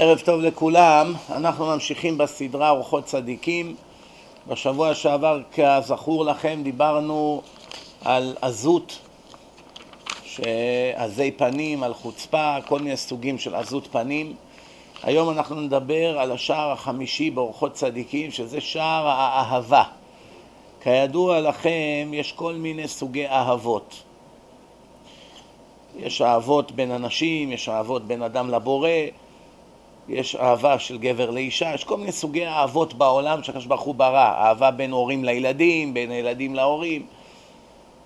ערב טוב לכולם, אנחנו ממשיכים בסדרה אורחות צדיקים. בשבוע שעבר, כזכור לכם, דיברנו על עזות, עזי פנים, על חוצפה, כל מיני סוגים של עזות פנים. היום אנחנו נדבר על השער החמישי באורחות צדיקים, שזה שער האהבה. כידוע לכם, יש כל מיני סוגי אהבות. יש אהבות בין אנשים, יש אהבות בין אדם לבורא, יש אהבה של גבר לאישה, יש כל מיני סוגי אהבות בעולם שהקדוש ברוך הוא ברא, אהבה בין הורים לילדים, בין הילדים להורים.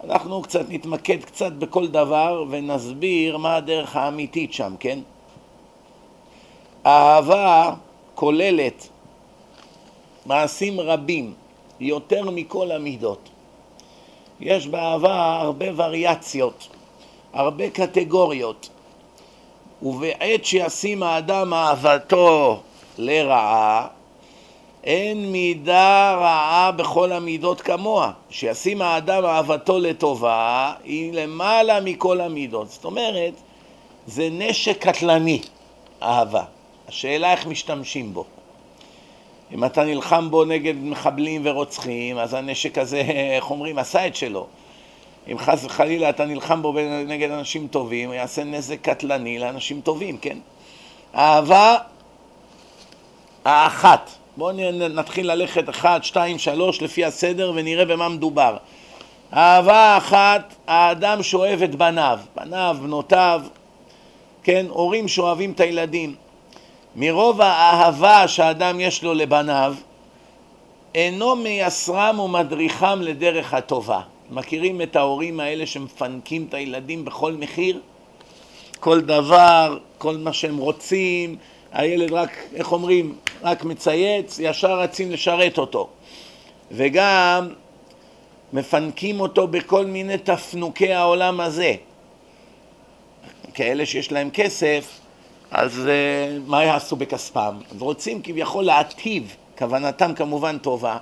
אנחנו קצת נתמקד קצת בכל דבר ונסביר מה הדרך האמיתית שם, כן? האהבה כוללת מעשים רבים, יותר מכל המידות. יש באהבה הרבה וריאציות, הרבה קטגוריות. ובעת שישים האדם אהבתו לרעה, אין מידה רעה בכל המידות כמוה. שישים האדם אהבתו לטובה, היא למעלה מכל המידות. זאת אומרת, זה נשק קטלני, אהבה. השאלה איך משתמשים בו. אם אתה נלחם בו נגד מחבלים ורוצחים, אז הנשק הזה, איך אומרים, עשה את שלו. אם חס וחלילה אתה נלחם בו נגד אנשים טובים, הוא יעשה נזק קטלני לאנשים טובים, כן? אהבה האחת. בואו נתחיל ללכת אחת, שתיים, שלוש, לפי הסדר, ונראה במה מדובר. אהבה האחת, האדם שאוהב את בניו, בניו, בנותיו, כן, הורים שאוהבים את הילדים. מרוב האהבה שהאדם יש לו לבניו, אינו מייסרם ומדריכם לדרך הטובה. מכירים את ההורים האלה שמפנקים את הילדים בכל מחיר? כל דבר, כל מה שהם רוצים, הילד רק, איך אומרים, רק מצייץ, ישר רצים לשרת אותו. וגם מפנקים אותו בכל מיני תפנוקי העולם הזה. כאלה שיש להם כסף, אז uh, מה יעשו בכספם? רוצים כביכול להטיב, כוונתם כמובן טובה,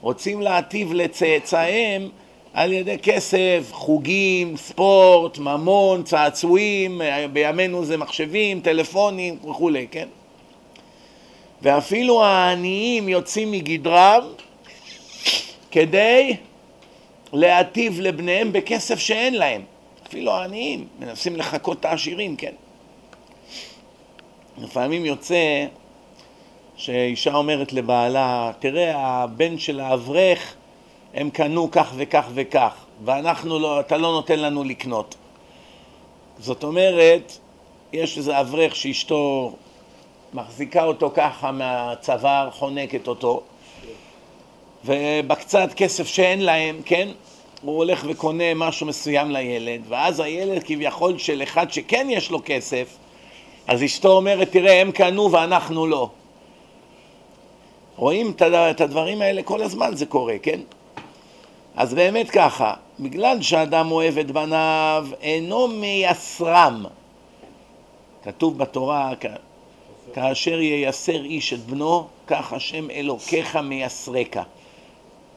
רוצים להטיב לצאצאיהם על ידי כסף, חוגים, ספורט, ממון, צעצועים, בימינו זה מחשבים, טלפונים וכולי, כן? ואפילו העניים יוצאים מגדרם כדי להטיב לבניהם בכסף שאין להם. אפילו העניים מנסים לחקות את העשירים, כן? לפעמים יוצא שאישה אומרת לבעלה, תראה, הבן של האברך הם קנו כך וכך וכך, ואנחנו לא, אתה לא נותן לנו לקנות. זאת אומרת, יש איזה אברך שאשתו מחזיקה אותו ככה מהצוואר, חונקת אותו, ובקצת כסף שאין להם, כן, הוא הולך וקונה משהו מסוים לילד, ואז הילד כביכול של אחד שכן יש לו כסף, אז אשתו אומרת, תראה, הם קנו ואנחנו לא. רואים את הדברים האלה כל הזמן זה קורה, כן? אז באמת ככה, בגלל שאדם אוהב את בניו, אינו מייסרם. כתוב בתורה, כאשר ייסר איש את בנו, כך השם אלוקיך מייסרק.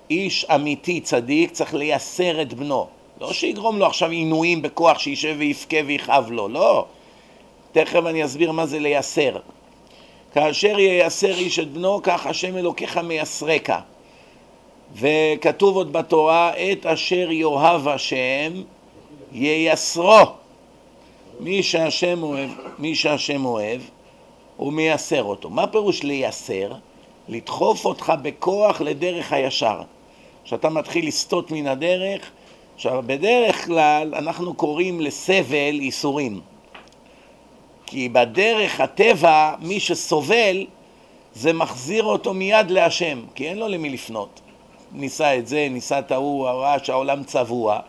איש אמיתי, צדיק, צריך לייסר את בנו. לא שיגרום לו עכשיו עינויים בכוח שישב ויבכה ויכאב לו, לא. תכף אני אסביר מה זה לייסר. כאשר ייסר איש את בנו, כך השם אלוקיך מייסרק. וכתוב עוד בתורה, את אשר יאהב השם ייסרו. מי שהשם אוהב, מי שהשם אוהב, הוא מייסר אותו. מה פירוש לייסר? לדחוף אותך בכוח לדרך הישר. כשאתה מתחיל לסטות מן הדרך, עכשיו בדרך כלל אנחנו קוראים לסבל ייסורים. כי בדרך הטבע, מי שסובל, זה מחזיר אותו מיד להשם, כי אין לו למי לפנות. ניסה את זה, ניסה את ההוא, ראה שהעולם צבוע,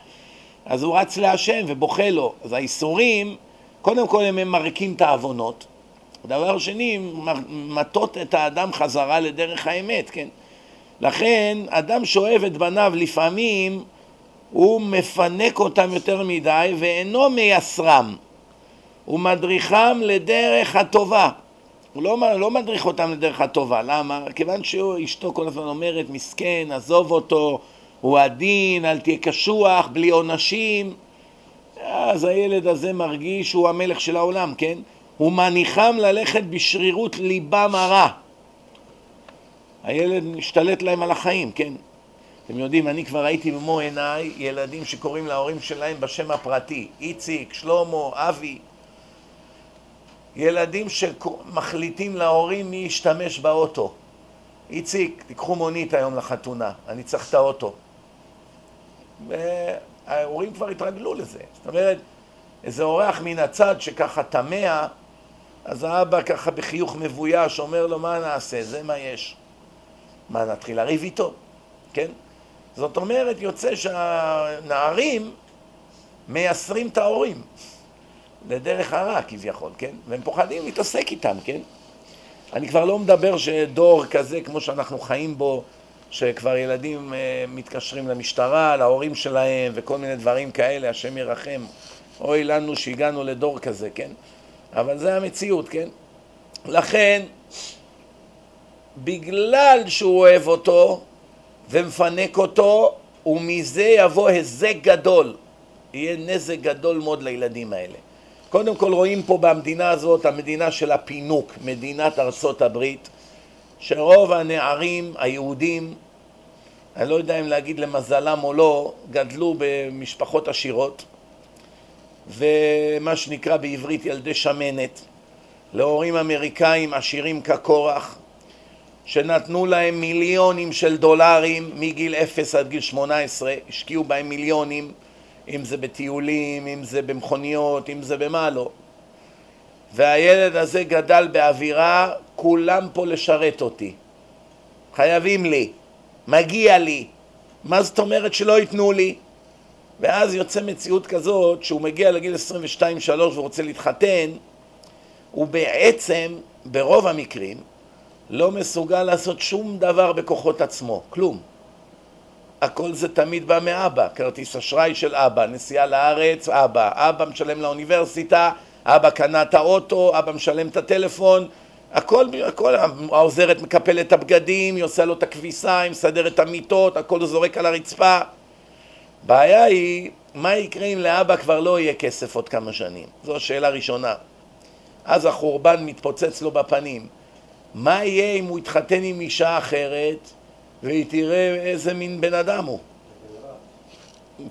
אז הוא רץ להשם ובוכה לו. אז האיסורים, קודם כל הם ממרקים את העוונות, דבר שני, מטות את האדם חזרה לדרך האמת, כן? לכן, אדם שאוהב את בניו לפעמים הוא מפנק אותם יותר מדי ואינו מייסרם, הוא מדריכם לדרך הטובה. הוא לא, לא מדריך אותם לדרך הטובה, למה? כיוון שאשתו כל הזמן אומרת, מסכן, עזוב אותו, הוא עדין, אל תהיה קשוח, בלי עונשים, אז הילד הזה מרגיש שהוא המלך של העולם, כן? ומניחם ללכת בשרירות ליבם הרע. הילד משתלט להם על החיים, כן? אתם יודעים, אני כבר ראיתי במו עיניי ילדים שקוראים להורים שלהם בשם הפרטי, איציק, שלמה, אבי. ילדים שמחליטים להורים מי ישתמש באוטו. איציק, תיקחו מונית היום לחתונה, אני צריך את האוטו. וההורים כבר התרגלו לזה. זאת אומרת, איזה אורח מן הצד שככה תמה, אז האבא ככה בחיוך מבויש אומר לו, מה נעשה? זה מה יש. מה, נתחיל לריב איתו? כן? זאת אומרת, יוצא שהנערים מייסרים את ההורים לדרך הרע כביכול, כן? והם פוחדים להתעסק איתם, כן? אני כבר לא מדבר שדור כזה כמו שאנחנו חיים בו, שכבר ילדים אה, מתקשרים למשטרה, להורים שלהם וכל מיני דברים כאלה, השם ירחם. אוי לנו שהגענו לדור כזה, כן? אבל זה המציאות, כן? לכן, בגלל שהוא אוהב אותו ומפנק אותו, ומזה יבוא היזק גדול. יהיה נזק גדול מאוד לילדים האלה. קודם כל רואים פה במדינה הזאת, המדינה של הפינוק, מדינת ארצות הברית, שרוב הנערים היהודים, אני לא יודע אם להגיד למזלם או לא, גדלו במשפחות עשירות, ומה שנקרא בעברית ילדי שמנת, להורים אמריקאים עשירים כקורח, שנתנו להם מיליונים של דולרים מגיל 0 עד גיל 18, השקיעו בהם מיליונים, אם זה בטיולים, אם זה במכוניות, אם זה במה לא. והילד הזה גדל באווירה, כולם פה לשרת אותי. חייבים לי, מגיע לי. מה זאת אומרת שלא ייתנו לי? ואז יוצא מציאות כזאת שהוא מגיע לגיל 22-3 ורוצה להתחתן, הוא בעצם, ברוב המקרים, לא מסוגל לעשות שום דבר בכוחות עצמו, כלום. הכל זה תמיד בא מאבא, כרטיס אשראי של אבא, נסיעה לארץ, אבא, אבא משלם לאוניברסיטה, אבא קנה את האוטו, אבא משלם את הטלפון, הכל, הכל, העוזרת מקפלת את הבגדים, היא עושה לו את הכביסה, היא מסדרת את המיטות, הכל זורק על הרצפה. בעיה היא, מה יקרה אם לאבא כבר לא יהיה כסף עוד כמה שנים? זו השאלה הראשונה. אז החורבן מתפוצץ לו בפנים. מה יהיה אם הוא יתחתן עם אישה אחרת והיא תראה איזה מין בן אדם הוא?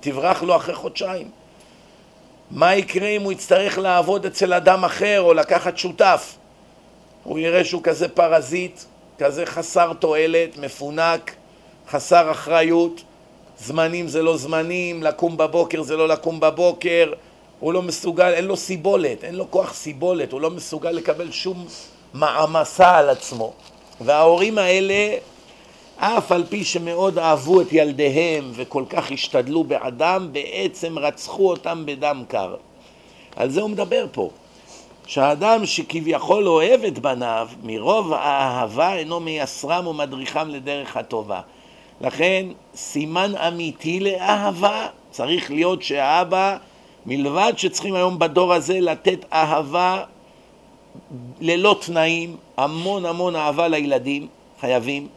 תברח לו אחרי חודשיים. מה יקרה אם הוא יצטרך לעבוד אצל אדם אחר או לקחת שותף? הוא יראה שהוא כזה פרזיט, כזה חסר תועלת, מפונק, חסר אחריות, זמנים זה לא זמנים, לקום בבוקר זה לא לקום בבוקר, הוא לא מסוגל, אין לו סיבולת, אין לו כוח סיבולת, הוא לא מסוגל לקבל שום מעמסה על עצמו. וההורים האלה, אף על פי שמאוד אהבו את ילדיהם וכל כך השתדלו בעדם, בעצם רצחו אותם בדם קר. על זה הוא מדבר פה. שהאדם שכביכול אוהב את בניו, מרוב האהבה אינו מייסרם ומדריכם לדרך הטובה. לכן סימן אמיתי לאהבה צריך להיות שהאבא, מלבד שצריכים היום בדור הזה לתת אהבה ללא תנאים, המון המון אהבה לילדים, חייבים,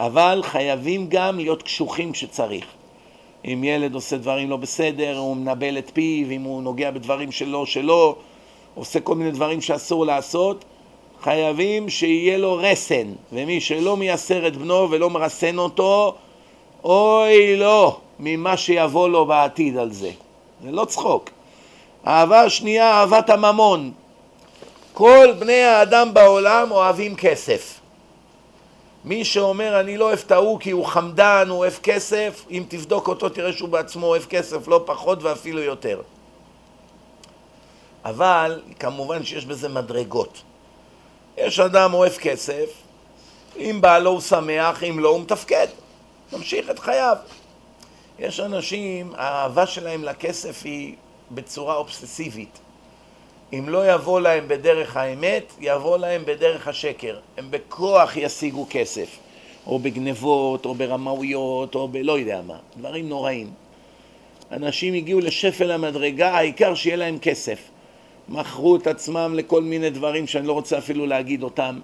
אבל חייבים גם להיות קשוחים כשצריך. אם ילד עושה דברים לא בסדר, הוא מנבל את פיו, אם הוא נוגע בדברים שלו, שלו, עושה כל מיני דברים שאסור לעשות, חייבים שיהיה לו רסן, ומי שלא מייסר את בנו ולא מרסן אותו, אוי לו ממה שיבוא לו בעתיד על זה. זה לא צחוק. אהבה שנייה, אהבת הממון. כל בני האדם בעולם אוהבים כסף. מי שאומר אני לא אוהב את ההוא כי הוא חמדן, הוא אוהב כסף, אם תבדוק אותו תראה שהוא בעצמו אוהב כסף לא פחות ואפילו יותר. אבל כמובן שיש בזה מדרגות. יש אדם אוהב כסף, אם בא לו הוא שמח, אם לא הוא מתפקד, ממשיך את חייו. יש אנשים, האהבה שלהם לכסף היא בצורה אובססיבית. אם לא יבוא להם בדרך האמת, יבוא להם בדרך השקר. הם בכוח ישיגו כסף, או בגנבות, או ברמאויות, או בלא יודע מה, דברים נוראים. אנשים הגיעו לשפל המדרגה, העיקר שיהיה להם כסף. מכרו את עצמם לכל מיני דברים שאני לא רוצה אפילו להגיד אותם.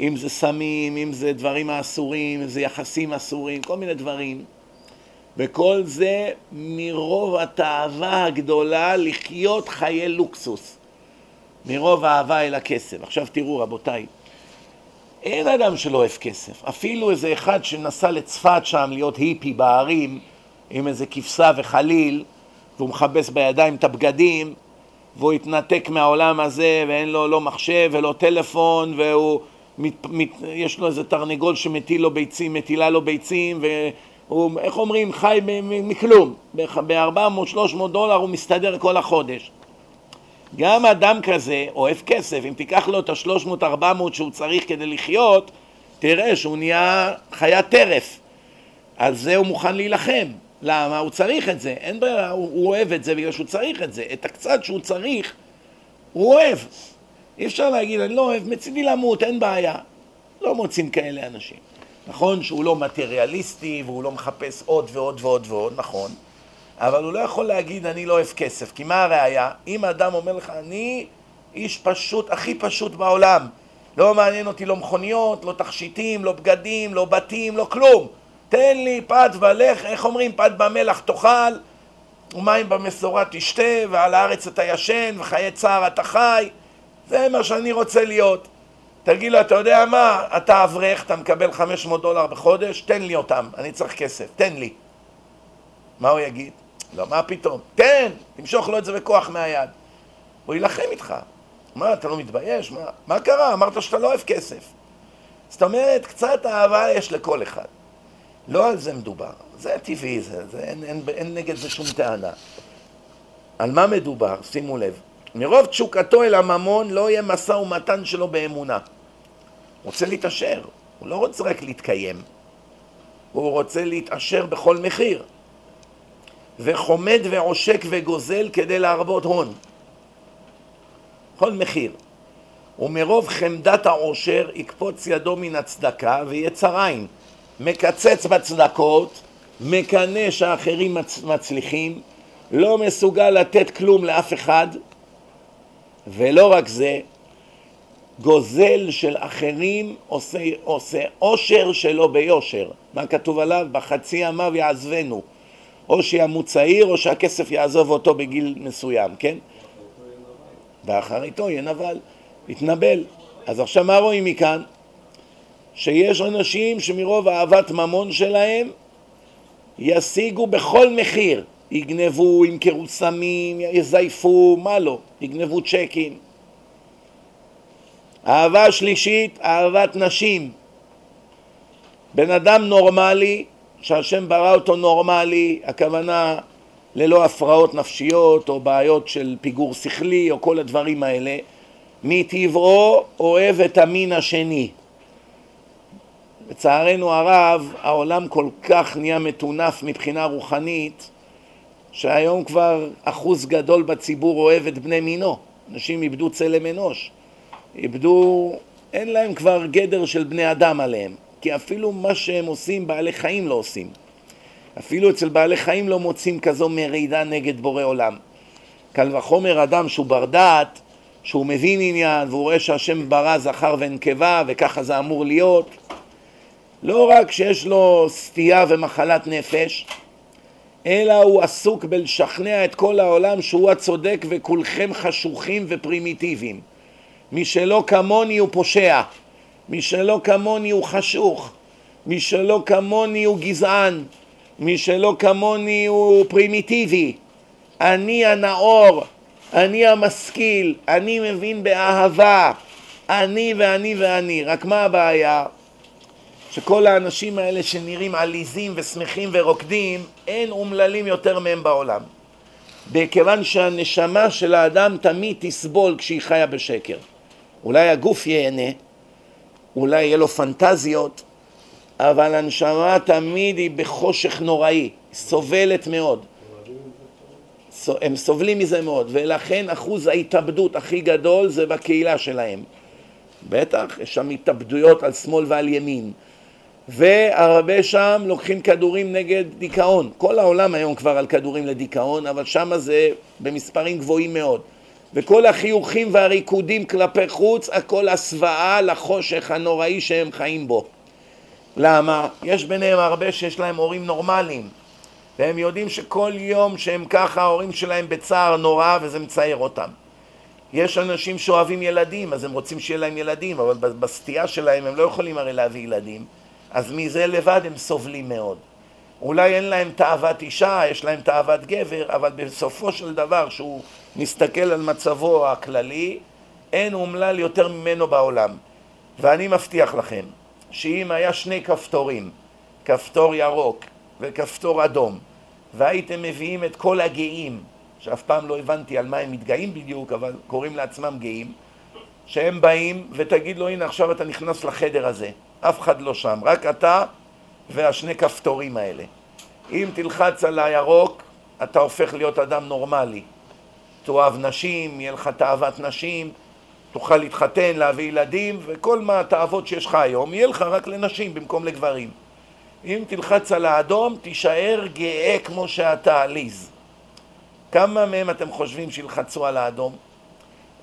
אם זה סמים, אם זה דברים אסורים, אם זה יחסים אסורים, כל מיני דברים. וכל זה מרוב התאווה הגדולה לחיות חיי לוקסוס. מרוב אהבה אל הכסף. עכשיו תראו רבותיי, אין אדם שלא אוהב כסף. אפילו איזה אחד שנסע לצפת שם להיות היפי בערים עם איזה כבשה וחליל והוא מכבס בידיים את הבגדים והוא התנתק מהעולם הזה ואין לו לא מחשב ולא טלפון והוא מת, מת, יש לו איזה תרנגול שמטיל לו ביצים, מטילה לו ביצים והוא, איך אומרים, חי מכלום ב-400-300 דולר הוא מסתדר כל החודש גם אדם כזה אוהב כסף, אם תיקח לו את ה-300-400 שהוא צריך כדי לחיות תראה שהוא נהיה חיית טרף על זה הוא מוכן להילחם למה? הוא צריך את זה, אין ברירה, הוא, הוא אוהב את זה בגלל שהוא צריך את זה. את הקצת שהוא צריך, הוא אוהב. אי אפשר להגיד, אני לא אוהב, מצידי למות, אין בעיה. לא מוצאים כאלה אנשים. נכון שהוא לא מטריאליסטי והוא לא מחפש עוד ועוד ועוד ועוד, נכון, אבל הוא לא יכול להגיד אני לא אוהב כסף, כי מה הראייה? אם אדם אומר לך אני איש פשוט, הכי פשוט בעולם, לא מעניין אותי לא מכוניות, לא תכשיטים, לא בגדים, לא בתים, לא כלום תן לי פת ולך, איך אומרים, פת במלח תאכל, ומים במשורה תשתה, ועל הארץ אתה ישן, וחיי צער אתה חי, זה מה שאני רוצה להיות. תגיד לו, אתה יודע מה, אתה אברך, אתה מקבל 500 דולר בחודש, תן לי אותם, אני צריך כסף, תן לי. מה הוא יגיד? לא, מה פתאום? תן! תמשוך לו את זה בכוח מהיד. הוא יילחם איתך. מה, אתה לא מתבייש? מה, מה קרה? אמרת שאתה לא אוהב כסף. זאת אומרת, קצת אהבה יש לכל אחד. לא על זה מדובר, זה טבעי, זה, זה, אין, אין, אין נגד זה שום טענה. על מה מדובר? שימו לב. מרוב תשוקתו אל הממון לא יהיה משא ומתן שלו באמונה. רוצה להתעשר, הוא לא רוצה רק להתקיים, הוא רוצה להתעשר בכל מחיר. וחומד ועושק וגוזל כדי להרבות הון. בכל מחיר. ומרוב חמדת העושר יקפוץ ידו מן הצדקה ויצר. מקצץ בצדקות, מקנא שהאחרים מצ... מצליחים, לא מסוגל לתת כלום לאף אחד, ולא רק זה, גוזל של אחרים עושה, עושה עושר שלו ביושר. מה כתוב עליו? בחצי ימיו יעזבנו. או שימות צעיר או שהכסף יעזוב אותו בגיל מסוים, כן? ואחריתו יהיה נבל, יתנבל. אז עכשיו מה רואים מכאן? שיש אנשים שמרוב אהבת ממון שלהם ישיגו בכל מחיר, יגנבו, ימכרו סמים, יזייפו, מה לא, יגנבו צ'קים. אהבה שלישית, אהבת נשים. בן אדם נורמלי, שהשם ברא אותו נורמלי, הכוונה ללא הפרעות נפשיות או בעיות של פיגור שכלי או כל הדברים האלה, מטבעו אוהב את המין השני. לצערנו הרב, העולם כל כך נהיה מטונף מבחינה רוחנית, שהיום כבר אחוז גדול בציבור אוהב את בני מינו. אנשים איבדו צלם אנוש, איבדו, אין להם כבר גדר של בני אדם עליהם, כי אפילו מה שהם עושים בעלי חיים לא עושים. אפילו אצל בעלי חיים לא מוצאים כזו מרידה נגד בורא עולם. קל וחומר אדם שהוא בר דעת, שהוא מבין עניין והוא רואה שהשם ברא זכר ונקבה וככה זה אמור להיות, לא רק שיש לו סטייה ומחלת נפש, אלא הוא עסוק בלשכנע את כל העולם שהוא הצודק וכולכם חשוכים ופרימיטיביים. מי שלא כמוני הוא פושע, מי שלא כמוני הוא חשוך, מי שלא כמוני הוא גזען, מי שלא כמוני הוא פרימיטיבי. אני הנאור, אני המשכיל, אני מבין באהבה, אני ואני ואני. רק מה הבעיה? שכל האנשים האלה שנראים עליזים ושמחים ורוקדים, אין אומללים יותר מהם בעולם. בכיוון שהנשמה של האדם תמיד תסבול כשהיא חיה בשקר. אולי הגוף ייהנה, אולי יהיה לו פנטזיות, אבל הנשמה תמיד היא בחושך נוראי, סובלת מאוד. הם סובלים מזה מאוד, ולכן אחוז ההתאבדות הכי גדול זה בקהילה שלהם. בטח, יש שם התאבדויות על שמאל ועל ימין. והרבה שם לוקחים כדורים נגד דיכאון. כל העולם היום כבר על כדורים לדיכאון, אבל שם זה במספרים גבוהים מאוד. וכל החיוכים והריקודים כלפי חוץ, הכל הסוואה לחושך הנוראי שהם חיים בו. למה? יש ביניהם הרבה שיש להם הורים נורמליים, והם יודעים שכל יום שהם ככה, ההורים שלהם בצער נורא וזה מצער אותם. יש אנשים שאוהבים ילדים, אז הם רוצים שיהיה להם ילדים, אבל בסטייה שלהם הם לא יכולים הרי להביא ילדים, אז מזה לבד הם סובלים מאוד. אולי אין להם תאוות אישה, יש להם תאוות גבר, אבל בסופו של דבר, שהוא מסתכל על מצבו הכללי, אין אומלל יותר ממנו בעולם. ואני מבטיח לכם, שאם היה שני כפתורים, כפתור ירוק וכפתור אדום, והייתם מביאים את כל הגאים, שאף פעם לא הבנתי על מה הם מתגאים בדיוק, אבל קוראים לעצמם גאים, שהם באים ותגיד לו הנה עכשיו אתה נכנס לחדר הזה, אף אחד לא שם, רק אתה והשני כפתורים האלה. אם תלחץ על הירוק, אתה הופך להיות אדם נורמלי. תאהב נשים, יהיה לך תאוות נשים, תוכל להתחתן, להביא ילדים, וכל מה התאוות שיש לך היום, יהיה לך רק לנשים במקום לגברים. אם תלחץ על האדום, תישאר גאה כמו שאתה, עליז. כמה מהם אתם חושבים שילחצו על האדום?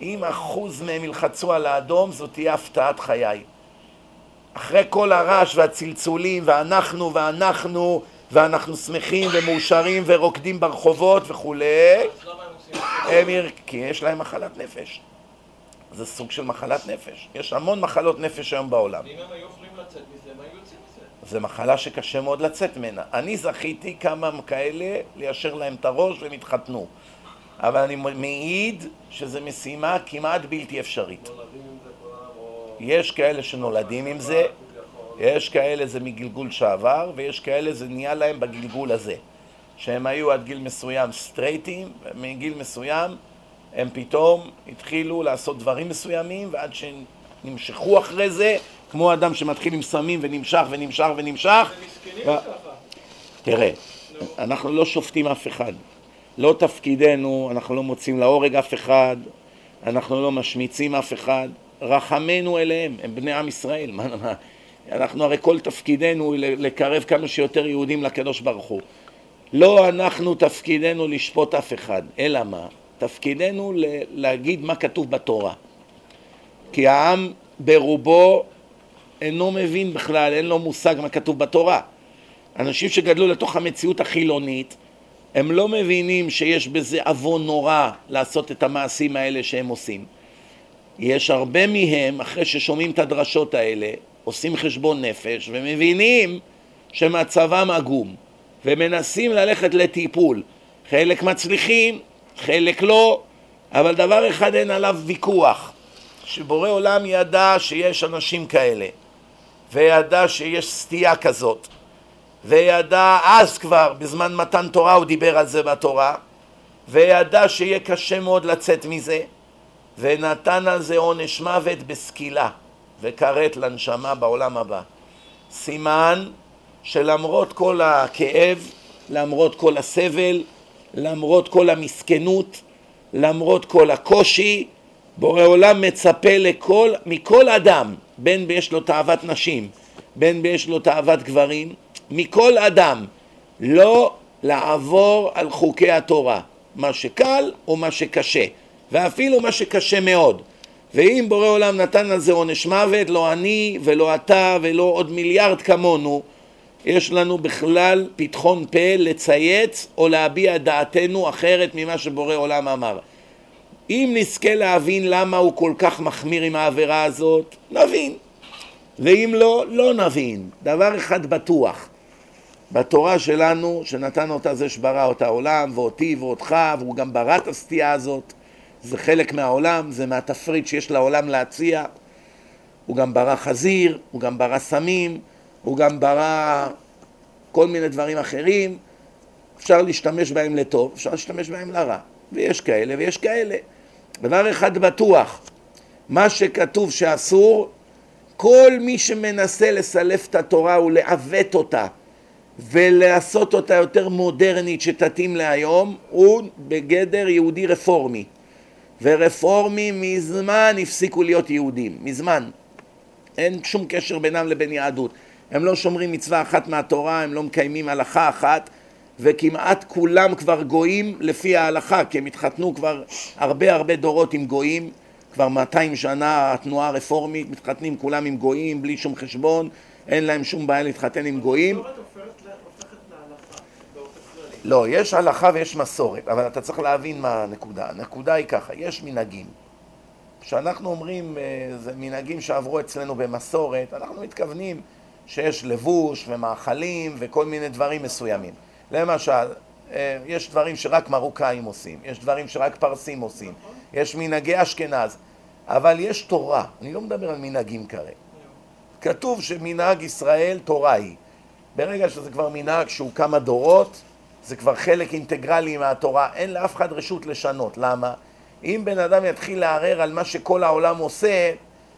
אם אחוז מהם ילחצו על האדום, זאת תהיה הפתעת חיי. אחרי כל הרעש והצלצולים, ואנחנו ואנחנו, ואנחנו שמחים ומאושרים ורוקדים ברחובות וכולי, הם יר... כי יש להם מחלת נפש. זה סוג של מחלת נפש. יש המון מחלות נפש היום בעולם. ואם הם היו יכולים לצאת מזה, הם היו יוצאים מזה. זו מחלה שקשה מאוד לצאת ממנה. אני זכיתי כמה כאלה ליישר להם את הראש והם התחתנו. אבל אני מעיד שזו משימה כמעט בלתי אפשרית. יש כאלה שנולדים עם זה, יש כאלה זה מגלגול שעבר, ויש כאלה זה נהיה להם בגלגול הזה. שהם היו עד גיל מסוים סטרייטים, ומגיל מסוים הם פתאום התחילו לעשות דברים מסוימים, ועד שנמשכו אחרי זה, כמו אדם שמתחיל עם סמים ונמשך ונמשך ונמשך. ו-. תראה, אנחנו לא שופטים אף אחד. לא תפקידנו, אנחנו לא מוצאים להורג אף אחד, אנחנו לא משמיצים אף אחד. רחמנו אליהם, הם בני עם ישראל. מה, מה, אנחנו הרי כל תפקידנו לקרב כמה שיותר יהודים לקדוש ברוך הוא. לא אנחנו תפקידנו לשפוט אף אחד, אלא מה? תפקידנו להגיד מה כתוב בתורה. כי העם ברובו אינו מבין בכלל, אין לו מושג מה כתוב בתורה. אנשים שגדלו לתוך המציאות החילונית, הם לא מבינים שיש בזה עוון נורא לעשות את המעשים האלה שהם עושים. יש הרבה מהם, אחרי ששומעים את הדרשות האלה, עושים חשבון נפש ומבינים שמצבם עגום ומנסים ללכת לטיפול. חלק מצליחים, חלק לא, אבל דבר אחד אין עליו ויכוח, שבורא עולם ידע שיש אנשים כאלה וידע שיש סטייה כזאת וידע אז כבר, בזמן מתן תורה הוא דיבר על זה בתורה וידע שיהיה קשה מאוד לצאת מזה ונתן על זה עונש מוות בסקילה וכרת לנשמה בעולם הבא. סימן שלמרות כל הכאב, למרות כל הסבל, למרות כל המסכנות, למרות כל הקושי, בורא עולם מצפה לכל, מכל אדם, בין יש לו תאוות נשים, בין יש לו תאוות גברים, מכל אדם לא לעבור על חוקי התורה, מה שקל או מה שקשה, ואפילו מה שקשה מאוד. ואם בורא עולם נתן על זה עונש מוות, לא אני ולא אתה ולא עוד מיליארד כמונו, יש לנו בכלל פתחון פה לצייץ או להביע דעתנו אחרת ממה שבורא עולם אמר. אם נזכה להבין למה הוא כל כך מחמיר עם העבירה הזאת, נבין. ואם לא, לא נבין. דבר אחד בטוח, בתורה שלנו, שנתן אותה זה שברא את העולם, ואותי ואותך, והוא גם ברא את הסטייה הזאת, זה חלק מהעולם, זה מהתפריט שיש לעולם להציע. הוא גם ברא חזיר, הוא גם ברא סמים, הוא גם ברא כל מיני דברים אחרים. אפשר להשתמש בהם לטוב, אפשר להשתמש בהם לרע. ויש כאלה ויש כאלה. דבר אחד בטוח, מה שכתוב שאסור, כל מי שמנסה לסלף את התורה ולעוות אותה ולעשות אותה יותר מודרנית שתתאים להיום, הוא בגדר יהודי רפורמי. ורפורמים מזמן הפסיקו להיות יהודים, מזמן. אין שום קשר בינם לבין יהדות. הם לא שומרים מצווה אחת מהתורה, הם לא מקיימים הלכה אחת, וכמעט כולם כבר גויים לפי ההלכה, כי הם התחתנו כבר הרבה הרבה דורות עם גויים, כבר 200 שנה התנועה הרפורמית, מתחתנים כולם עם גויים, בלי שום חשבון, אין להם שום בעיה להתחתן עם גויים. לא, יש הלכה ויש מסורת, אבל אתה צריך להבין מה הנקודה. הנקודה היא ככה, יש מנהגים. כשאנחנו אומרים, אה, זה מנהגים שעברו אצלנו במסורת, אנחנו מתכוונים שיש לבוש ומאכלים וכל מיני דברים מסוימים. למשל, אה, יש דברים שרק מרוקאים עושים, יש דברים שרק פרסים עושים, יש מנהגי אשכנז, אבל יש תורה, אני לא מדבר על מנהגים כרגע. כתוב שמנהג ישראל תורה היא. ברגע שזה כבר מנהג שהוא כמה דורות, זה כבר חלק אינטגרלי מהתורה, אין לאף אחד רשות לשנות. למה? אם בן אדם יתחיל לערער על מה שכל העולם עושה,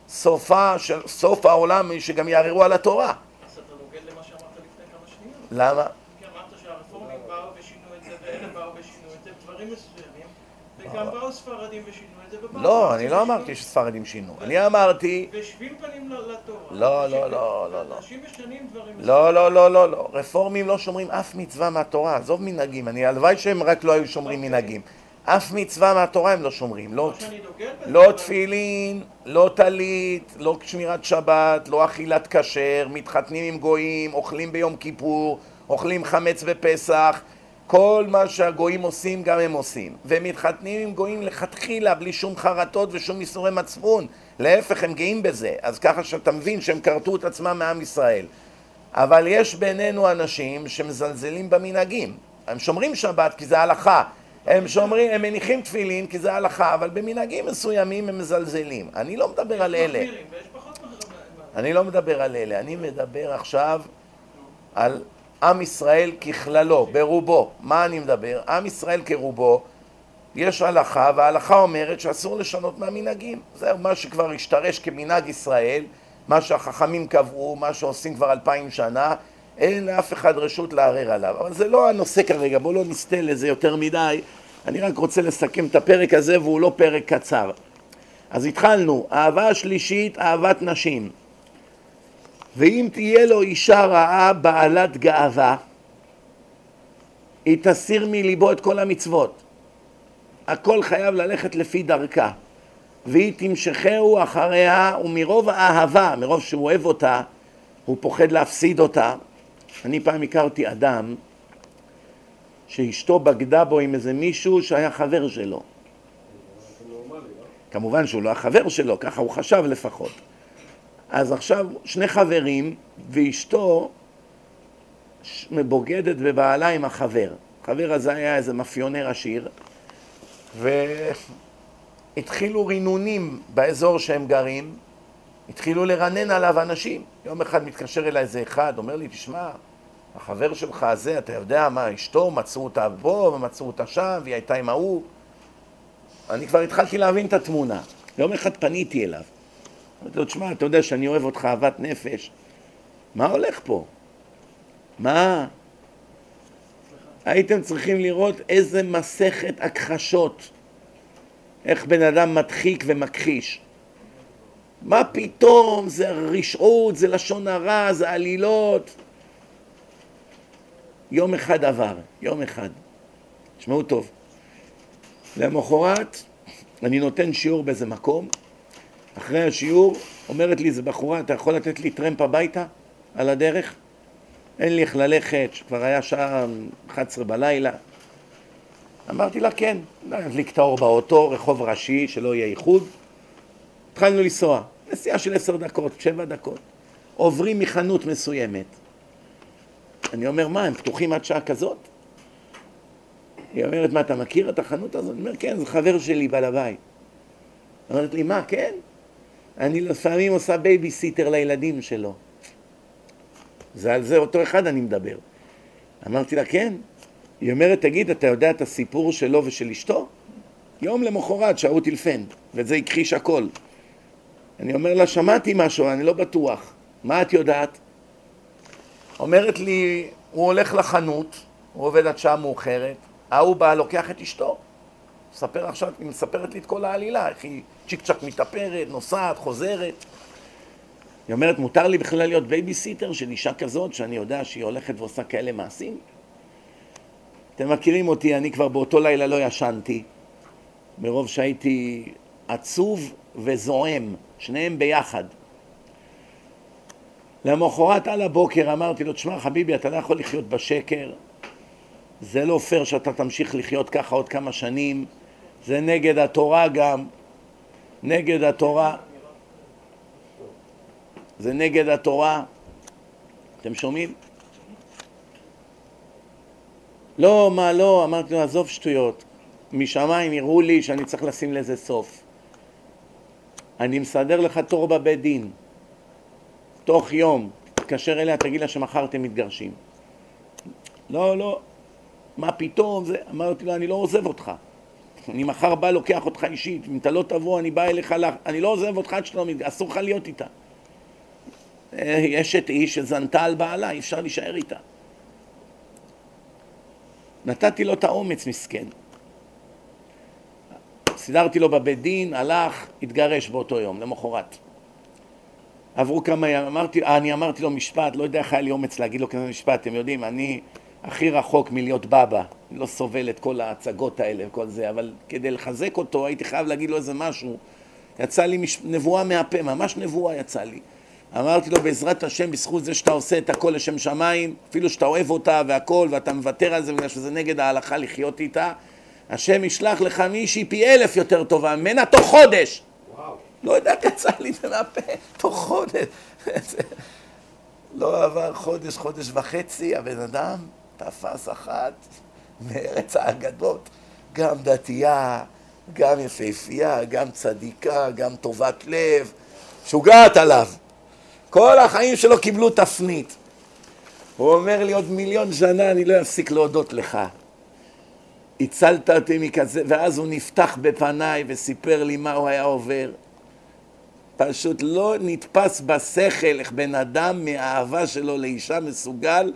סופה של, סוף העולם היא שגם יערערו על התורה. אז אתה נוגד למה שאמרת לפני כמה שניות. למה? כי אמרת שהרפורמים באו ושינו את זה, ואלה באו ושינו את זה, דברים מסוימים, וגם באו ספרדים ושינו את זה, ובאו... לא, אני לא אמרתי שספרדים שינו. אני אמרתי, בשביל פנים לתורה. לא, לא, לא, לא, לא. אנשים משנים דברים לא, לא, לא, לא, לא. רפורמים לא שומרים אף מצווה מהתורה. עזוב מנהגים. אני, הלוואי שהם רק לא היו שומרים אוקיי. מנהגים. אף מצווה מהתורה הם לא שומרים. לא, לא לא תפילין, לא טלית, לא שמירת שבת, לא אכילת כשר, מתחתנים עם גויים, אוכלים ביום כיפור, אוכלים חמץ בפסח. כל מה שהגויים עושים גם הם עושים. ומתחתנים עם גויים לכתחילה, בלי שום חרטות ושום ייסורי מצפון. להפך, הם גאים בזה. אז ככה שאתה מבין שהם כרתו את עצמם מעם ישראל. אבל יש בינינו אנשים שמזלזלים במנהגים. הם שומרים שבת כי זה הלכה. הם שומרים, הם מניחים תפילין כי זה הלכה, אבל במנהגים מסוימים הם מזלזלים. אני לא מדבר על אלה. אני לא מדבר על אלה. אני מדבר עכשיו על עם ישראל ככללו, ברובו. מה אני מדבר? עם ישראל כרובו, יש הלכה, וההלכה אומרת שאסור לשנות מהמנהגים. זהו מה שכבר השתרש כמנהג ישראל, מה שהחכמים קבעו, מה שעושים כבר אלפיים שנה, אין לאף אחד רשות לערער עליו. אבל זה לא הנושא כרגע, בואו לא נסטה לזה יותר מדי. אני רק רוצה לסכם את הפרק הזה, והוא לא פרק קצר. אז התחלנו, אהבה השלישית, אהבת נשים. ואם תהיה לו אישה רעה בעלת גאווה, היא תסיר מליבו את כל המצוות. הכל חייב ללכת לפי דרכה. והיא תמשכהו אחריה, ומרוב האהבה, מרוב שהוא אוהב אותה, הוא פוחד להפסיד אותה. אני פעם הכרתי אדם שאשתו בגדה בו עם איזה מישהו שהיה חבר שלו. כמובן שהוא לא החבר שלו, ככה הוא חשב לפחות. אז עכשיו שני חברים ואשתו ש- בוגדת בבעלה עם החבר. החבר הזה היה איזה מאפיונר עשיר, והתחילו רינונים באזור שהם גרים, התחילו לרנן עליו אנשים. יום אחד מתקשר אליי איזה אחד, אומר לי, תשמע, החבר שלך הזה, אתה יודע מה, אשתו, מצאו אותה פה ומצאו אותה שם, והיא הייתה עם ההוא. אני כבר התחלתי להבין את התמונה. יום אחד פניתי אליו. אמרתי לו, תשמע, אתה יודע שאני אוהב אותך אהבת נפש. מה הולך פה? מה? הייתם צריכים לראות איזה מסכת הכחשות. איך בן אדם מדחיק ומכחיש. מה פתאום, זה רשעות, זה לשון הרע, זה עלילות. יום אחד עבר, יום אחד. תשמעו טוב. למחרת אני נותן שיעור באיזה מקום, אחרי השיעור אומרת לי איזה בחורה, אתה יכול לתת לי טרמפ הביתה על הדרך? אין לי איך ללכת, שכבר היה שעה 11 בלילה. אמרתי לה כן, להדליק את האור באוטו, רחוב ראשי, שלא יהיה ייחוד. התחלנו לנסוע, נסיעה של עשר דקות, שבע דקות. עוברים מחנות מסוימת. אני אומר, מה, הם פתוחים עד שעה כזאת? היא אומרת, מה, אתה מכיר את החנות הזאת? אני אומר, כן, זה חבר שלי, בעל הבית. אומרת לי, מה, כן? אני לפעמים עושה בייביסיטר לילדים שלו. זה על זה אותו אחד אני מדבר. אמרתי לה, כן. היא אומרת, תגיד, אתה יודע את הסיפור שלו ושל אשתו? יום למחרת שהו טילפן, וזה הכחיש הכל. אני אומר לה, שמעתי משהו, אני לא בטוח. מה את יודעת? אומרת לי, הוא הולך לחנות, הוא עובד עד שעה מאוחרת, ההוא בא, לוקח את אשתו. מספר עכשיו, היא מספרת לי את כל העלילה, איך היא צ'יק צ'אק מתאפרת, נוסעת, חוזרת. היא אומרת, מותר לי בכלל להיות בייביסיטר של אישה כזאת, שאני יודע שהיא הולכת ועושה כאלה מעשים? אתם מכירים אותי, אני כבר באותו לילה לא ישנתי, מרוב שהייתי עצוב וזועם, שניהם ביחד. למחרת על הבוקר אמרתי לו, תשמע חביבי, אתה לא יכול לחיות בשקר, זה לא פייר שאתה תמשיך לחיות ככה עוד כמה שנים, זה נגד התורה גם. נגד התורה. זה נגד התורה. אתם שומעים? לא, מה לא, אמרתי לו, עזוב שטויות. משמיים יראו לי שאני צריך לשים לזה סוף. אני מסדר לך תור בבית דין. תוך יום, תתקשר אליה, תגיד לה שמחר אתם מתגרשים. לא, לא, מה פתאום, זה, אמרתי לו, אני לא עוזב אותך. אני מחר בא, לוקח אותך אישית, אם אתה לא תבוא, אני בא אליך, לך, אני לא עוזב אותך עד שאתה לא מתגרש, אסור לך להיות איתה. אה, יש את איש שזנתה על בעלה, אי אפשר להישאר איתה. נתתי לו את האומץ, מסכן. סידרתי לו בבית דין, הלך, התגרש באותו יום, למחרת. עברו כמה ימים, אמרתי, אני אמרתי לו משפט, לא יודע איך היה לי אומץ להגיד לו כזה משפט, אתם יודעים, אני הכי רחוק מלהיות בבא, לא סובל את כל ההצגות האלה וכל זה, אבל כדי לחזק אותו הייתי חייב להגיד לו איזה משהו. יצא לי מש... נבואה מהפה, ממש נבואה יצא לי. אמרתי לו, בעזרת השם, בזכות זה שאתה עושה את הכל לשם שמיים, אפילו שאתה אוהב אותה והכל, ואתה מוותר על זה בגלל שזה נגד ההלכה לחיות איתה, השם ישלח לך מישהי פי אלף יותר טובה ממנה תוך חודש. וואו. לא יודע, יצא לי זה מהפה, תוך חודש. לא עבר חודש, חודש וחצי, הבן אדם תפס אחת מארץ האגדות, גם דתייה, גם יפהפייה, גם צדיקה, גם טובת לב, שוגעת עליו. כל החיים שלו קיבלו תפנית. הוא אומר לי, עוד מיליון שנה אני לא אפסיק להודות לך. הצלת אותי מכזה, ואז הוא נפתח בפניי וסיפר לי מה הוא היה עובר. פשוט לא נתפס בשכל איך בן אדם מהאהבה שלו לאישה מסוגל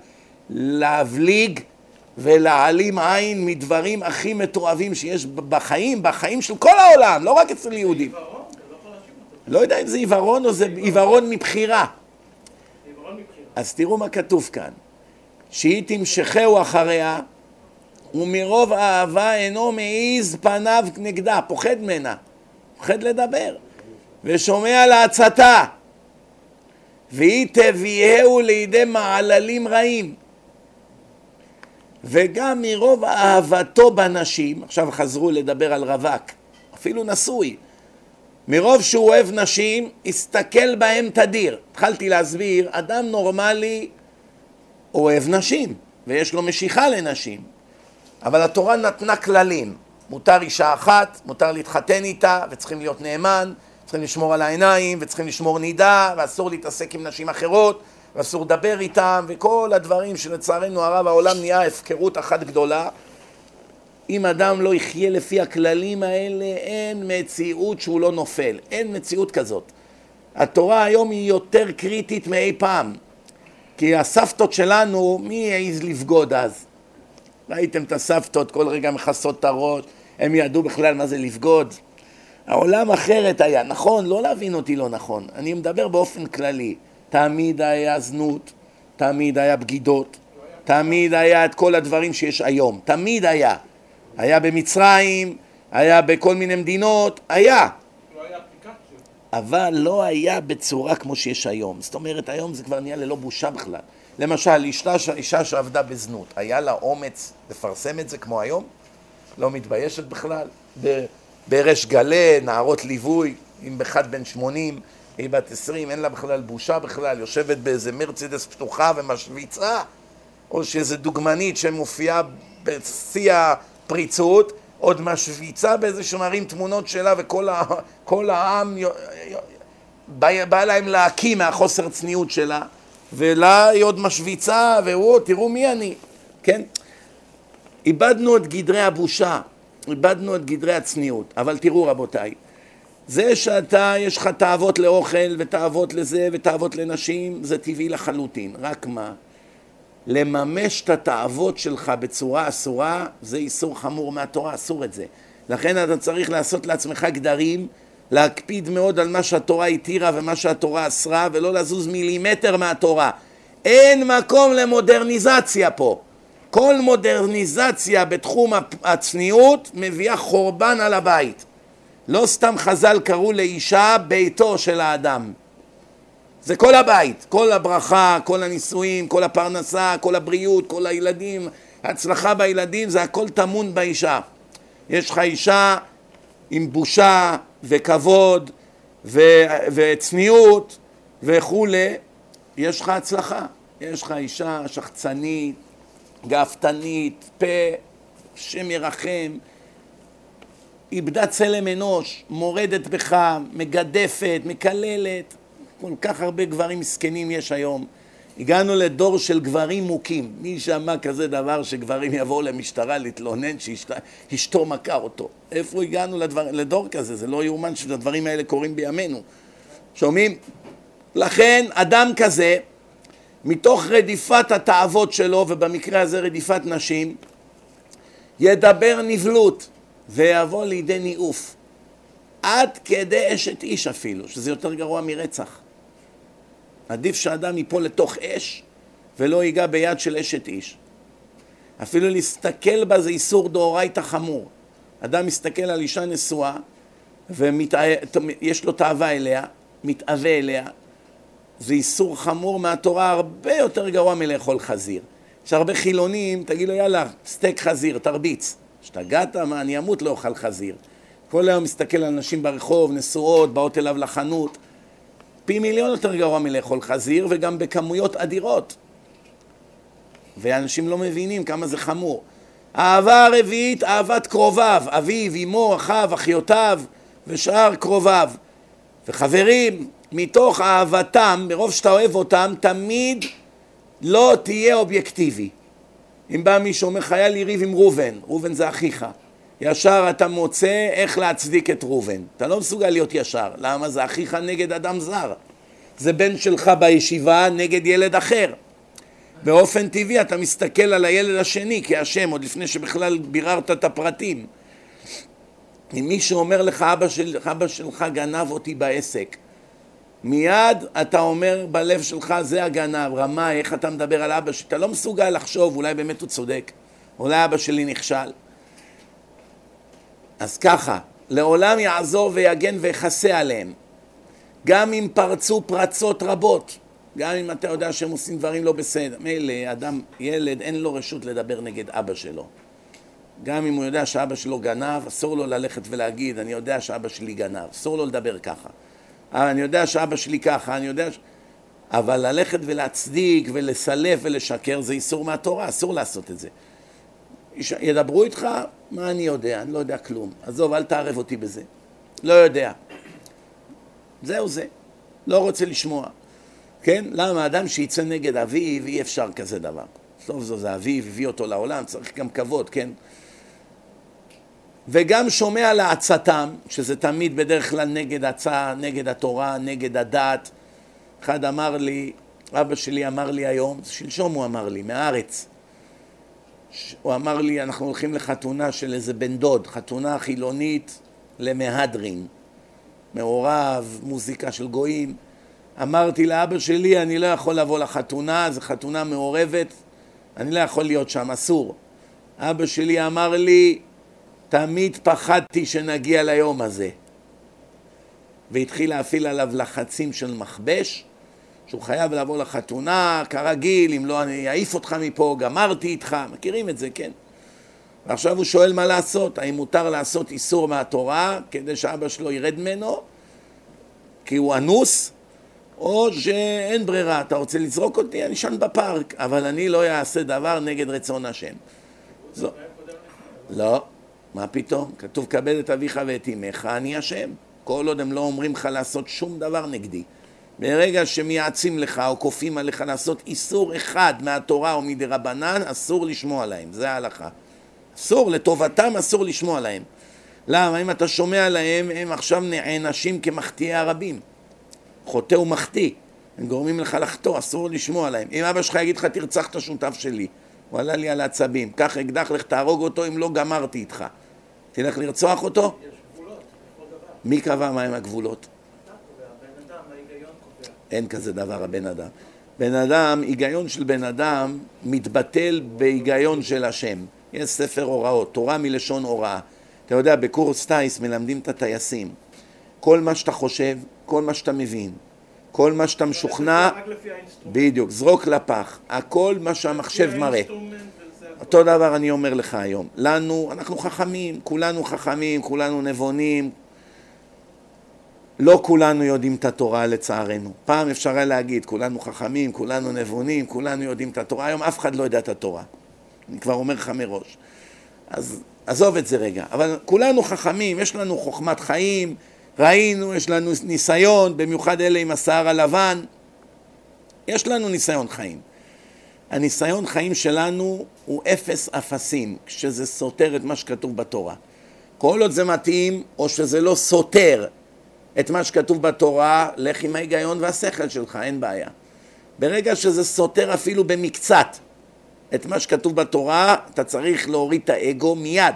להבליג ולהעלים עין מדברים הכי מתועבים שיש בחיים, בחיים של כל העולם, לא רק אצל יהודים. לא יודע אם זה עיוורון או זה עיוורון מבחירה. אז תראו מה כתוב כאן. שהיא תמשכהו אחריה, ומרוב אהבה אינו מעיז פניו נגדה, פוחד ממנה, פוחד לדבר, ושומע לעצתה, והיא תביאהו לידי מעללים רעים. וגם מרוב אהבתו בנשים, עכשיו חזרו לדבר על רווק, אפילו נשוי, מרוב שהוא אוהב נשים, הסתכל בהם תדיר. התחלתי להסביר, אדם נורמלי אוהב נשים, ויש לו משיכה לנשים, אבל התורה נתנה כללים. מותר אישה אחת, מותר להתחתן איתה, וצריכים להיות נאמן, צריכים לשמור על העיניים, וצריכים לשמור נידה, ואסור להתעסק עם נשים אחרות, ואסור לדבר איתם, וכל הדברים שלצערנו הרב העולם נהיה הפקרות אחת גדולה. אם אדם לא יחיה לפי הכללים האלה, אין מציאות שהוא לא נופל. אין מציאות כזאת. התורה היום היא יותר קריטית מאי פעם. כי הסבתות שלנו, מי העז לבגוד אז? ראיתם את הסבתות כל רגע מכסות את הראש, הם ידעו בכלל מה זה לבגוד. העולם אחרת היה, נכון, לא להבין אותי לא נכון, אני מדבר באופן כללי. תמיד היה זנות, תמיד היה בגידות, תמיד היה את כל הדברים שיש היום, תמיד היה. היה במצרים, היה בכל מיני מדינות, היה. אבל לא היה בצורה כמו שיש היום. זאת אומרת, היום זה כבר נהיה ללא בושה בכלל. למשל, אישה, אישה שעבדה בזנות, היה לה אומץ לפרסם את זה כמו היום? לא מתביישת בכלל? בריש גלי, נערות ליווי, עם אחד בן שמונים, היא בת עשרים, אין לה בכלל בושה בכלל, יושבת באיזה מרצדס פתוחה ומשוויצה, או שאיזה דוגמנית שמופיעה בשיא הפריצות, עוד משוויצה באיזה שמרים תמונות שלה וכל ה, העם בא להם להקיא מהחוסר צניעות שלה ולה היא עוד משוויצה והוא, תראו מי אני, כן? איבדנו את גדרי הבושה, איבדנו את גדרי הצניעות, אבל תראו רבותיי, זה שאתה, יש לך תאוות לאוכל ותאוות לזה ותאוות לנשים, זה טבעי לחלוטין, רק מה? לממש את התאוות שלך בצורה אסורה, זה איסור חמור מהתורה, אסור את זה. לכן אתה צריך לעשות לעצמך גדרים, להקפיד מאוד על מה שהתורה התירה ומה שהתורה אסרה, ולא לזוז מילימטר מהתורה. אין מקום למודרניזציה פה. כל מודרניזציה בתחום הצניעות מביאה חורבן על הבית. לא סתם חז"ל קראו לאישה ביתו של האדם. זה כל הבית, כל הברכה, כל הנישואים, כל הפרנסה, כל הבריאות, כל הילדים, ההצלחה בילדים, זה הכל טמון באישה. יש לך אישה, עם בושה וכבוד ו- וצניעות וכולי, יש לך הצלחה. יש לך אישה שחצנית, גאוותנית, פה, השם ירחם, איבדה צלם אנוש, מורדת בך, מגדפת, מקללת, כל כך הרבה גברים מסכנים יש היום. הגענו לדור של גברים מוכים. מי שמע כזה דבר שגברים יבואו למשטרה להתלונן שאשתו מכה אותו? איפה הגענו לדבר, לדור כזה? זה לא יאומן שהדברים האלה קורים בימינו. שומעים? לכן אדם כזה, מתוך רדיפת התאוות שלו, ובמקרה הזה רדיפת נשים, ידבר נבלות ויבוא לידי ניאוף. עד כדי אשת איש אפילו, שזה יותר גרוע מרצח. עדיף שאדם ייפול לתוך אש ולא ייגע ביד של אשת איש. אפילו להסתכל בה זה איסור דאורייתא חמור. אדם מסתכל על אישה נשואה ויש לו תאווה אליה, מתאווה אליה, זה איסור חמור מהתורה הרבה יותר גרוע מלאכול חזיר. יש הרבה חילונים, תגיד לו יאללה, סטייק חזיר, תרביץ. השתגעת? מה, אני אמות לא אוכל חזיר. כל היום מסתכל על נשים ברחוב, נשואות, באות אליו לחנות. פי מיליון יותר גרוע מלאכול חזיר וגם בכמויות אדירות. ואנשים לא מבינים כמה זה חמור. אהבה הרביעית, אהבת קרוביו, אביו, אמו, אחיו, אחיותיו ושאר קרוביו. וחברים, מתוך אהבתם, מרוב שאתה אוהב אותם, תמיד לא תהיה אובייקטיבי. אם בא מישהו אומר לך, היה לי ריב עם ראובן, ראובן זה אחיך. ישר אתה מוצא איך להצדיק את ראובן. אתה לא מסוגל להיות ישר. למה? זה אחיך נגד אדם זר. זה בן שלך בישיבה נגד ילד אחר. באופן טבעי אתה מסתכל על הילד השני כאשם, עוד לפני שבכלל ביררת את הפרטים. אם מישהו אומר לך, אבא, של, אבא שלך גנב אותי בעסק, מיד אתה אומר בלב שלך, זה הגנב, רמאי, איך אתה מדבר על אבא שלי? אתה לא מסוגל לחשוב, אולי באמת הוא צודק, אולי אבא שלי נכשל. אז ככה, לעולם יעזור ויגן ויכסה עליהם. גם אם פרצו פרצות רבות, גם אם אתה יודע שהם עושים דברים לא בסדר. מילא, אדם, ילד, אין לו רשות לדבר נגד אבא שלו. גם אם הוא יודע שאבא שלו גנב, אסור לו ללכת ולהגיד, אני יודע שאבא שלי גנב. אסור לו לדבר ככה. אה, אני יודע שאבא שלי ככה, אני יודע ש... אבל ללכת ולהצדיק ולסלף ולשקר זה איסור מהתורה, אסור לעשות את זה. ידברו איתך, מה אני יודע? אני לא יודע כלום. עזוב, אל תערב אותי בזה. לא יודע. זהו זה. לא רוצה לשמוע. כן? למה אדם שיצא נגד אביו, אי אפשר כזה דבר. סוף זו זה אביו, הביא אותו לעולם, צריך גם כבוד, כן? וגם שומע לעצתם, שזה תמיד בדרך כלל נגד עצה, נגד התורה, נגד הדת. אחד אמר לי, אבא שלי אמר לי היום, שלשום הוא אמר לי, מהארץ. הוא אמר לי, אנחנו הולכים לחתונה של איזה בן דוד, חתונה חילונית למהדרין. מעורב, מוזיקה של גויים. אמרתי לאבא שלי, אני לא יכול לבוא לחתונה, זו חתונה מעורבת, אני לא יכול להיות שם, אסור. אבא שלי אמר לי, תמיד פחדתי שנגיע ליום הזה. והתחיל להפעיל עליו לחצים של מכבש, שהוא חייב לבוא לחתונה, כרגיל, אם לא אני אעיף אותך מפה, גמרתי איתך, מכירים את זה, כן? ועכשיו הוא שואל מה לעשות, האם מותר לעשות איסור מהתורה כדי שאבא שלו ירד ממנו, כי הוא אנוס, או שאין ברירה, אתה רוצה לזרוק אותי, אני שם בפארק, אבל אני לא אעשה דבר נגד רצון השם. זו... לא, מה פתאום? כתוב כבד את אביך ואת אמך, אני השם. כל עוד הם לא אומרים לך לעשות שום דבר נגדי. ברגע שמייעצים לך או כופים עליך לעשות איסור אחד מהתורה או מדי רבנן, אסור לשמוע להם, זה ההלכה. אסור, לטובתם אסור לשמוע להם. למה? אם אתה שומע להם, הם עכשיו נענשים כמחטיאי הרבים. חוטא ומחטיא. הם גורמים לך לחטוא, אסור לשמוע להם. אם אבא שלך יגיד לך, תרצח את השותף שלי, הוא עלה לי על העצבים, קח אקדח, לך תהרוג אותו אם לא גמרתי איתך. תלך לרצוח אותו? מי קבע מהם הגבולות? אין כזה דבר הבן אדם. בן אדם, היגיון של בן אדם מתבטל בהיגיון של השם. יש ספר הוראות, תורה מלשון הוראה. אתה יודע, בקורס טיס מלמדים את הטייסים. כל מה שאתה חושב, כל מה שאתה מבין, כל מה שאתה משוכנע, בדיוק, זרוק לפח. הכל מה שהמחשב מראה. אותו דבר אני אומר לך היום. לנו, אנחנו חכמים, כולנו חכמים, כולנו נבונים. לא כולנו יודעים את התורה לצערנו. פעם אפשר היה להגיד, כולנו חכמים, כולנו נבונים, כולנו יודעים את התורה. היום אף אחד לא יודע את התורה. אני כבר אומר לך מראש. אז עזוב את זה רגע. אבל כולנו חכמים, יש לנו חוכמת חיים, ראינו, יש לנו ניסיון, במיוחד אלה עם השיער הלבן. יש לנו ניסיון חיים. הניסיון חיים שלנו הוא אפס אפסים, כשזה סותר את מה שכתוב בתורה. כל עוד זה מתאים, או שזה לא סותר את מה שכתוב בתורה, לך עם ההיגיון והשכל שלך, אין בעיה. ברגע שזה סותר אפילו במקצת את מה שכתוב בתורה, אתה צריך להוריד את האגו מיד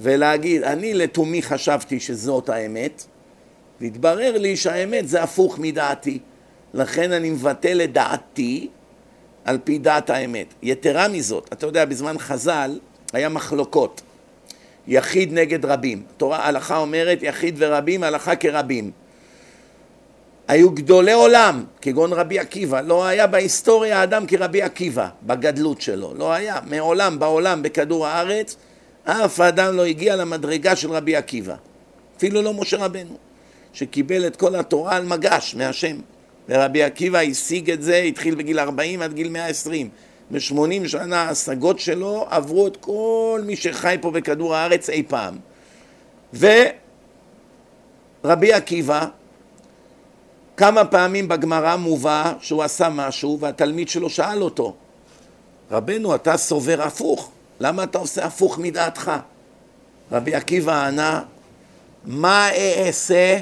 ולהגיד, אני לתומי חשבתי שזאת האמת, והתברר לי שהאמת זה הפוך מדעתי. לכן אני מבטל את דעתי על פי דעת האמת. יתרה מזאת, אתה יודע, בזמן חז"ל היה מחלוקות. יחיד נגד רבים. תורה, ההלכה אומרת יחיד ורבים, הלכה כרבים. היו גדולי עולם, כגון רבי עקיבא, לא היה בהיסטוריה אדם כרבי עקיבא, בגדלות שלו, לא היה, מעולם בעולם בכדור הארץ, אף אדם לא הגיע למדרגה של רבי עקיבא, אפילו לא משה רבנו, שקיבל את כל התורה על מגש מהשם, ורבי עקיבא השיג את זה, התחיל בגיל 40 עד גיל 120, ב-80 שנה ההשגות שלו עברו את כל מי שחי פה בכדור הארץ אי פעם. ורבי עקיבא, כמה פעמים בגמרא מובא שהוא עשה משהו והתלמיד שלו שאל אותו, רבנו, אתה סובר הפוך, למה אתה עושה הפוך מדעתך? רבי עקיבא ענה, מה אעשה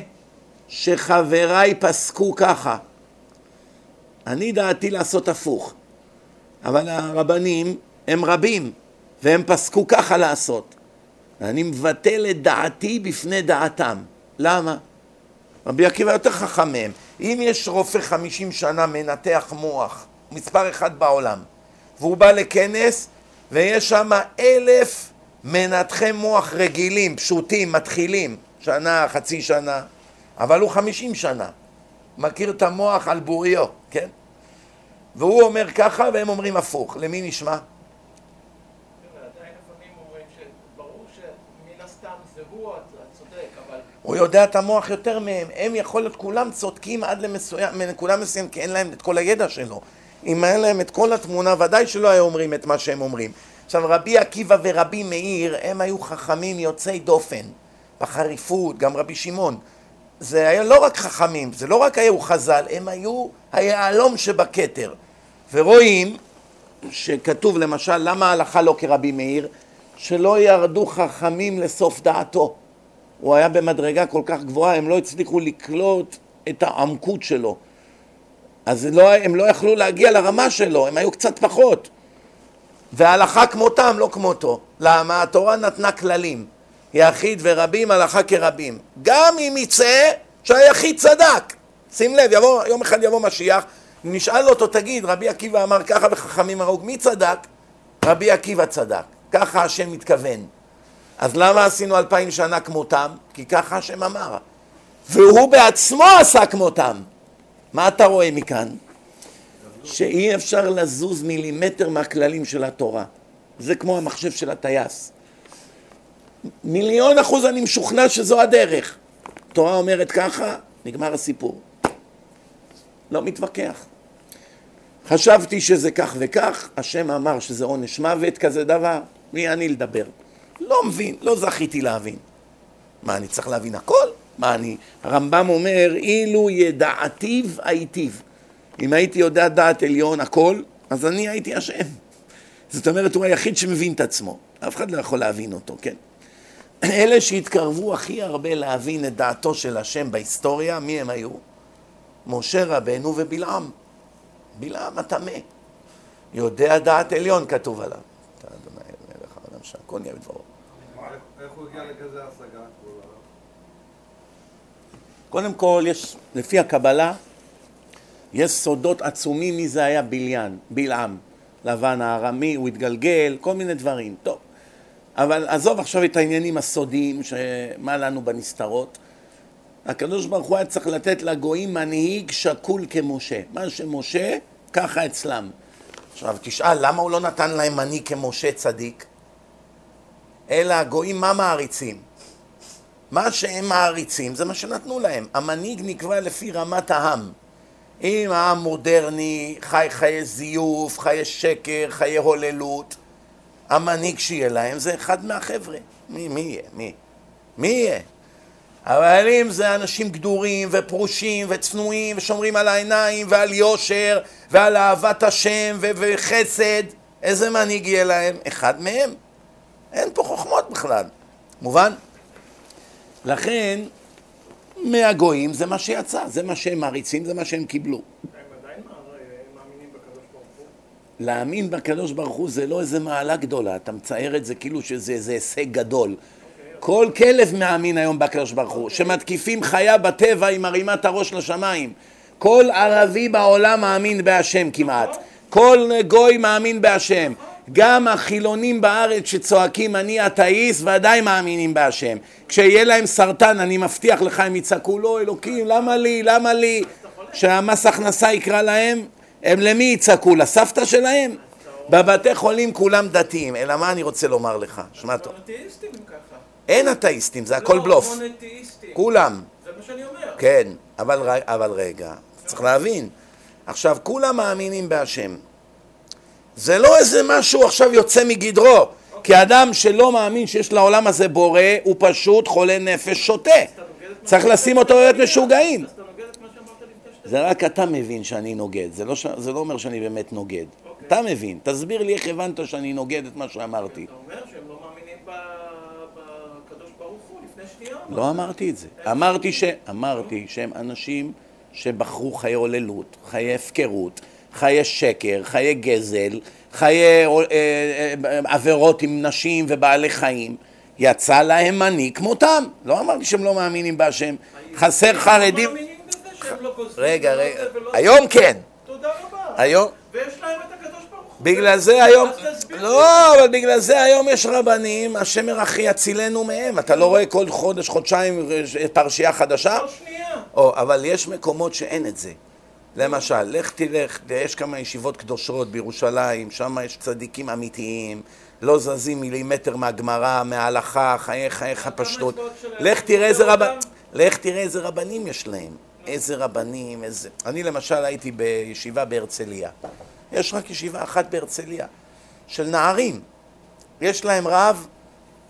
שחבריי פסקו ככה? אני דעתי לעשות הפוך. אבל הרבנים הם רבים, והם פסקו ככה לעשות. ואני מבטל את דעתי בפני דעתם. למה? רבי עקיבא יותר חכם מהם. אם יש רופא חמישים שנה מנתח מוח, מספר אחד בעולם, והוא בא לכנס ויש שם אלף מנתחי מוח רגילים, פשוטים, מתחילים, שנה, חצי שנה, אבל הוא חמישים שנה, מכיר את המוח על בוריו, כן? והוא אומר ככה והם אומרים הפוך. למי נשמע? הוא יודע את המוח יותר מהם, הם יכול להיות כולם צודקים עד למסוים, מנקודה מסוימת, כי אין להם את כל הידע שלו. אם היה להם את כל התמונה, ודאי שלא היו אומרים את מה שהם אומרים. עכשיו, רבי עקיבא ורבי מאיר, הם היו חכמים יוצאי דופן, בחריפות, גם רבי שמעון. זה היה לא רק חכמים, זה לא רק היו חז"ל, הם היו היהלום שבכתר. ורואים שכתוב למשל, למה ההלכה לא כרבי מאיר? שלא ירדו חכמים לסוף דעתו. הוא היה במדרגה כל כך גבוהה, הם לא הצליחו לקלוט את העמקות שלו. אז לא, הם לא יכלו להגיע לרמה שלו, הם היו קצת פחות. וההלכה כמותם, לא כמותו. למה? התורה נתנה כללים. יחיד ורבים, הלכה כרבים. גם אם יצא שהיחיד צדק. שים לב, יבוא, יום אחד יבוא משיח, נשאל אותו, תגיד, רבי עקיבא אמר ככה וחכמים הרוג, מי צדק? רבי עקיבא צדק, ככה השם מתכוון. אז למה עשינו אלפיים שנה כמותם? כי ככה השם אמר. והוא בעצמו עשה כמותם. מה אתה רואה מכאן? שאי אפשר לזוז מילימטר מהכללים של התורה. זה כמו המחשב של הטייס. מיליון אחוז אני משוכנע שזו הדרך. התורה אומרת ככה, נגמר הסיפור. לא מתווכח. חשבתי שזה כך וכך, השם אמר שזה עונש מוות כזה דבר, מי אני לדבר? לא מבין, לא זכיתי להבין. מה, אני צריך להבין הכל? מה אני... הרמב"ם אומר, אילו ידעתיו הייתיו. אם הייתי יודע דעת עליון הכל, אז אני הייתי השם. זאת אומרת, הוא היחיד שמבין את עצמו. אף אחד לא יכול להבין אותו, כן? אלה שהתקרבו הכי הרבה להבין את דעתו של השם בהיסטוריה, מי הם היו? משה רבנו ובלעם. בלעם הטמא. יודע דעת עליון כתוב עליו. אתה אדוני מלך העולם שהכל נהיה בדברו. איך הוא הגיע לכזה השגה? קודם כל, יש, לפי הקבלה, יש סודות עצומים מי זה היה בליין, בלעם. לבן הארמי, הוא התגלגל, כל מיני דברים. טוב, אבל עזוב עכשיו את העניינים הסודיים, שמה לנו בנסתרות. הקדוש ברוך הוא היה צריך לתת לגויים מנהיג שקול כמשה. מה שמשה, ככה אצלם. עכשיו תשאל, למה הוא לא נתן להם מנהיג כמשה צדיק? אלא הגויים מה מעריצים? מה שהם מעריצים זה מה שנתנו להם. המנהיג נקבע לפי רמת העם. אם העם מודרני, חי חיי זיוף, חיי שקר, חיי הוללות, המנהיג שיהיה להם זה אחד מהחבר'ה. מי, מי יהיה? מי? מי יהיה? אבל אם זה אנשים גדורים ופרושים וצנועים ושומרים על העיניים ועל יושר ועל אהבת השם ו- וחסד, איזה מנהיג יהיה להם? אחד מהם. אין פה חוכמות בכלל. מובן? לכן, מהגויים זה מה שיצא, זה מה שהם מעריצים, זה מה שהם קיבלו. להאמין בקדוש ברוך הוא זה לא איזה מעלה גדולה, אתה מצייר את זה כאילו שזה איזה הישג גדול. כל כלב מאמין היום בקדוש ברוך הוא. שמתקיפים חיה בטבע היא מרימה את הראש לשמיים. כל ערבי בעולם מאמין בהשם כמעט. כל גוי מאמין בהשם. גם החילונים בארץ שצועקים אני אתאיסט ועדיין מאמינים בהשם. כשיהיה להם סרטן אני מבטיח לך הם יצעקו לא אלוקים למה לי למה לי שהמס הכנסה יקרא להם הם למי יצעקו? לסבתא שלהם? בבתי חולים כולם דתיים אלא מה אני רוצה לומר לך? שמע טוב. אין אתאיסטים זה הכל בלוף לא, מונותאיסטים. כולם זה מה שאני אומר. כן, אבל, אבל רגע, צריך להבין. עכשיו, כולם מאמינים בהשם. זה לא איזה משהו עכשיו יוצא מגדרו. כי אדם שלא מאמין שיש לעולם הזה בורא, הוא פשוט חולה נפש מה צריך לשים אותו להיות. משוגעים. זה רק אתה מבין שאני נוגד, זה לא, ש... זה לא אומר שאני באמת נוגד. אוקיי. אתה מבין, תסביר לי איך הבנת שאני נוגד את מה שאמרתי. אתה אומר שהם לא מאמינים ב- בקדוש ברוך הוא לפני שנייה. לא אמרתי את זה. אמרתי, ש... אמרתי שהם אנשים שבחרו חיי הוללות, חיי הפקרות, חיי שקר, חיי גזל, חיי אה, אה, עבירות עם נשים ובעלי חיים. יצא להם מנהיג כמותם. לא אמרתי שהם לא מאמינים בהשם. חסר חרדים... לא שהם לא. רגע, רגע. היום כן. תודה רבה. היום... ויש להם את הקדוש. בגלל זה היום. לא, אבל בגלל זה היום יש רבנים, השם ירחי יצילנו מהם. אתה לא רואה כל חודש, חודשיים אה, פרשייה חדשה? לא שנייה. או, אבל יש מקומות שאין את זה. למשל, לך תלך, יש כמה ישיבות קדושות בירושלים, שם יש צדיקים אמיתיים, לא זזים מילימטר מהגמרא, מההלכה, חיי חייך פשטות. מצוות שלהם? לך תראה איזה רב... אותם? לך תראה איזה רבנים יש להם. איזה רבנים, איזה... אני למשל הייתי בישיבה בהרצליה. יש רק ישיבה אחת בהרצליה, של נערים. יש להם רב,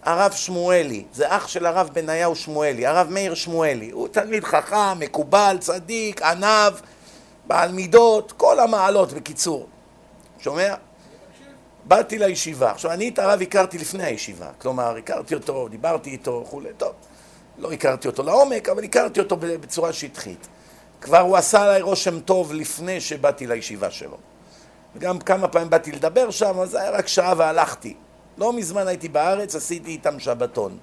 הרב שמואלי, זה אח של הרב בניהו שמואלי, הרב מאיר שמואלי. הוא תלמיד חכם, מקובל, צדיק, ענב, בעל מידות, כל המעלות בקיצור. שומע? באתי לישיבה. עכשיו, אני את הרב הכרתי לפני הישיבה. כלומר, הכרתי אותו, דיברתי איתו וכולי. טוב, לא הכרתי אותו לעומק, אבל הכרתי אותו בצורה שטחית. כבר הוא עשה עליי רושם טוב לפני שבאתי לישיבה שלו. וגם כמה פעמים באתי לדבר שם, אז היה רק שעה והלכתי. לא מזמן הייתי בארץ, עשיתי איתם שבתון.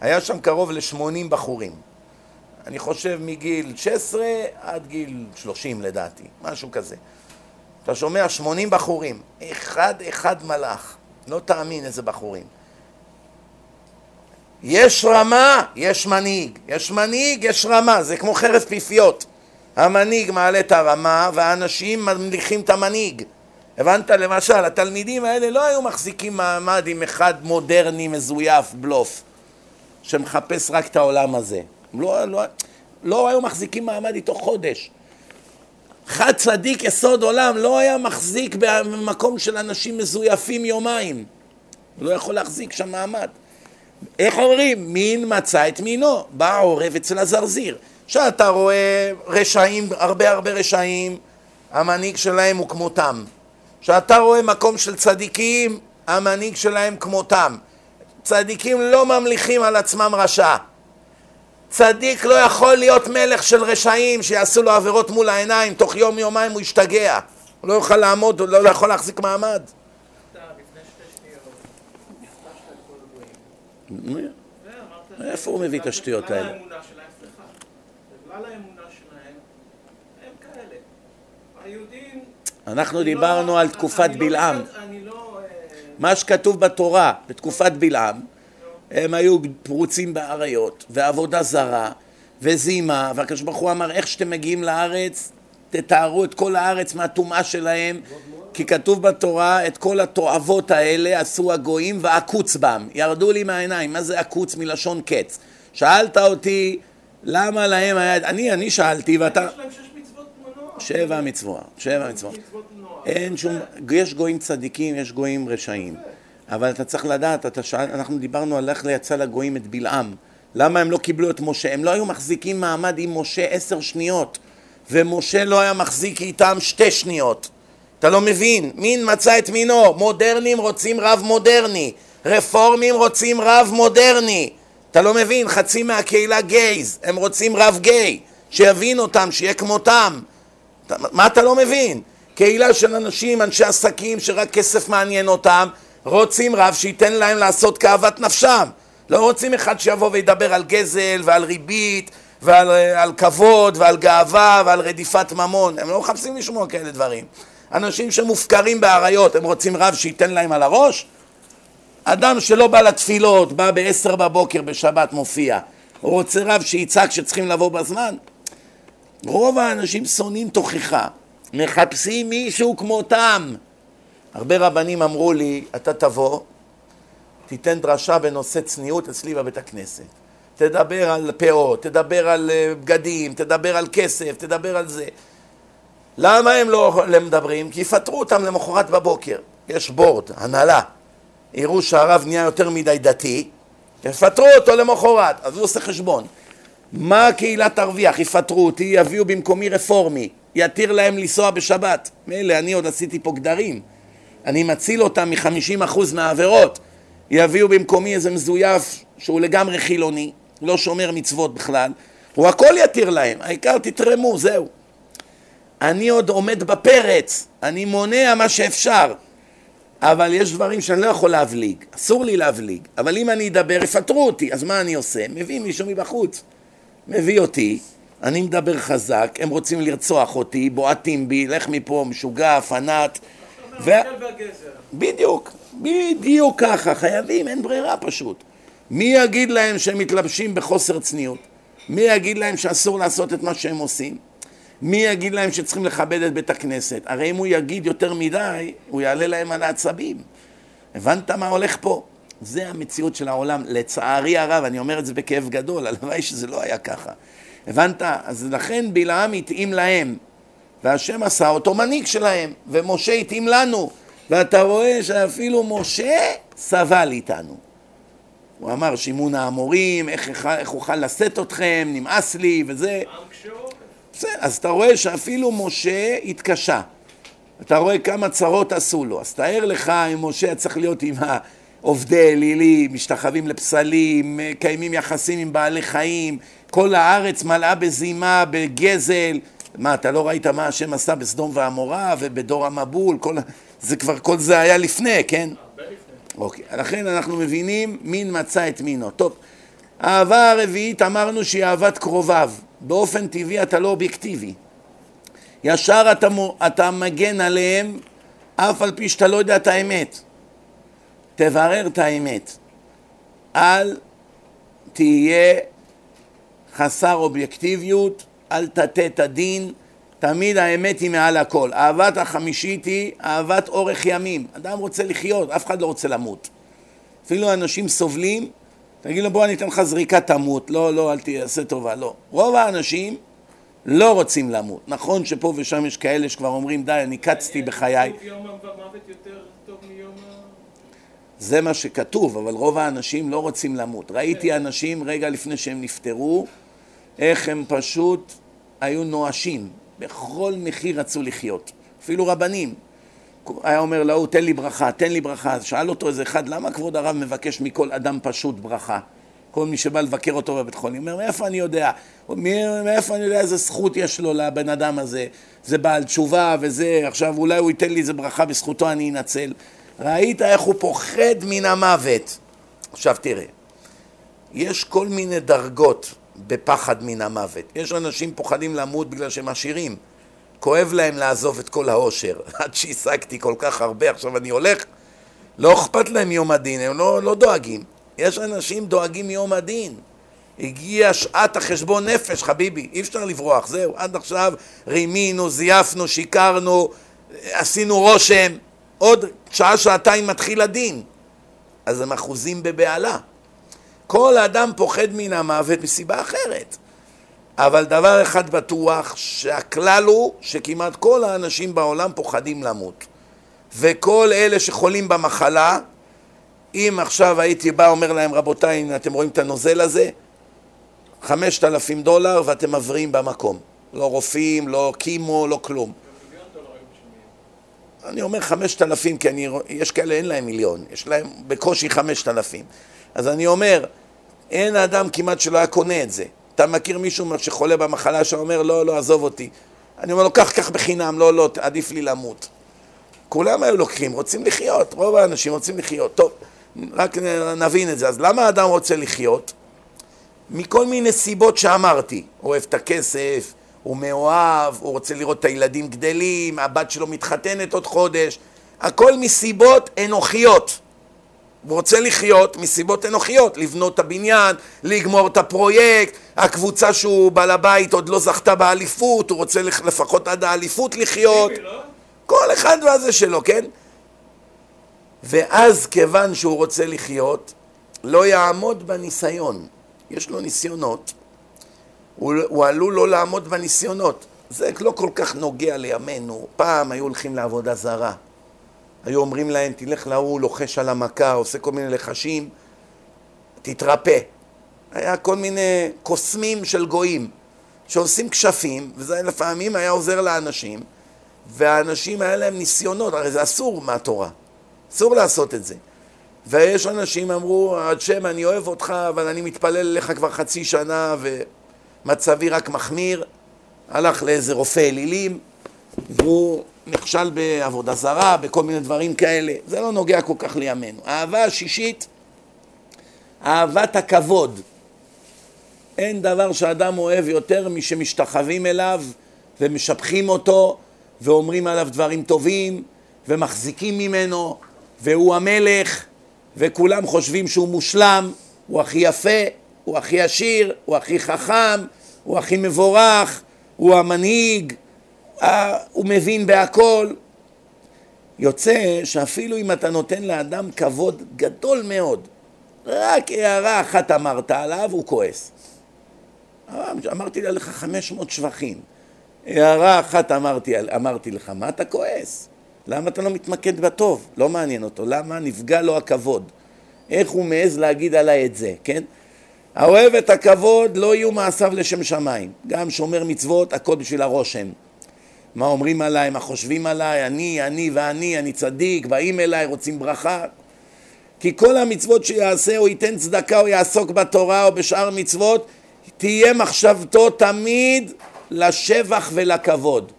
היה שם קרוב ל-80 בחורים. אני חושב מגיל 16 עד גיל 30 לדעתי, משהו כזה. אתה שומע 80 בחורים, אחד אחד מלאך, לא תאמין איזה בחורים. יש רמה, יש מנהיג, יש מנהיג, יש רמה, זה כמו חרב פיפיות. המנהיג מעלה את הרמה והאנשים ממליכים את המנהיג. הבנת? למשל, התלמידים האלה לא היו מחזיקים מעמד עם אחד מודרני מזויף, בלוף, שמחפש רק את העולם הזה. לא, לא, לא היו מחזיקים מעמד איתו חודש. חד צדיק יסוד עולם לא היה מחזיק במקום של אנשים מזויפים יומיים. לא יכול להחזיק שם מעמד. איך אומרים? מין מצא את מינו, בא העורב אצל הזרזיר. כשאתה רואה רשעים, הרבה הרבה רשעים, המנהיג שלהם הוא כמותם. כשאתה רואה מקום של צדיקים, המנהיג שלהם כמותם. צדיקים לא ממליכים על עצמם רשע. צדיק לא יכול להיות מלך של רשעים שיעשו לו עבירות מול העיניים, תוך יום יומיים הוא ישתגע. הוא לא יוכל לעמוד, הוא לא יכול להחזיק מעמד. איפה הוא מביא את השטויות האלה? בגלל האמונה שלהם, הם כאלה. היהודים... אנחנו דיברנו לא- על תקופת אני לא בלעם. מצד- אני לא... אה, מה שכתוב בתורה, בתקופת בלעם, הם היו פרוצים באריות, ועבודה זרה, וזימה, והקדוש ברוך הוא אמר, איך שאתם מגיעים לארץ, תתארו את כל הארץ מהטומאה שלהם, כי כתוב בתורה, את כל התועבות האלה עשו הגויים ועקוץ בם. ירדו לי מהעיניים. מה זה עקוץ? מלשון קץ. שאלת אותי, למה להם היה... אני, אני שאלתי ואתה... יש להם שש מצוות כמו נוח. שבע מצוות, שבע מצוות. אין שום... יש גויים צדיקים, יש גויים רשעים. אבל אתה צריך לדעת, אתה שאל, אנחנו דיברנו על איך יצא לגויים את בלעם. למה הם לא קיבלו את משה? הם לא היו מחזיקים מעמד עם משה עשר שניות, ומשה לא היה מחזיק איתם שתי שניות. אתה לא מבין? מין מצא את מינו. מודרנים רוצים רב מודרני. רפורמים רוצים רב מודרני. אתה לא מבין? חצי מהקהילה גייז. הם רוצים רב גיי. שיבין אותם, שיהיה כמותם. מה אתה לא מבין? קהילה של אנשים, אנשי עסקים, שרק כסף מעניין אותם, רוצים רב שייתן להם לעשות כאוות נפשם. לא רוצים אחד שיבוא וידבר על גזל ועל ריבית ועל אה, על כבוד ועל גאווה ועל רדיפת ממון. הם לא מחפשים לשמוע כאלה דברים. אנשים שמופקרים באריות, הם רוצים רב שייתן להם על הראש? אדם שלא בא לתפילות, בא בעשר בבוקר בשבת מופיע, הוא רוצה רב שיצעק שצריכים לבוא בזמן? רוב האנשים שונאים תוכחה, מחפשים מישהו כמותם. הרבה רבנים אמרו לי, אתה תבוא, תיתן דרשה בנושא צניעות אצלי בבית הכנסת. תדבר על פאות, תדבר על אה, בגדים, תדבר על כסף, תדבר על זה. למה הם לא מדברים? כי יפטרו אותם למחרת בבוקר. יש בורד, הנהלה. יראו שהרב נהיה יותר מדי דתי, יפטרו אותו למחרת. אז הוא עושה חשבון. מה הקהילה תרוויח? יפטרו אותי, יביאו במקומי רפורמי, יתיר להם לנסוע בשבת. מילא, אני עוד עשיתי פה גדרים. אני מציל אותם מ-50% מהעבירות. יביאו במקומי איזה מזויף שהוא לגמרי חילוני, לא שומר מצוות בכלל. הוא הכל יתיר להם, העיקר תתרמו, זהו. אני עוד עומד בפרץ, אני מונע מה שאפשר. אבל יש דברים שאני לא יכול להבליג, אסור לי להבליג. אבל אם אני אדבר, יפטרו אותי, אז מה אני עושה? מביא מישהו מבחוץ. מביא אותי, אני מדבר חזק, הם רוצים לרצוח אותי, בועטים בי, לך מפה, משוגע, פנאט. ו... בדיוק, בדיוק ככה, חייבים, אין ברירה פשוט. מי יגיד להם שהם מתלבשים בחוסר צניעות? מי יגיד להם שאסור לעשות את מה שהם עושים? מי יגיד להם שצריכים לכבד את בית הכנסת? הרי אם הוא יגיד יותר מדי, הוא יעלה להם על העצבים. הבנת מה הולך פה? זה המציאות של העולם. לצערי הרב, אני אומר את זה בכאב גדול, הלוואי שזה לא היה ככה. הבנת? אז לכן בלעם התאים להם, והשם עשה אותו מנהיג שלהם, ומשה התאים לנו. ואתה רואה שאפילו משה סבל איתנו. הוא אמר, שימון האמורים, איך, אוכל לשאת אתכם, נמאס לי וזה. עם קשה עורף. בסדר, אז אתה רואה שאפילו משה התקשה. אתה רואה כמה צרות עשו לו. אז תאר לך אם משה צריך להיות עם עובדי אלילים, משתחווים לפסלים, מקיימים יחסים עם בעלי חיים, כל הארץ מלאה בזימה, בגזל. מה, אתה לא ראית מה השם עשה בסדום ועמורה ובדור המבול? כל... זה כבר, כל זה היה לפני, כן? אוקיי, לכן אנחנו מבינים מין מצא את מינו. טוב, האהבה הרביעית אמרנו שהיא אהבת קרוביו. באופן טבעי אתה לא אובייקטיבי. ישר אתה, אתה מגן עליהם אף על פי שאתה לא יודע את האמת. תברר את האמת. אל תהיה חסר אובייקטיביות, אל תטה את הדין, תמיד האמת היא מעל הכל. אהבת החמישית היא אהבת אורך ימים. אדם רוצה לחיות, אף אחד לא רוצה למות. אפילו אנשים סובלים, תגיד לו בוא אני אתן לך זריקה תמות, לא, לא, אל תעשה טובה, לא. רוב האנשים לא רוצים למות. נכון שפה ושם יש כאלה שכבר אומרים די, אני קצתי בחיי, כתוב יום המוות יותר טוב מיום ה... זה מה שכתוב, אבל רוב האנשים לא רוצים למות. ראיתי אנשים רגע לפני שהם נפטרו, איך הם פשוט היו נואשים, בכל מחיר רצו לחיות. אפילו רבנים. היה אומר להוא, תן לי ברכה, תן לי ברכה. אז שאל אותו איזה אחד, למה כבוד הרב מבקש מכל אדם פשוט ברכה? כל מי שבא לבקר אותו בבית חולים, אומר, מאיפה אני יודע? מאיפה אני יודע איזה זכות יש לו לבן אדם הזה? זה בעל תשובה וזה, עכשיו אולי הוא ייתן לי איזה ברכה, בזכותו אני אנצל. ראית איך הוא פוחד מן המוות. עכשיו תראה, יש כל מיני דרגות בפחד מן המוות. יש אנשים פוחדים למות בגלל שהם עשירים. כואב להם לעזוב את כל העושר. עד שהשגתי כל כך הרבה, עכשיו אני הולך, לא אכפת להם יום הדין, הם לא, לא דואגים. יש אנשים דואגים יום הדין. הגיעה שעת החשבון נפש, חביבי, אי אפשר לברוח, זהו, עד עכשיו רימינו, זייפנו, שיקרנו, עשינו רושם, עוד שעה-שעתיים מתחיל הדין. אז הם אחוזים בבהלה. כל אדם פוחד מן המוות מסיבה אחרת. אבל דבר אחד בטוח, שהכלל הוא שכמעט כל האנשים בעולם פוחדים למות. וכל אלה שחולים במחלה, אם עכשיו הייתי בא אומר להם, רבותיי, אם אתם רואים את הנוזל הזה, חמשת אלפים דולר ואתם מבריאים במקום. לא רופאים, לא קימו, לא כלום. אני אומר חמשת אלפים כי אני, יש כאלה אין להם מיליון, יש להם בקושי חמשת אלפים. אז אני אומר, אין אדם כמעט שלא היה קונה את זה. אתה מכיר מישהו שחולה במחלה שאומר לא, לא, עזוב אותי. אני אומר לו, קח, קח בחינם, לא, לא, עדיף לי למות. כולם היו לוקחים, רוצים לחיות, רוב האנשים רוצים לחיות. טוב, רק נבין את זה. אז למה האדם רוצה לחיות? מכל מיני סיבות שאמרתי. הוא אוהב את הכסף, הוא מאוהב, הוא רוצה לראות את הילדים גדלים, הבת שלו מתחתנת עוד חודש. הכל מסיבות אנוכיות. הוא רוצה לחיות מסיבות אנוכיות, לבנות את הבניין, לגמור את הפרויקט, הקבוצה שהוא בעל הבית עוד לא זכתה באליפות, הוא רוצה לפחות עד האליפות לחיות. לא? כל אחד והזה שלו, כן? ואז כיוון שהוא רוצה לחיות, לא יעמוד בניסיון. יש לו ניסיונות. הוא, הוא עלול לא לעמוד בניסיונות. זה לא כל כך נוגע לימינו. פעם היו הולכים לעבודה זרה. היו אומרים להם, תלך להוא, לוחש על המכה, עושה כל מיני לחשים, תתרפא. היה כל מיני קוסמים של גויים שעושים כשפים, וזה לפעמים היה עוזר לאנשים, והאנשים היה להם ניסיונות, הרי זה אסור מהתורה, אסור לעשות את זה. ויש אנשים אמרו, עד שם אני אוהב אותך, אבל אני מתפלל אליך כבר חצי שנה ומצבי רק מחמיר. הלך לאיזה רופא אלילים, והוא נכשל בעבודה זרה, בכל מיני דברים כאלה. זה לא נוגע כל כך לימינו. האהבה השישית, אהבת הכבוד. אין דבר שאדם אוהב יותר משמשתחווים אליו ומשבחים אותו ואומרים עליו דברים טובים ומחזיקים ממנו והוא המלך וכולם חושבים שהוא מושלם, הוא הכי יפה, הוא הכי עשיר, הוא הכי חכם, הוא הכי מבורך, הוא המנהיג, הוא מבין בהכל. יוצא שאפילו אם אתה נותן לאדם כבוד גדול מאוד, רק הערה אחת אמרת עליו, הוא כועס. אמרתי לך 500 שבחים. הערה אחת אמרתי, אמרתי לך, מה אתה כועס? למה אתה לא מתמקד בטוב? לא מעניין אותו. למה? נפגע לו הכבוד. איך הוא מעז להגיד עליי את זה, כן? האוהב את הכבוד, לא יהיו מעשיו לשם שמיים. גם שומר מצוות, הכל בשביל הרושם. מה אומרים עליי, מה חושבים עליי, אני, אני ואני, אני צדיק, באים אליי, רוצים ברכה. כי כל המצוות שיעשה, או ייתן צדקה, או יעסוק בתורה, או בשאר מצוות, תהיה מחשבתו תמיד לשבח ולכבוד.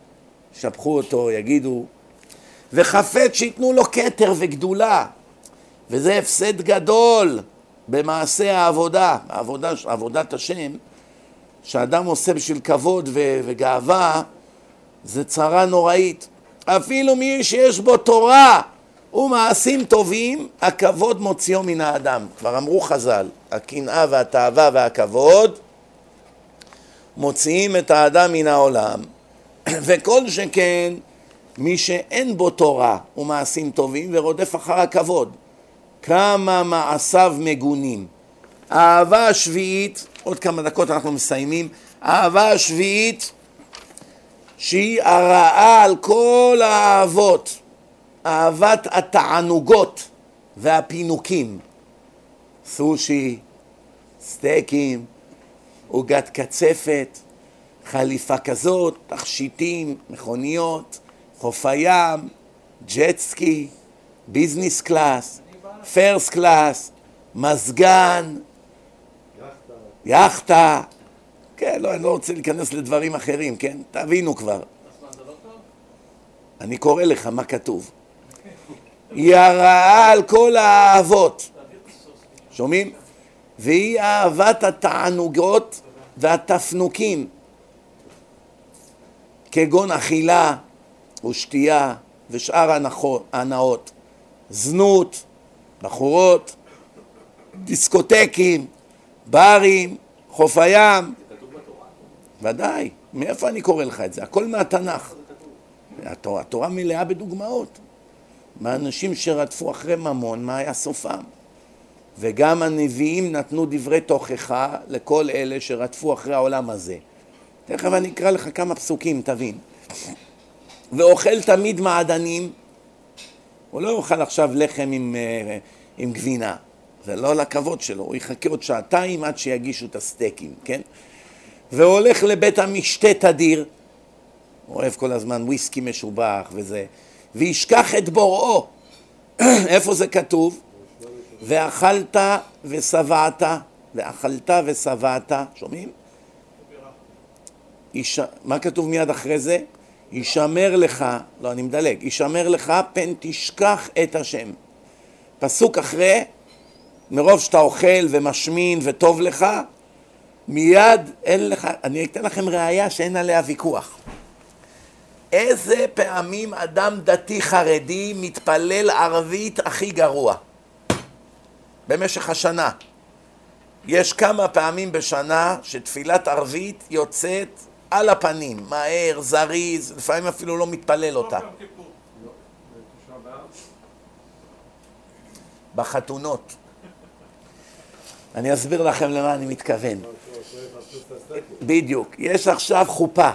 שפכו אותו, יגידו, וחפץ שייתנו לו כתר וגדולה, וזה הפסד גדול במעשה העבודה, העבודה, עבודת השם, שאדם עושה בשביל כבוד וגאווה, זה צרה נוראית. אפילו מי שיש בו תורה ומעשים טובים, הכבוד מוציאו מן האדם. כבר אמרו חז"ל, הקנאה והתאווה והכבוד מוציאים את האדם מן העולם, וכל שכן מי שאין בו תורה ומעשים טובים ורודף אחר הכבוד. כמה מעשיו מגונים. האהבה השביעית, עוד כמה דקות אנחנו מסיימים, האהבה השביעית שהיא הרעה על כל האהבות, אהבת התענוגות והפינוקים, סושי, סטייקים, עוגת קצפת, חליפה כזאת, תכשיטים, מכוניות, חוף הים, ג'טסקי, business class, first class, מזגן, יאכטה, כן, לא, אני לא רוצה להיכנס לדברים אחרים, כן? תבינו כבר. אני קורא לך מה כתוב. היא הרעה על כל האהבות. שומעים? והיא אהבת התענוגות והתפנוקים, כגון אכילה ושתייה ושאר הנאות, זנות, בחורות, דיסקוטקים, ברים, חוף הים. ודאי, מאיפה אני קורא לך את זה? הכל מהתנ"ך. התורה, התורה מלאה בדוגמאות. מהאנשים שרדפו אחרי ממון, מה היה סופם? וגם הנביאים נתנו דברי תוכחה לכל אלה שרדפו אחרי העולם הזה. תכף אני אקרא לך כמה פסוקים, תבין. ואוכל תמיד מעדנים, הוא לא יאכל עכשיו לחם עם, אה, עם גבינה, זה לא לכבוד שלו, הוא יחכה עוד שעתיים עד שיגישו את הסטייקים, כן? והולך לבית המשתה תדיר, אוהב כל הזמן וויסקי משובח וזה, וישכח את בוראו. איפה זה כתוב? ואכלת ושבעת, ואכלת ושבעת, שומעים? יש... מה כתוב מיד אחרי זה? ישמר לך, לא אני מדלג, ישמר לך פן תשכח את השם. פסוק אחרי, מרוב שאתה אוכל ומשמין וטוב לך, מיד אין לך, אני אתן לכם ראייה שאין עליה ויכוח. איזה פעמים אדם דתי חרדי מתפלל ערבית הכי גרוע? במשך השנה. יש כמה פעמים בשנה שתפילת ערבית יוצאת על הפנים, מהר, זריז, לפעמים אפילו לא מתפלל אותה. בחתונות. אני אסביר לכם למה אני מתכוון. בדיוק. יש עכשיו חופה.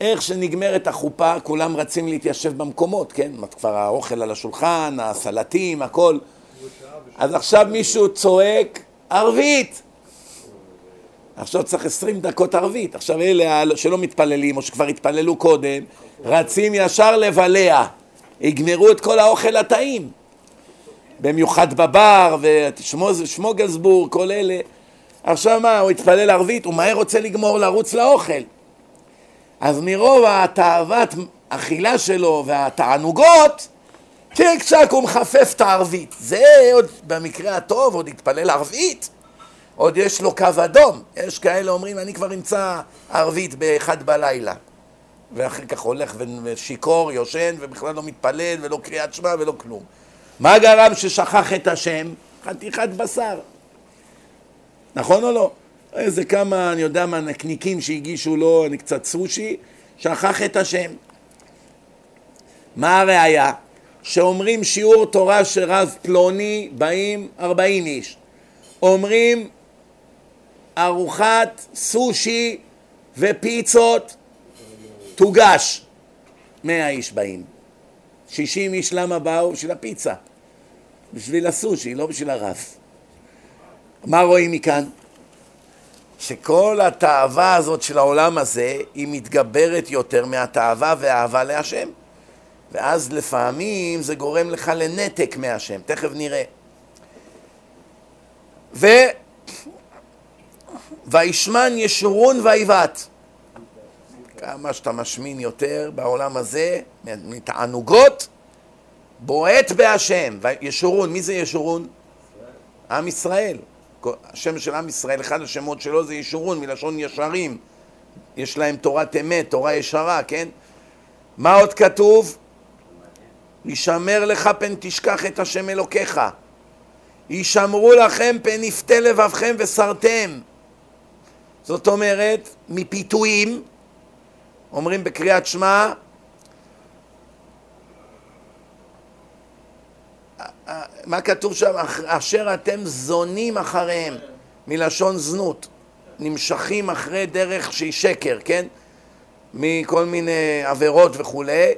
איך שנגמרת החופה, כולם רצים להתיישב במקומות, כן? כבר האוכל על השולחן, הסלטים, הכל. אז עכשיו מישהו צועק, ערבית! עכשיו צריך עשרים דקות ערבית. עכשיו אלה שלא מתפללים, או שכבר התפללו קודם, רצים ישר לבלע. יגמרו את כל האוכל הטעים. במיוחד בבר, ושמוגלסבורג, כל אלה. עכשיו מה, הוא התפלל ערבית, הוא מהר רוצה לגמור לרוץ לאוכל. אז מרוב התאוות אכילה שלו והתענוגות, צ'יק צ'אק הוא מחפף את הערבית. זה עוד במקרה הטוב, עוד יתפלל ערבית. עוד יש לו קו אדום. יש כאלה אומרים, אני כבר אמצא ערבית באחד בלילה. ואחר כך הולך ושיכור, יושן, ובכלל לא מתפלל, ולא קריאת שמע ולא כלום. מה גרם ששכח את השם? חתיכת בשר. נכון או לא? איזה כמה, אני יודע מה, נקניקים שהגישו לו, אני קצת סושי, שכח את השם. מה הראיה? שאומרים שיעור תורה של רב פלוני, באים ארבעים איש. אומרים ארוחת סושי ופיצות תוגש. מאה איש באים. שישים איש למה באו? בשביל הפיצה. בשביל הסושי, לא בשביל הרב. מה רואים מכאן? שכל התאווה הזאת של העולם הזה היא מתגברת יותר מהתאווה והאהבה להשם. ואז לפעמים זה גורם לך לנתק מהשם, תכף נראה. ו... וישמן ישורון ויבעט. כמה שאתה משמין יותר בעולם הזה, מתענוגות, בועט בהשם. ישורון, מי זה ישורון? עם ישראל. השם של עם ישראל, אחד השמות שלו זה ישורון, מלשון ישרים. יש להם תורת אמת, תורה ישרה, כן? מה עוד כתוב? ישמר לך פן תשכח את השם אלוקיך. ישמרו לכם פן יפתה לבבכם וסרתם. זאת אומרת, מפיתויים, אומרים בקריאת שמע, מה כתוב שם? אשר אתם זונים אחריהם, מלשון זנות, נמשכים אחרי דרך שהיא שקר, כן? מכל מיני עבירות וכולי,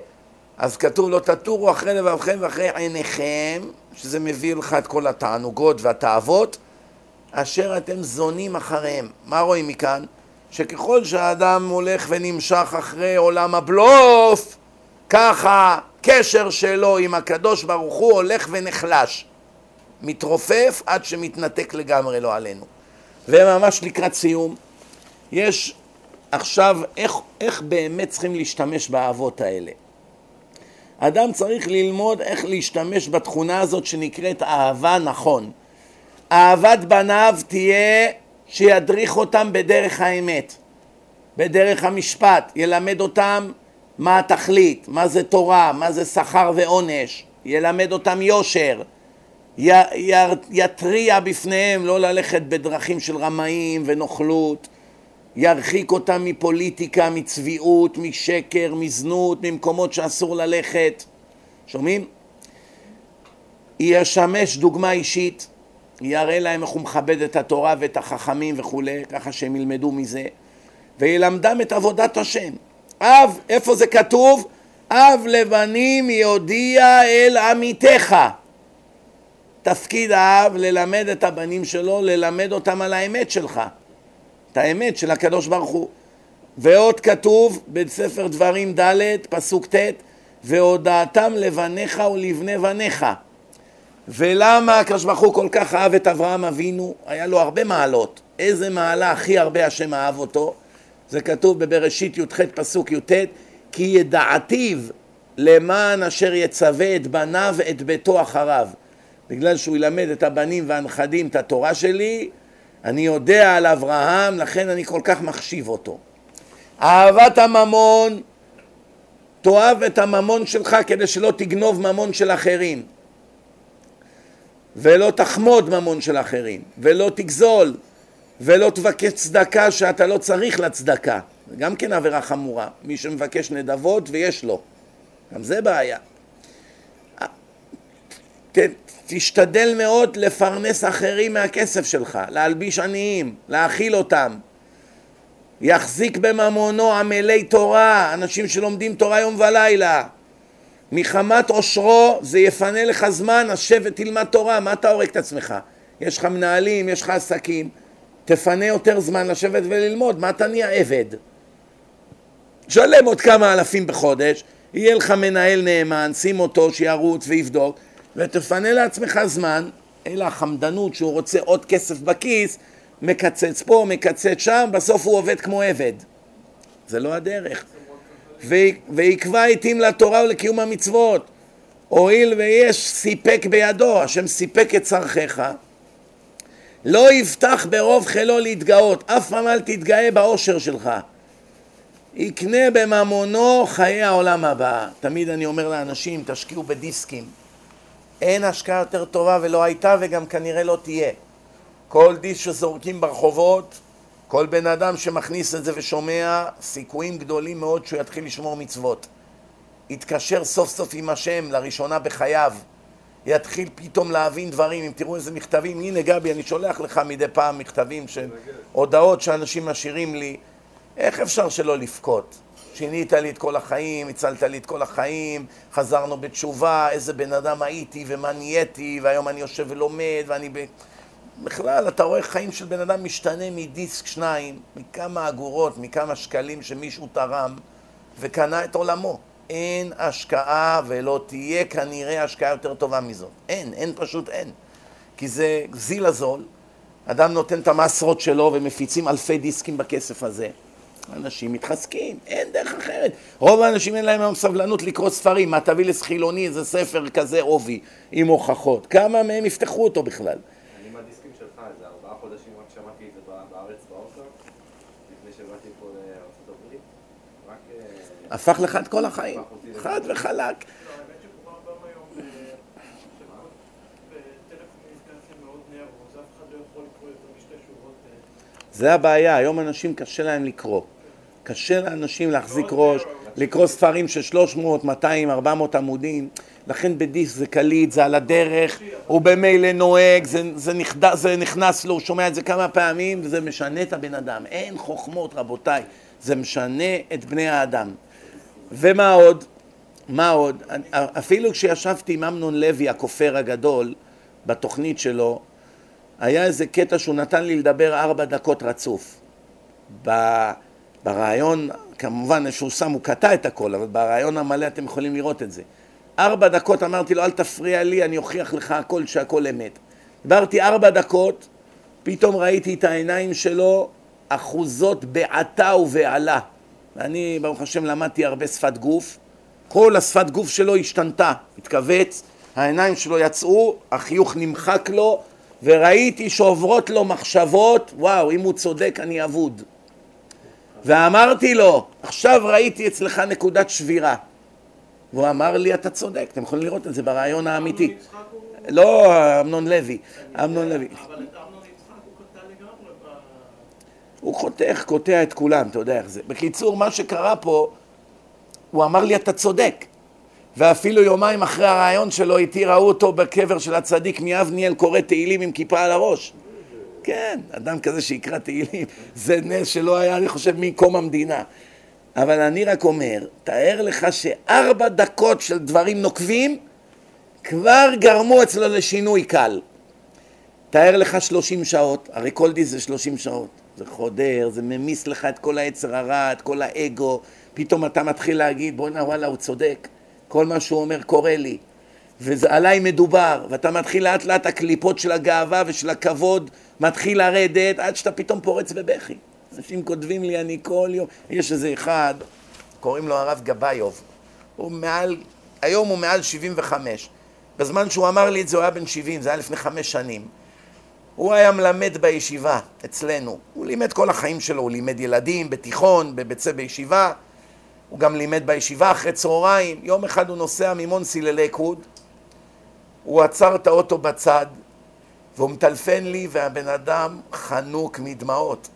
אז כתוב לא תטורו אחרי לבבכם ואחרי עיניכם, שזה מביא לך את כל התענוגות והתאוות, אשר אתם זונים אחריהם. מה רואים מכאן? שככל שהאדם הולך ונמשך אחרי עולם הבלוף, ככה קשר שלו עם הקדוש ברוך הוא הולך ונחלש, מתרופף עד שמתנתק לגמרי לא עלינו. וממש לקראת סיום, יש עכשיו איך, איך באמת צריכים להשתמש באהבות האלה. אדם צריך ללמוד איך להשתמש בתכונה הזאת שנקראת אהבה נכון. אהבת בניו תהיה שידריך אותם בדרך האמת, בדרך המשפט, ילמד אותם מה התכלית, מה זה תורה, מה זה שכר ועונש, ילמד אותם יושר, י, י, יתריע בפניהם לא ללכת בדרכים של רמאים ונוכלות, ירחיק אותם מפוליטיקה, מצביעות, משקר, מזנות, ממקומות שאסור ללכת. שומעים? ישמש דוגמה אישית, יראה להם איך הוא מכבד את התורה ואת החכמים וכולי, ככה שהם ילמדו מזה, וילמדם את עבודת השם. אב, איפה זה כתוב? אב לבנים יודיע אל עמיתך. תפקיד האב ללמד את הבנים שלו, ללמד אותם על האמת שלך, את האמת של הקדוש ברוך הוא. ועוד כתוב בספר דברים ד', פסוק ט', והודעתם לבניך ולבני בניך. ולמה הקדוש ברוך הוא כל כך אהב את אברהם אבינו? היה לו הרבה מעלות. איזה מעלה הכי הרבה השם אהב אותו? זה כתוב בבראשית י"ח פסוק י"ט כי ידעתיו למען אשר יצווה את בניו את ביתו אחריו. בגלל שהוא ילמד את הבנים והנכדים את התורה שלי, אני יודע על אברהם, לכן אני כל כך מחשיב אותו. אהבת הממון, תאהב את הממון שלך כדי שלא תגנוב ממון של אחרים. ולא תחמוד ממון של אחרים, ולא תגזול, ולא תבקש צדקה שאתה לא צריך לצדקה. זה גם כן עבירה חמורה. מי שמבקש נדבות ויש לו. גם זה בעיה. ת, תשתדל מאוד לפרנס אחרים מהכסף שלך, להלביש עניים, להאכיל אותם. יחזיק בממונו עמלי תורה, אנשים שלומדים תורה יום ולילה. מחמת עושרו זה יפנה לך זמן, אז שב ותלמד תורה, מה אתה הורג את עצמך? יש לך מנהלים, יש לך עסקים, תפנה יותר זמן לשבת וללמוד, מה אתה נהיה עבד? שלם עוד כמה אלפים בחודש, יהיה לך מנהל נאמן, שים אותו שירוץ ויבדוק, ותפנה לעצמך זמן, אלא החמדנות שהוא רוצה עוד כסף בכיס, מקצץ פה, מקצץ שם, בסוף הוא עובד כמו עבד. זה לא הדרך. ויקבע עתים לתורה ולקיום המצוות. הואיל ויש סיפק בידו, השם סיפק את צרכיך, לא יפתח ברוב חילו להתגאות, אף פעם אל תתגאה באושר שלך. יקנה בממונו חיי העולם הבא. תמיד אני אומר לאנשים, תשקיעו בדיסקים. אין השקעה יותר טובה ולא הייתה וגם כנראה לא תהיה. כל דיסק שזורקים ברחובות, כל בן אדם שמכניס את זה ושומע, סיכויים גדולים מאוד שהוא יתחיל לשמור מצוות. יתקשר סוף סוף עם השם לראשונה בחייו, יתחיל פתאום להבין דברים, אם תראו איזה מכתבים, הנה גבי, אני שולח לך מדי פעם מכתבים של הודעות שאנשים משאירים לי, איך אפשר שלא לבכות? שינית לי את כל החיים, הצלת לי את כל החיים, חזרנו בתשובה, איזה בן אדם הייתי ומה נהייתי, והיום אני יושב ולומד, ואני ב... בכלל, אתה רואה חיים של בן אדם משתנה מדיסק שניים, מכמה אגורות, מכמה שקלים שמישהו תרם וקנה את עולמו. אין השקעה ולא תהיה כנראה השקעה יותר טובה מזאת. אין, אין פשוט אין. כי זה זיל הזול, אדם נותן את המסרות שלו ומפיצים אלפי דיסקים בכסף הזה. אנשים מתחזקים, אין דרך אחרת. רוב האנשים אין להם היום סבלנות לקרוא ספרים, מה תביא לחילוני איזה ספר כזה עובי עם הוכחות. כמה מהם יפתחו אותו בכלל? הפך לך את כל החיים, חד וחלק. זה הבעיה, היום אנשים קשה להם לקרוא. קשה לאנשים להחזיק ראש, לקרוא ספרים של 300, 200, 400 עמודים, לכן בדיסק זה קליט, זה על הדרך, הוא במילא נוהג, זה, זה, נכד, זה נכנס לו, הוא שומע את זה כמה פעמים וזה משנה את הבן אדם. אין חוכמות רבותיי, זה משנה את בני האדם. ומה עוד? מה עוד? אפילו כשישבתי עם אמנון לוי, הכופר הגדול, בתוכנית שלו, היה איזה קטע שהוא נתן לי לדבר ארבע דקות רצוף. ברעיון, כמובן איזשהו שם, הוא קטע את הכל, אבל ברעיון המלא אתם יכולים לראות את זה. ארבע דקות אמרתי לו, אל תפריע לי, אני אוכיח לך הכל שהכל אמת. דיברתי ארבע דקות, פתאום ראיתי את העיניים שלו אחוזות בעתה ובעלה. ואני, ברוך השם, למדתי הרבה שפת גוף. כל השפת גוף שלו השתנתה, התכווץ, העיניים שלו יצאו, החיוך נמחק לו, וראיתי שעוברות לו מחשבות, וואו, אם הוא צודק אני אבוד. ואמרתי לו, עכשיו ראיתי אצלך נקודת שבירה. והוא אמר לי, אתה צודק, אתם יכולים לראות את זה ברעיון האמיתי. לא, אמנון לוי, אמנון לוי. הוא חותך, קוטע את כולם, אתה יודע איך זה. בקיצור, מה שקרה פה, הוא אמר לי, אתה צודק. ואפילו יומיים אחרי הרעיון שלו איתי ראו אותו בקבר של הצדיק מיבניאל קורא תהילים עם כיפה על הראש. כן, אדם כזה שיקרא תהילים, זה נס שלא היה, אני חושב, מקום המדינה. אבל אני רק אומר, תאר לך שארבע דקות של דברים נוקבים כבר גרמו אצלו לשינוי קל. תאר לך שלושים שעות, הרי כל דיס זה שלושים שעות. זה חודר, זה ממיס לך את כל היצר הרע, את כל האגו, פתאום אתה מתחיל להגיד, בואנה וואלה, הוא צודק, כל מה שהוא אומר קורה לי, ועליי מדובר, ואתה מתחיל לאט לאט הקליפות של הגאווה ושל הכבוד מתחיל לרדת עד שאתה פתאום פורץ בבכי. אנשים כותבים לי, אני כל יום, יש איזה אחד, קוראים לו הרב גבאיוב, הוא מעל, היום הוא מעל 75. בזמן שהוא אמר לי את זה הוא היה בן 70, זה היה לפני חמש שנים. הוא היה מלמד בישיבה אצלנו, הוא לימד כל החיים שלו, הוא לימד ילדים בתיכון, בבית ספר בישיבה, הוא גם לימד בישיבה אחרי צהריים, יום אחד הוא נוסע ממונסי ללקווד, הוא עצר את האוטו בצד והוא מטלפן לי והבן אדם חנוק מדמעות.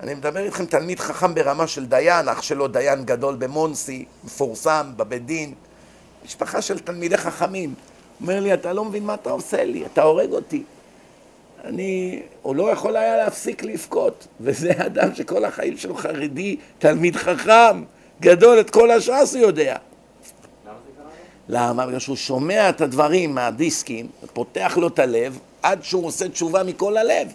אני מדבר איתכם תלמיד חכם ברמה של דיין, אח שלו דיין גדול במונסי, מפורסם בבית דין, משפחה של תלמידי חכמים. אומר לי, אתה לא מבין מה אתה עושה לי, אתה הורג אותי. אני, הוא לא יכול היה להפסיק לבכות, וזה אדם שכל החיים שלו חרדי, תלמיד חכם, גדול, את כל הש"ס הוא יודע. למה? בגלל שהוא שומע את הדברים מהדיסקים, פותח לו את הלב, עד שהוא עושה תשובה מכל הלב.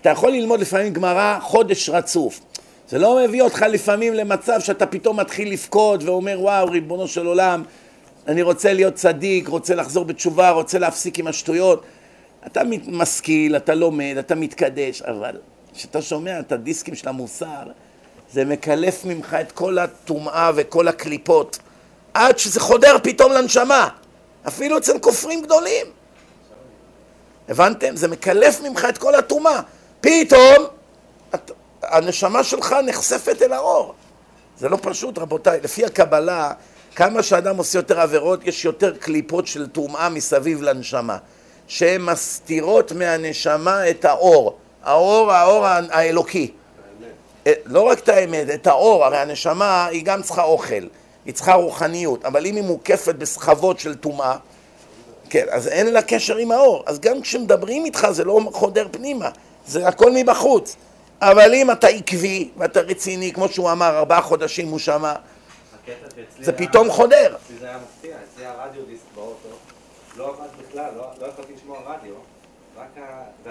אתה יכול ללמוד לפעמים גמרא חודש רצוף. זה לא מביא אותך לפעמים למצב שאתה פתאום מתחיל לבכות ואומר, וואו, ריבונו של עולם, אני רוצה להיות צדיק, רוצה לחזור בתשובה, רוצה להפסיק עם השטויות. אתה משכיל, אתה לומד, אתה מתקדש, אבל כשאתה שומע את הדיסקים של המוסר, זה מקלף ממך את כל הטומאה וכל הקליפות, עד שזה חודר פתאום לנשמה, אפילו אצל כופרים גדולים. הבנתם? זה מקלף ממך את כל הטומאה. פתאום הנשמה שלך נחשפת אל האור. זה לא פשוט, רבותיי. לפי הקבלה, כמה שאדם עושה יותר עבירות, יש יותר קליפות של טומאה מסביב לנשמה. שהן מסתירות מהנשמה את האור, האור, האור האלוקי. אה, לא רק את האמת, את האור, הרי הנשמה היא גם צריכה אוכל, היא צריכה רוחניות, אבל אם היא מוקפת בסחבות של טומאה, כן, אז אין לה קשר עם האור. אז גם כשמדברים איתך זה לא חודר פנימה, זה הכל מבחוץ. אבל אם אתה עקבי ואתה רציני, כמו שהוא אמר, ארבעה חודשים הוא שמע, זה פתאום חודר. זה היה מפתיע, אצלי הרדיו דיסק באוטו, לא עבד בכלל, לא, לא יכולתי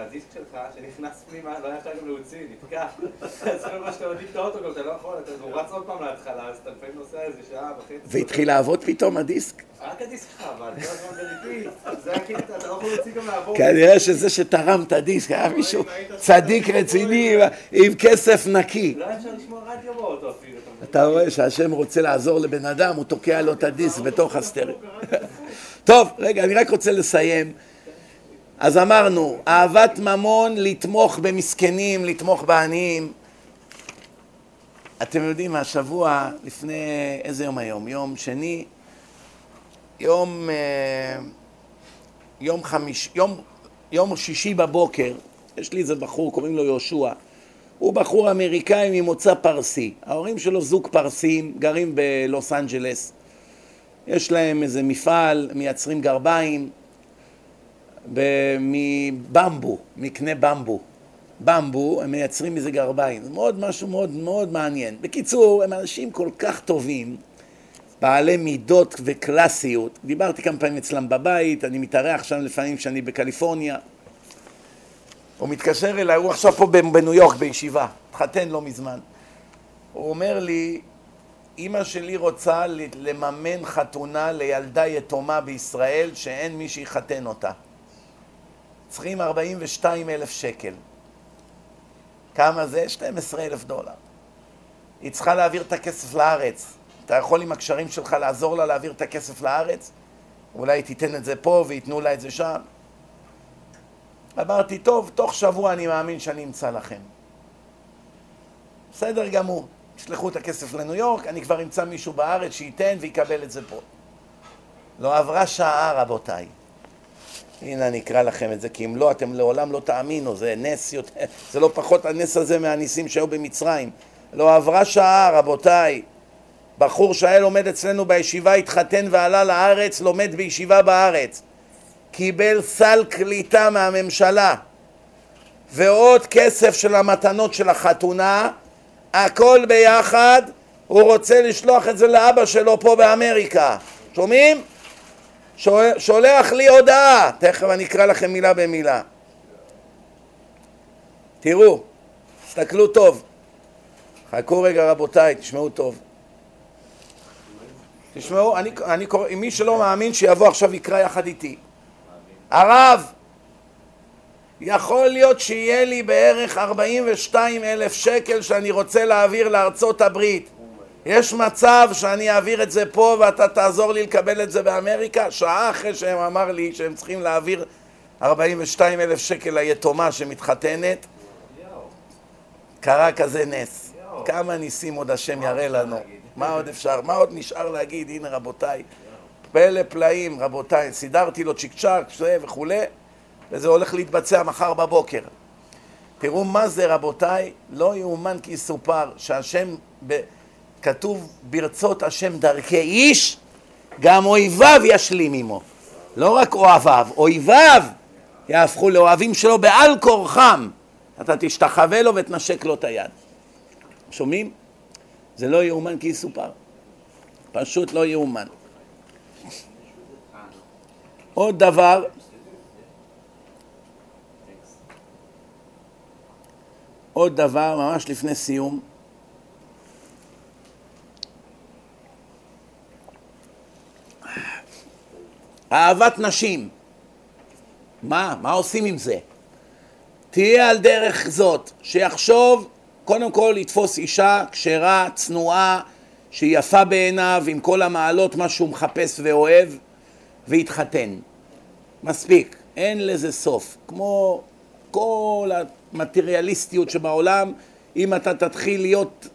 הדיסק שלך שנכנס פנימה, לא היה אפשר גם להוציא, נתקע. אז כל מה שאתה מדליק את האוטו, אתה לא יכול, אתה רץ עוד פעם להתחלה, אז אתה לפעמים נוסע איזה שעה וחצי. והתחיל לעבוד פתאום הדיסק? רק הדיסק שלך, אבל כל הזמן בליפי, זה הקטע, אתה לא יכול להוציא גם לעבור. כנראה שזה שתרם את הדיסק היה מישהו צדיק רציני עם כסף נקי. לא היה אפשר לשמוע רדיו באוטו אפילו. אתה רואה שהשם רוצה לעזור לבן אדם, הוא תוקע לו את הדיסק בתוך הסטריאו. טוב, רגע, אני רק רוצה לסיים. אז אמרנו, אהבת ממון, לתמוך במסכנים, לתמוך בעניים. אתם יודעים, השבוע, לפני, איזה יום היום? יום שני, יום, אה, יום חמיש, יום, יום שישי בבוקר, יש לי איזה בחור, קוראים לו יהושע, הוא בחור אמריקאי ממוצא פרסי. ההורים שלו זוג פרסים, גרים בלוס אנג'לס. יש להם איזה מפעל, מייצרים גרביים מבמבו, מקנה במבו. במבו, הם מייצרים מזה גרביים. זה מאוד משהו מאוד מאוד מעניין. בקיצור, הם אנשים כל כך טובים, בעלי מידות וקלאסיות. דיברתי כמה פעמים אצלם בבית, אני מתארח שם לפעמים כשאני בקליפורניה. הוא מתקשר אליי, הוא עכשיו פה בניו יורק בישיבה, התחתן לא מזמן. הוא אומר לי, אימא שלי רוצה לממן חתונה לילדה יתומה בישראל שאין מי שיחתן אותה. צריכים 42 אלף שקל. כמה זה? 12 אלף דולר. היא צריכה להעביר את הכסף לארץ. אתה יכול עם הקשרים שלך לעזור לה להעביר את הכסף לארץ? אולי תיתן את זה פה וייתנו לה את זה שם? אמרתי, טוב, תוך שבוע אני מאמין שאני אמצא לכם. בסדר גמור. תשלחו את הכסף לניו יורק, אני כבר אמצא מישהו בארץ שייתן ויקבל את זה פה. לא עברה שעה, רבותיי. הנה אני אקרא לכם את זה, כי אם לא, אתם לעולם לא תאמינו, זה נס יותר, זה לא פחות הנס הזה מהניסים שהיו במצרים. לא עברה שעה, רבותיי. בחור שהיה לומד אצלנו בישיבה, התחתן ועלה לארץ, לומד בישיבה בארץ. קיבל סל קליטה מהממשלה ועוד כסף של המתנות של החתונה, הכל ביחד, הוא רוצה לשלוח את זה לאבא שלו פה באמריקה. שומעים? שולח לי הודעה, תכף אני אקרא לכם מילה במילה. תראו, תסתכלו טוב. חכו רגע רבותיי, תשמעו טוב. תשמעו, אני, אני קורא, מי שלא מאמין שיבוא עכשיו יקרא יחד איתי. הרב, יכול להיות שיהיה לי בערך 42 אלף שקל שאני רוצה להעביר לארצות הברית. יש מצב שאני אעביר את זה פה ואתה תעזור לי לקבל את זה באמריקה? שעה אחרי שהם אמר לי שהם צריכים להעביר 42 אלף שקל ליתומה שמתחתנת, קרה כזה נס. כמה ניסים עוד השם יראה לנו. מה עוד אפשר? מה עוד נשאר להגיד? הנה רבותיי, פלא פלאים, רבותיי, סידרתי לו צ'יק צ'אק, וכולי, וזה הולך להתבצע מחר בבוקר. תראו מה זה רבותיי, לא יאומן כי יסופר שהשם, ב... כתוב ברצות השם דרכי איש, גם אויביו ישלים עמו. לא רק אוהביו, אויביו יהפכו לאוהבים שלו בעל כורחם. אתה תשתחווה לו ותנשק לו את היד. שומעים? זה לא יאומן כי יסופר. פשוט לא יאומן. עוד דבר, עוד דבר, ממש לפני סיום, אהבת נשים. מה? מה עושים עם זה? תהיה על דרך זאת, שיחשוב, קודם כל לתפוס אישה כשרה, צנועה, שהיא יפה בעיניו, עם כל המעלות, מה שהוא מחפש ואוהב, והתחתן. מספיק, אין לזה סוף. כמו כל המטריאליסטיות שבעולם, אם אתה תתחיל להיות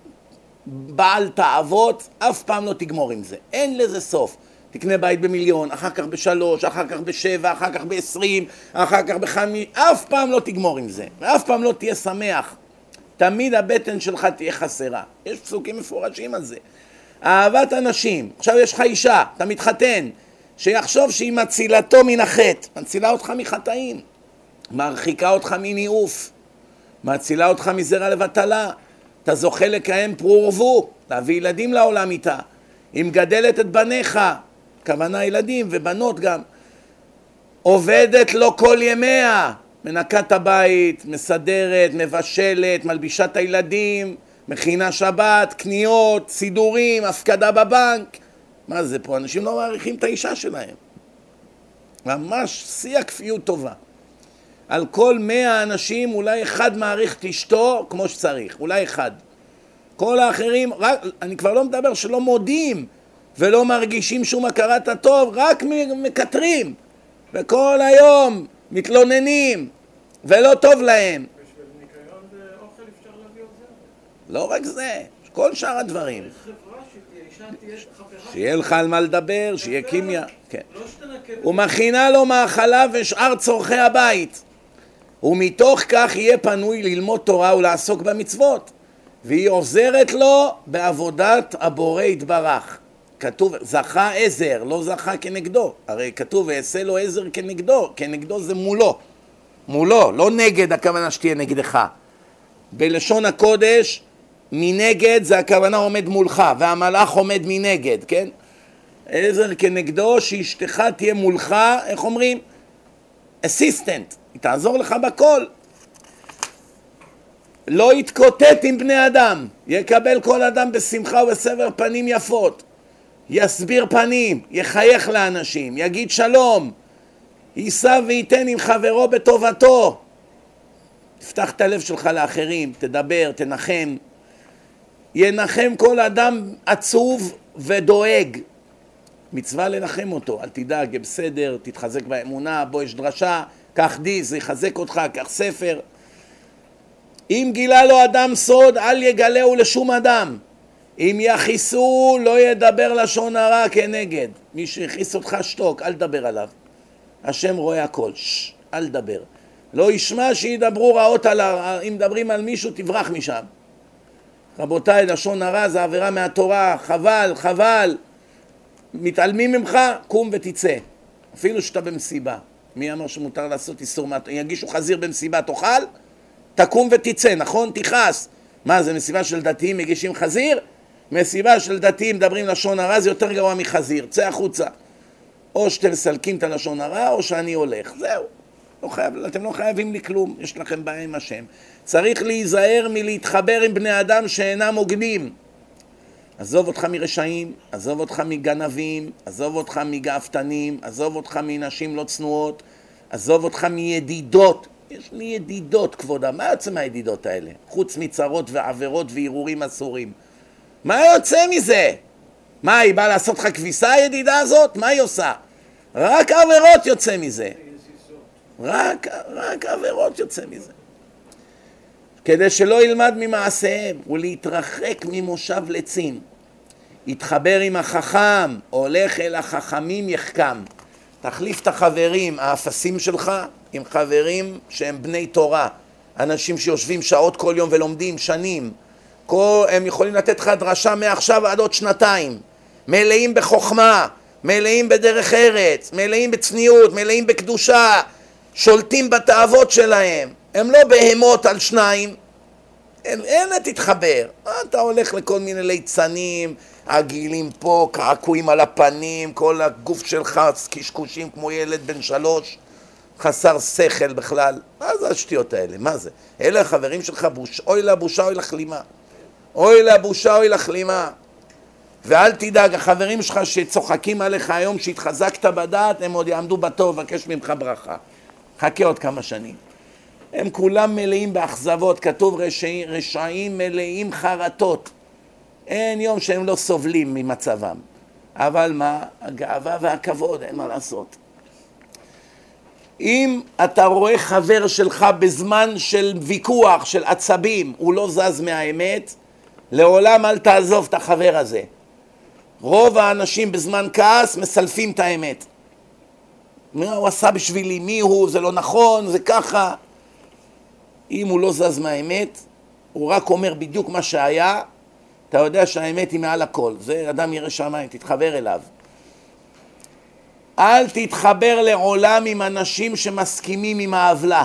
בעל תאוות, אף פעם לא תגמור עם זה. אין לזה סוף. תקנה בית במיליון, אחר כך בשלוש, אחר כך בשבע, אחר כך בעשרים, אחר כך בחמי, אף פעם לא תגמור עם זה, ואף פעם לא תהיה שמח. תמיד הבטן שלך תהיה חסרה. יש פסוקים מפורשים על זה. אהבת אנשים, עכשיו יש לך אישה, אתה מתחתן, שיחשוב שהיא מצילתו מן החטא, מצילה אותך מחטאים, מרחיקה אותך מניאוף, מצילה אותך מזרע לבטלה, אתה זוכה לקיים פרו ורבו, להביא ילדים לעולם איתה, היא מגדלת את בניך, כוונה ילדים ובנות גם, עובדת לו כל ימיה, מנקה את הבית, מסדרת, מבשלת, מלבישה את הילדים, מכינה שבת, קניות, סידורים, הפקדה בבנק. מה זה פה? אנשים לא מעריכים את האישה שלהם. ממש שיא הכפיות טובה. על כל מאה אנשים אולי אחד מעריך את אשתו כמו שצריך, אולי אחד. כל האחרים, רק, אני כבר לא מדבר שלא מודים ולא מרגישים שום הכרת הטוב, רק מקטרים וכל היום מתלוננים ולא טוב להם. בשביל ניקיון ואוכל אפשר להביא עוזר. לא רק זה, כל שאר הדברים. שיהיה לך על מה לדבר, שיהיה קימיה. כן. לא שתנקה. ומכינה לו מאכלה ושאר צורכי הבית. ומתוך כך יהיה פנוי ללמוד תורה ולעסוק במצוות. והיא עוזרת לו בעבודת הבורא יתברך. כתוב, זכה עזר, לא זכה כנגדו. הרי כתוב, ואעשה לו עזר כנגדו, כנגדו זה מולו. מולו, לא נגד הכוונה שתהיה נגדך. בלשון הקודש, מנגד זה הכוונה עומד מולך, והמלאך עומד מנגד, כן? עזר כנגדו, שאשתך תהיה מולך, איך אומרים? אסיסטנט, היא תעזור לך בכל. לא יתקוטט עם בני אדם, יקבל כל אדם בשמחה ובסבר פנים יפות. יסביר פנים, יחייך לאנשים, יגיד שלום, יישא וייתן עם חברו בטובתו. תפתח את הלב שלך לאחרים, תדבר, תנחם. ינחם כל אדם עצוב ודואג. מצווה לנחם אותו, אל תדאג, יהיה בסדר, תתחזק באמונה, בוא יש דרשה, קח דיס, זה יחזק אותך, קח ספר. אם גילה לו אדם סוד, אל יגלהו לשום אדם. אם יכיסו, לא ידבר לשון הרע כנגד. מי שהכיס אותך, שתוק, אל תדבר עליו. השם רואה הכל. ששש, אל תדבר. לא ישמע שידברו רעות על ה... אם מדברים על מישהו, תברח משם. רבותיי, לשון הרע זה עבירה מהתורה, חבל, חבל. מתעלמים ממך, קום ותצא. אפילו שאתה במסיבה. מי אמר שמותר לעשות איסור מה... יגישו חזיר במסיבה, תאכל? תקום ותצא, נכון? תכעס. מה, זה מסיבה של דתיים מגישים חזיר? מסיבה של דתיים מדברים לשון הרע זה יותר גרוע מחזיר. צא החוצה. או שאתם מסלקים את הלשון הרע, או שאני הולך. זהו. לא חייב, אתם לא חייבים לי כלום, יש לכם בעיה עם השם. צריך להיזהר מלהתחבר עם בני אדם שאינם הוגנים. עזוב אותך מרשעים, עזוב אותך מגנבים, עזוב אותך מגאוותנים, עזוב אותך מנשים לא צנועות, עזוב אותך מידידות. יש לי ידידות, כבודה. מה יוצא מהידידות האלה? חוץ מצרות ועבירות והרהורים אסורים. מה יוצא מזה? מה, היא באה לעשות לך כביסה, הידידה הזאת? מה היא עושה? רק עבירות יוצא מזה. רק, רק עבירות יוצא מזה. כדי שלא ילמד ממעשיהם ולהתרחק ממושב לצים. יתחבר עם החכם, הולך אל החכמים יחכם. תחליף את החברים האפסים שלך עם חברים שהם בני תורה, אנשים שיושבים שעות כל יום ולומדים שנים. כל, הם יכולים לתת לך דרשה מעכשיו עד עוד שנתיים. מלאים בחוכמה, מלאים בדרך ארץ, מלאים בצניעות, מלאים בקדושה, שולטים בתאוות שלהם. הם לא בהמות על שניים. אין, אין תתחבר. אתה הולך לכל מיני ליצנים, עגילים פה, קעקועים על הפנים, כל הגוף שלך קשקושים כמו ילד בן שלוש, חסר שכל בכלל. מה זה השטויות האלה? מה זה? אלה החברים שלך, בוש... אוי לבושה, אוי לכלימה. אוי לבושה, אוי לכלימה. ואל תדאג, החברים שלך שצוחקים עליך היום שהתחזקת בדעת, הם עוד יעמדו בתור לבקש ממך ברכה. חכה עוד כמה שנים. הם כולם מלאים באכזבות, כתוב רשעים, רשעים מלאים חרטות. אין יום שהם לא סובלים ממצבם. אבל מה? הגאווה והכבוד, אין מה לעשות. אם אתה רואה חבר שלך בזמן של ויכוח, של עצבים, הוא לא זז מהאמת, לעולם אל תעזוב את החבר הזה. רוב האנשים בזמן כעס מסלפים את האמת. מה הוא עשה בשבילי, מי הוא, זה לא נכון, זה ככה. אם הוא לא זז מהאמת, הוא רק אומר בדיוק מה שהיה, אתה יודע שהאמת היא מעל הכל. זה אדם ירא שמיים, תתחבר אליו. אל תתחבר לעולם עם אנשים שמסכימים עם העוולה.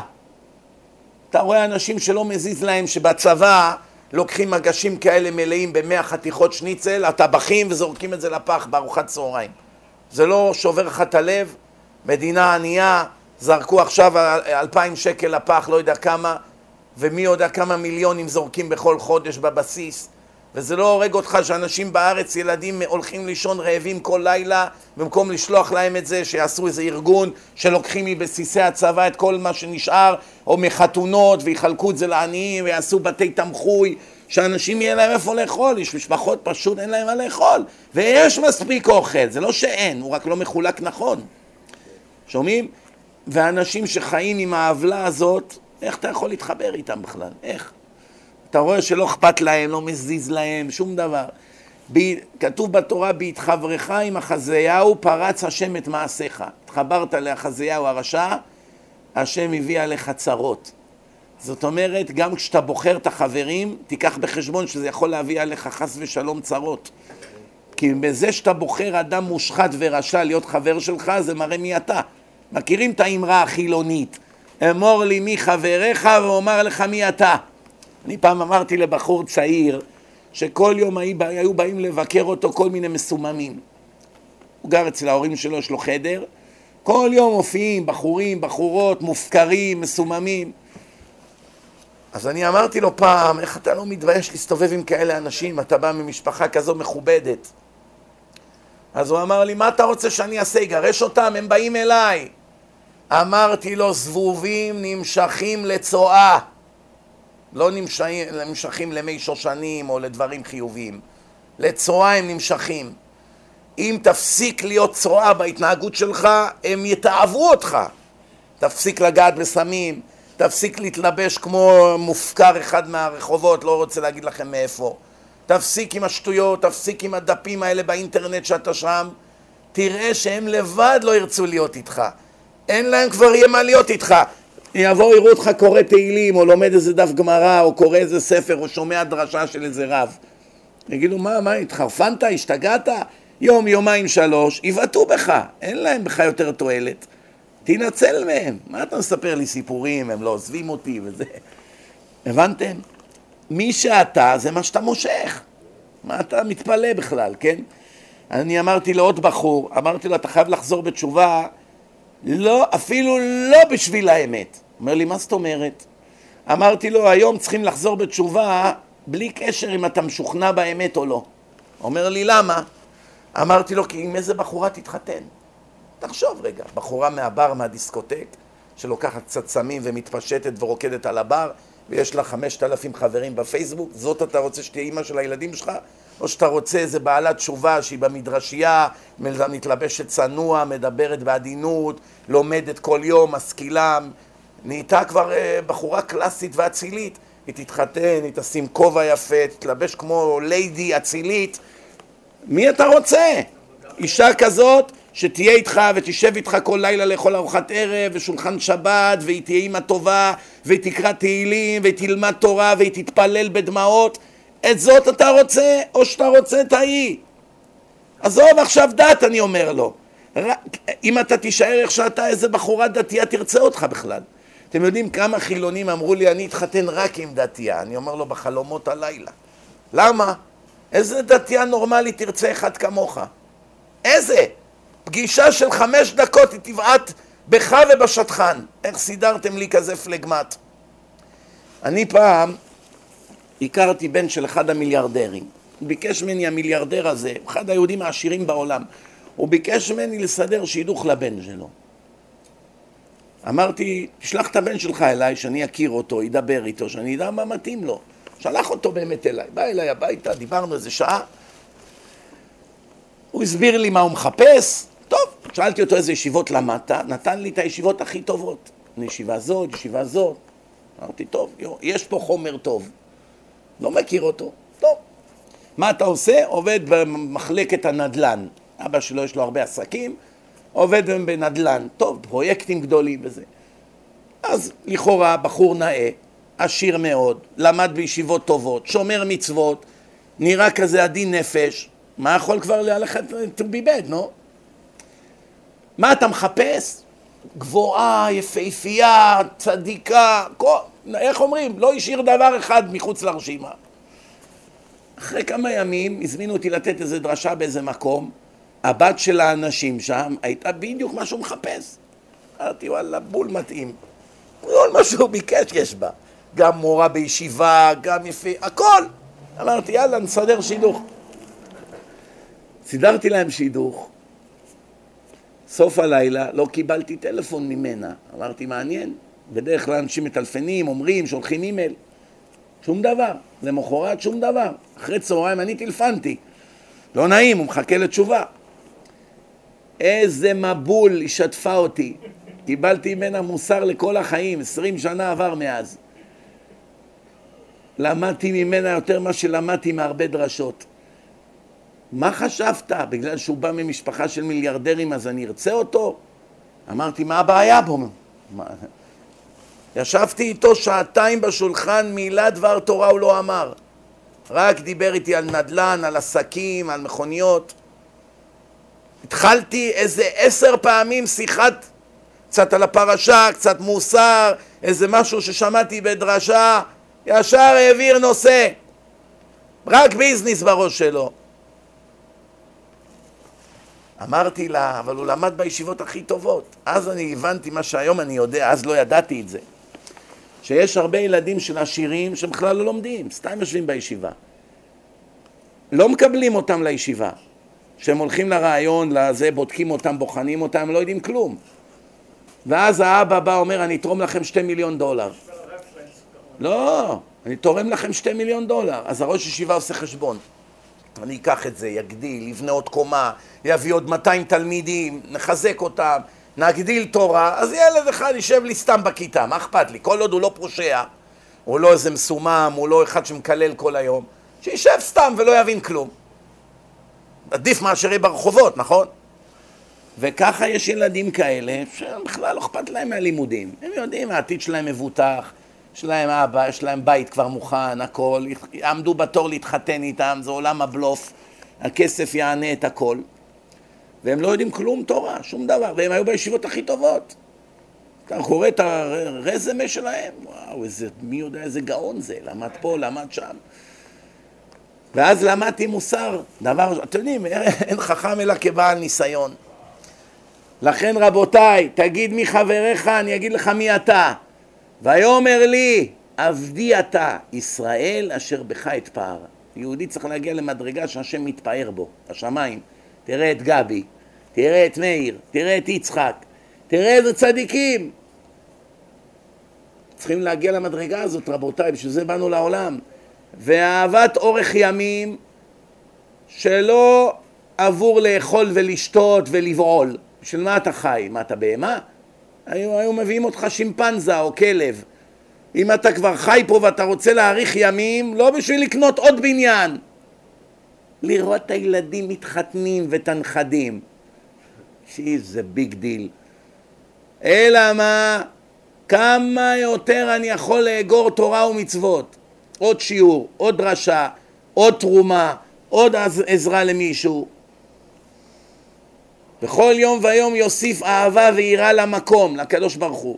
אתה רואה אנשים שלא מזיז להם שבצבא לוקחים מגשים כאלה מלאים במאה חתיכות שניצל, הטבחים וזורקים את זה לפח בארוחת צהריים. זה לא שובר לך את הלב? מדינה ענייה, זרקו עכשיו אלפיים שקל לפח, לא יודע כמה, ומי יודע כמה מיליונים זורקים בכל חודש בבסיס. וזה לא הורג אותך שאנשים בארץ, ילדים הולכים לישון רעבים כל לילה, במקום לשלוח להם את זה, שיעשו איזה ארגון שלוקחים מבסיסי הצבא את כל מה שנשאר, או מחתונות, ויחלקו את זה לעניים, ויעשו בתי תמחוי, שאנשים יהיה להם איפה לאכול, יש משפחות פשוט אין להם מה לאכול, ויש מספיק אוכל, זה לא שאין, הוא רק לא מחולק נכון. שומעים? ואנשים שחיים עם העוולה הזאת, איך אתה יכול להתחבר איתם בכלל? איך? אתה רואה שלא אכפת להם, לא מזיז להם, שום דבר. ב... כתוב בתורה, בהתחברך עם החזיהו פרץ השם את מעשיך. התחברת לאחזיהו הרשע, השם הביא עליך צרות. זאת אומרת, גם כשאתה בוחר את החברים, תיקח בחשבון שזה יכול להביא עליך חס ושלום צרות. כי בזה שאתה בוחר אדם מושחת ורשע להיות חבר שלך, זה מראה מי אתה. מכירים את האמרה החילונית, אמור לי מי חבריך ואומר לך מי אתה. אני פעם אמרתי לבחור צעיר שכל יום היו באים לבקר אותו כל מיני מסוממים. הוא גר אצל ההורים שלו, יש לו חדר, כל יום מופיעים בחורים, בחורות, מופקרים, מסוממים. אז אני אמרתי לו פעם, איך אתה לא מתבייש להסתובב עם כאלה אנשים? אתה בא ממשפחה כזו מכובדת. אז הוא אמר לי, מה אתה רוצה שאני אעשה? יגרש אותם? הם באים אליי. אמרתי לו, זבובים נמשכים לצואה. לא נמשכים, נמשכים למי שושנים או לדברים חיוביים. לצואה הם נמשכים. אם תפסיק להיות צואה בהתנהגות שלך, הם יתעבו אותך. תפסיק לגעת בסמים, תפסיק להתלבש כמו מופקר אחד מהרחובות, לא רוצה להגיד לכם מאיפה. תפסיק עם השטויות, תפסיק עם הדפים האלה באינטרנט שאתה שם. תראה שהם לבד לא ירצו להיות איתך. אין להם כבר יהיה מה להיות איתך. יבואו יראו אותך קורא תהילים, או לומד איזה דף גמרא, או קורא איזה ספר, או שומע דרשה של איזה רב. יגידו, מה, מה, התחרפנת, השתגעת? יום, יומיים, שלוש, יבעטו בך, אין להם בך יותר תועלת. תנצל מהם. מה אתה מספר לי סיפורים, הם לא עוזבים אותי וזה. הבנתם? מי שאתה זה מה שאתה מושך. מה אתה מתפלא בכלל, כן? אני אמרתי לעוד בחור, אמרתי לו, אתה חייב לחזור בתשובה, לא, אפילו לא בשביל האמת. אומר לי, מה זאת אומרת? אמרתי לו, היום צריכים לחזור בתשובה בלי קשר אם אתה משוכנע באמת או לא. אומר לי, למה? אמרתי לו, כי עם איזה בחורה תתחתן? תחשוב רגע, בחורה מהבר, מהדיסקוטק, שלוקחת קצת סמים ומתפשטת ורוקדת על הבר, ויש לה חמשת אלפים חברים בפייסבוק, זאת אתה רוצה שתהיה אימא של הילדים שלך? או שאתה רוצה איזה בעלת תשובה שהיא במדרשייה, מתלבשת צנוע, מדברת בעדינות, לומדת כל יום, משכילה, נהייתה כבר אה, בחורה קלאסית ואצילית. היא תתחתן, היא תשים כובע יפה, תתלבש כמו ליידי אצילית. מי אתה רוצה? אישה כזאת שתהיה איתך ותשב איתך כל לילה לאכול ארוחת ערב ושולחן שבת והיא תהיה אימא טובה והיא תקרא תהילים והיא תלמד תורה והיא תתפלל בדמעות את זאת אתה רוצה או שאתה רוצה את ההיא? עזוב עכשיו דת אני אומר לו אם אתה תישאר איך שאתה איזה בחורה דתייה תרצה אותך בכלל אתם יודעים כמה חילונים אמרו לי אני אתחתן רק עם דתייה אני אומר לו בחלומות הלילה למה? איזה דתייה נורמלית תרצה אחד כמוך? איזה? פגישה של חמש דקות היא תבעט בך ובשטחן. איך סידרתם לי כזה פלגמט? אני פעם הכרתי בן של אחד המיליארדרים. ביקש ממני המיליארדר הזה, אחד היהודים העשירים בעולם, הוא ביקש ממני לסדר שידוך לבן שלו. אמרתי, תשלח את הבן שלך אליי, שאני אכיר אותו, ידבר איתו, שאני אדע מה מתאים לו. שלח אותו באמת אליי. בא אליי הביתה, דיברנו איזה שעה. הוא הסביר לי מה הוא מחפש. טוב, שאלתי אותו איזה ישיבות למדת, נתן לי את הישיבות הכי טובות. ישיבה זאת, ישיבה זאת. אמרתי, טוב, יש פה חומר טוב. לא מכיר אותו. טוב. מה אתה עושה? עובד במחלקת הנדל"ן. אבא שלו יש לו הרבה עסקים, עובד בנדל"ן. טוב, פרויקטים גדולים וזה. אז לכאורה בחור נאה, עשיר מאוד, למד בישיבות טובות, שומר מצוות, נראה כזה עדין נפש, מה יכול כבר ללכת to be bad, נו? מה אתה מחפש? גבוהה, יפהפייה, צדיקה, כל, איך אומרים? לא השאיר דבר אחד מחוץ לרשימה. אחרי כמה ימים הזמינו אותי לתת איזה דרשה באיזה מקום, הבת של האנשים שם הייתה בדיוק מה שהוא מחפש. אמרתי, וואלה, בול מתאים. כל מה שהוא ביקש יש בה. גם מורה בישיבה, גם יפה, הכל. אמרתי, יאללה, נסדר שידוך. סידרתי להם שידוך. סוף הלילה לא קיבלתי טלפון ממנה. אמרתי, מעניין. בדרך כלל אנשים מטלפנים, אומרים, שולחים אימייל. שום דבר. למחרת שום דבר. אחרי צהריים אני טלפנתי. לא נעים, הוא מחכה לתשובה. איזה מבול היא שטפה אותי. קיבלתי ממנה מוסר לכל החיים, עשרים שנה עבר מאז. למדתי ממנה יותר ממה שלמדתי מהרבה דרשות. מה חשבת? בגלל שהוא בא ממשפחה של מיליארדרים אז אני ארצה אותו? אמרתי, מה הבעיה בו? מה? ישבתי איתו שעתיים בשולחן, מילה דבר תורה הוא לא אמר. רק דיבר איתי על נדל"ן, על עסקים, על מכוניות. התחלתי איזה עשר פעמים שיחת, קצת על הפרשה, קצת מוסר, איזה משהו ששמעתי בדרשה, ישר העביר נושא. רק ביזנס בראש שלו. אמרתי לה, אבל הוא למד בישיבות הכי טובות. אז אני הבנתי מה שהיום אני יודע, אז לא ידעתי את זה. שיש הרבה ילדים של עשירים שהם בכלל לא לומדים, סתם יושבים בישיבה. לא מקבלים אותם לישיבה. כשהם הולכים לרעיון, לזה, בודקים אותם, בוחנים אותם, הם לא יודעים כלום. ואז האבא בא, אומר, אני אתרום לכם שתי מיליון דולר. לא, אני תורם לכם שתי מיליון דולר. אז הראש ישיבה עושה חשבון. אני אקח את זה, יגדיל, יבנה עוד קומה, יביא עוד 200 תלמידים, נחזק אותם, נגדיל תורה, אז ילד אחד יישב לי סתם בכיתה, מה אכפת לי? כל עוד הוא לא פושע, הוא לא איזה מסומם, הוא לא אחד שמקלל כל היום, שישב סתם ולא יבין כלום. עדיף מאשר יהיה ברחובות, נכון? וככה יש ילדים כאלה שבכלל לא אכפת להם מהלימודים. הם יודעים, העתיד שלהם מבוטח, יש להם אבא, יש להם בית כבר מוכן, הכל, עמדו בתור להתחתן איתם, זה עולם הבלוף, הכסף יענה את הכל. והם לא יודעים כלום תורה, שום דבר, והם היו בישיבות הכי טובות. אתה קורא את הרזמה שלהם, וואו, איזה, מי יודע איזה גאון זה, למד פה, למד שם. ואז למדתי מוסר, דבר, אתם יודעים, אין חכם אלא כבעל ניסיון. לכן רבותיי, תגיד מי חבריך, אני אגיד לך מי אתה. ויאמר לי, עבדי אתה, ישראל אשר בך אתפאר. יהודי צריך להגיע למדרגה שהשם מתפאר בו, השמיים. תראה את גבי, תראה את מאיר, תראה את יצחק, תראה איזה צדיקים. צריכים להגיע למדרגה הזאת, רבותיי, בשביל זה באנו לעולם. ואהבת אורך ימים שלא עבור לאכול ולשתות ולבעול. בשביל מה אתה חי? מה, אתה בהמה? היו, היו מביאים אותך שימפנזה או כלב. אם אתה כבר חי פה ואתה רוצה להאריך ימים, לא בשביל לקנות עוד בניין. לראות את הילדים מתחתנים ואת הנכדים. שזה big deal. אלא מה? כמה יותר אני יכול לאגור תורה ומצוות. עוד שיעור, עוד דרשה, עוד תרומה, עוד עזרה למישהו. וכל יום ויום יוסיף אהבה ויראה למקום, לקדוש ברוך הוא.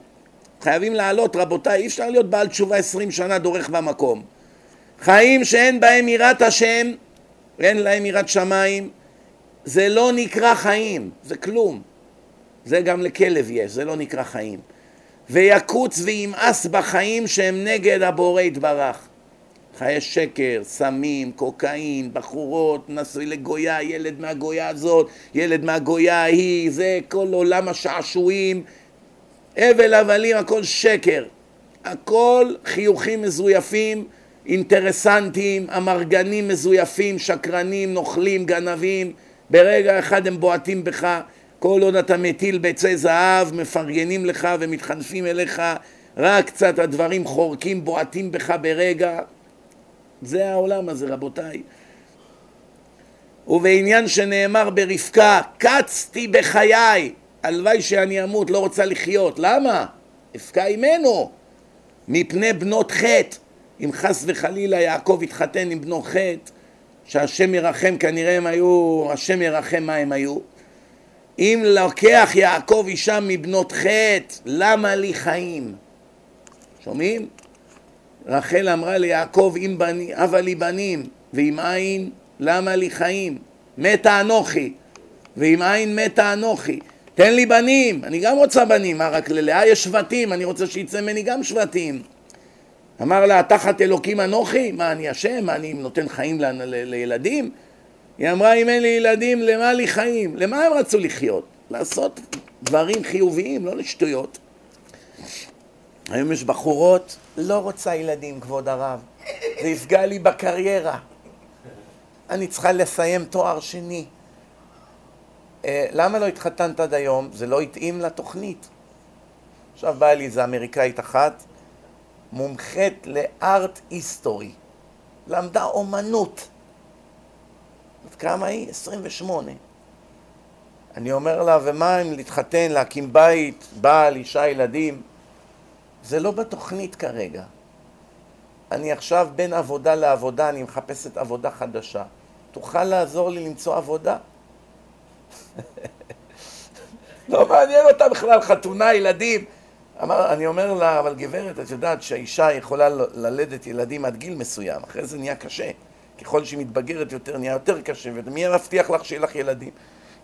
חייבים לעלות, רבותיי, אי אפשר להיות בעל תשובה עשרים שנה דורך במקום. חיים שאין בהם יראת השם, אין להם יראת שמיים, זה לא נקרא חיים, זה כלום. זה גם לכלב יש, זה לא נקרא חיים. ויקוץ וימאס בחיים שהם נגד הבורא יתברך. חיי שקר, סמים, קוקאין, בחורות, נשוי לגויה, ילד מהגויה הזאת, ילד מהגויה ההיא, זה כל עולם השעשועים, הבל הבלים, הכל שקר. הכל חיוכים מזויפים, אינטרסנטים, אמרגנים מזויפים, שקרנים, נוכלים, גנבים, ברגע אחד הם בועטים בך, כל עוד אתה מטיל ביצי זהב, מפרגנים לך ומתחנפים אליך, רק קצת הדברים חורקים, בועטים בך ברגע, זה העולם הזה, רבותיי. ובעניין שנאמר ברבקה, קצתי בחיי, הלוואי שאני אמות, לא רוצה לחיות. למה? אבקע עמנו, מפני בנות חטא. אם חס וחלילה יעקב התחתן עם בנו חטא, שהשם ירחם, כנראה הם היו, השם ירחם מה הם היו. אם לוקח יעקב אישה מבנות חטא, למה לי חיים? שומעים? רחל אמרה ליעקב, הבה לי בנים, ואם אין, למה לי חיים? מתה אנוכי, ואם אין, מתה אנוכי. תן לי בנים, אני גם רוצה בנים, מה רק ללאה יש שבטים, אני רוצה שיצא ממני גם שבטים. אמר לה, תחת אלוקים אנוכי? מה, אני אשם? מה, אני נותן חיים ל- ל- לילדים? היא אמרה, אם אין לי ילדים, למה לי חיים? למה הם רצו לחיות? לעשות דברים חיוביים, לא לשטויות. היום יש בחורות, לא רוצה ילדים, כבוד הרב. זה יפגע לי בקריירה. אני צריכה לסיים תואר שני. אה, למה לא התחתנת עד היום? זה לא התאים לתוכנית. עכשיו באה לי איזה אמריקאית אחת, מומחית לארט היסטורי. למדה אומנות. עד כמה היא? 28. אני אומר לה, ומה אם להתחתן, להקים בית, בעל, אישה, ילדים? זה לא בתוכנית כרגע. אני עכשיו בין עבודה לעבודה, אני מחפשת עבודה חדשה. תוכל לעזור לי למצוא עבודה? לא מעניין אותה בכלל חתונה, ילדים. אמר, אני אומר לה, אבל גברת, את יודעת שהאישה יכולה ללדת ילדים עד גיל מסוים, אחרי זה נהיה קשה. ככל שהיא מתבגרת יותר, נהיה יותר קשה, ומי מבטיח לך שיהיה לך ילדים?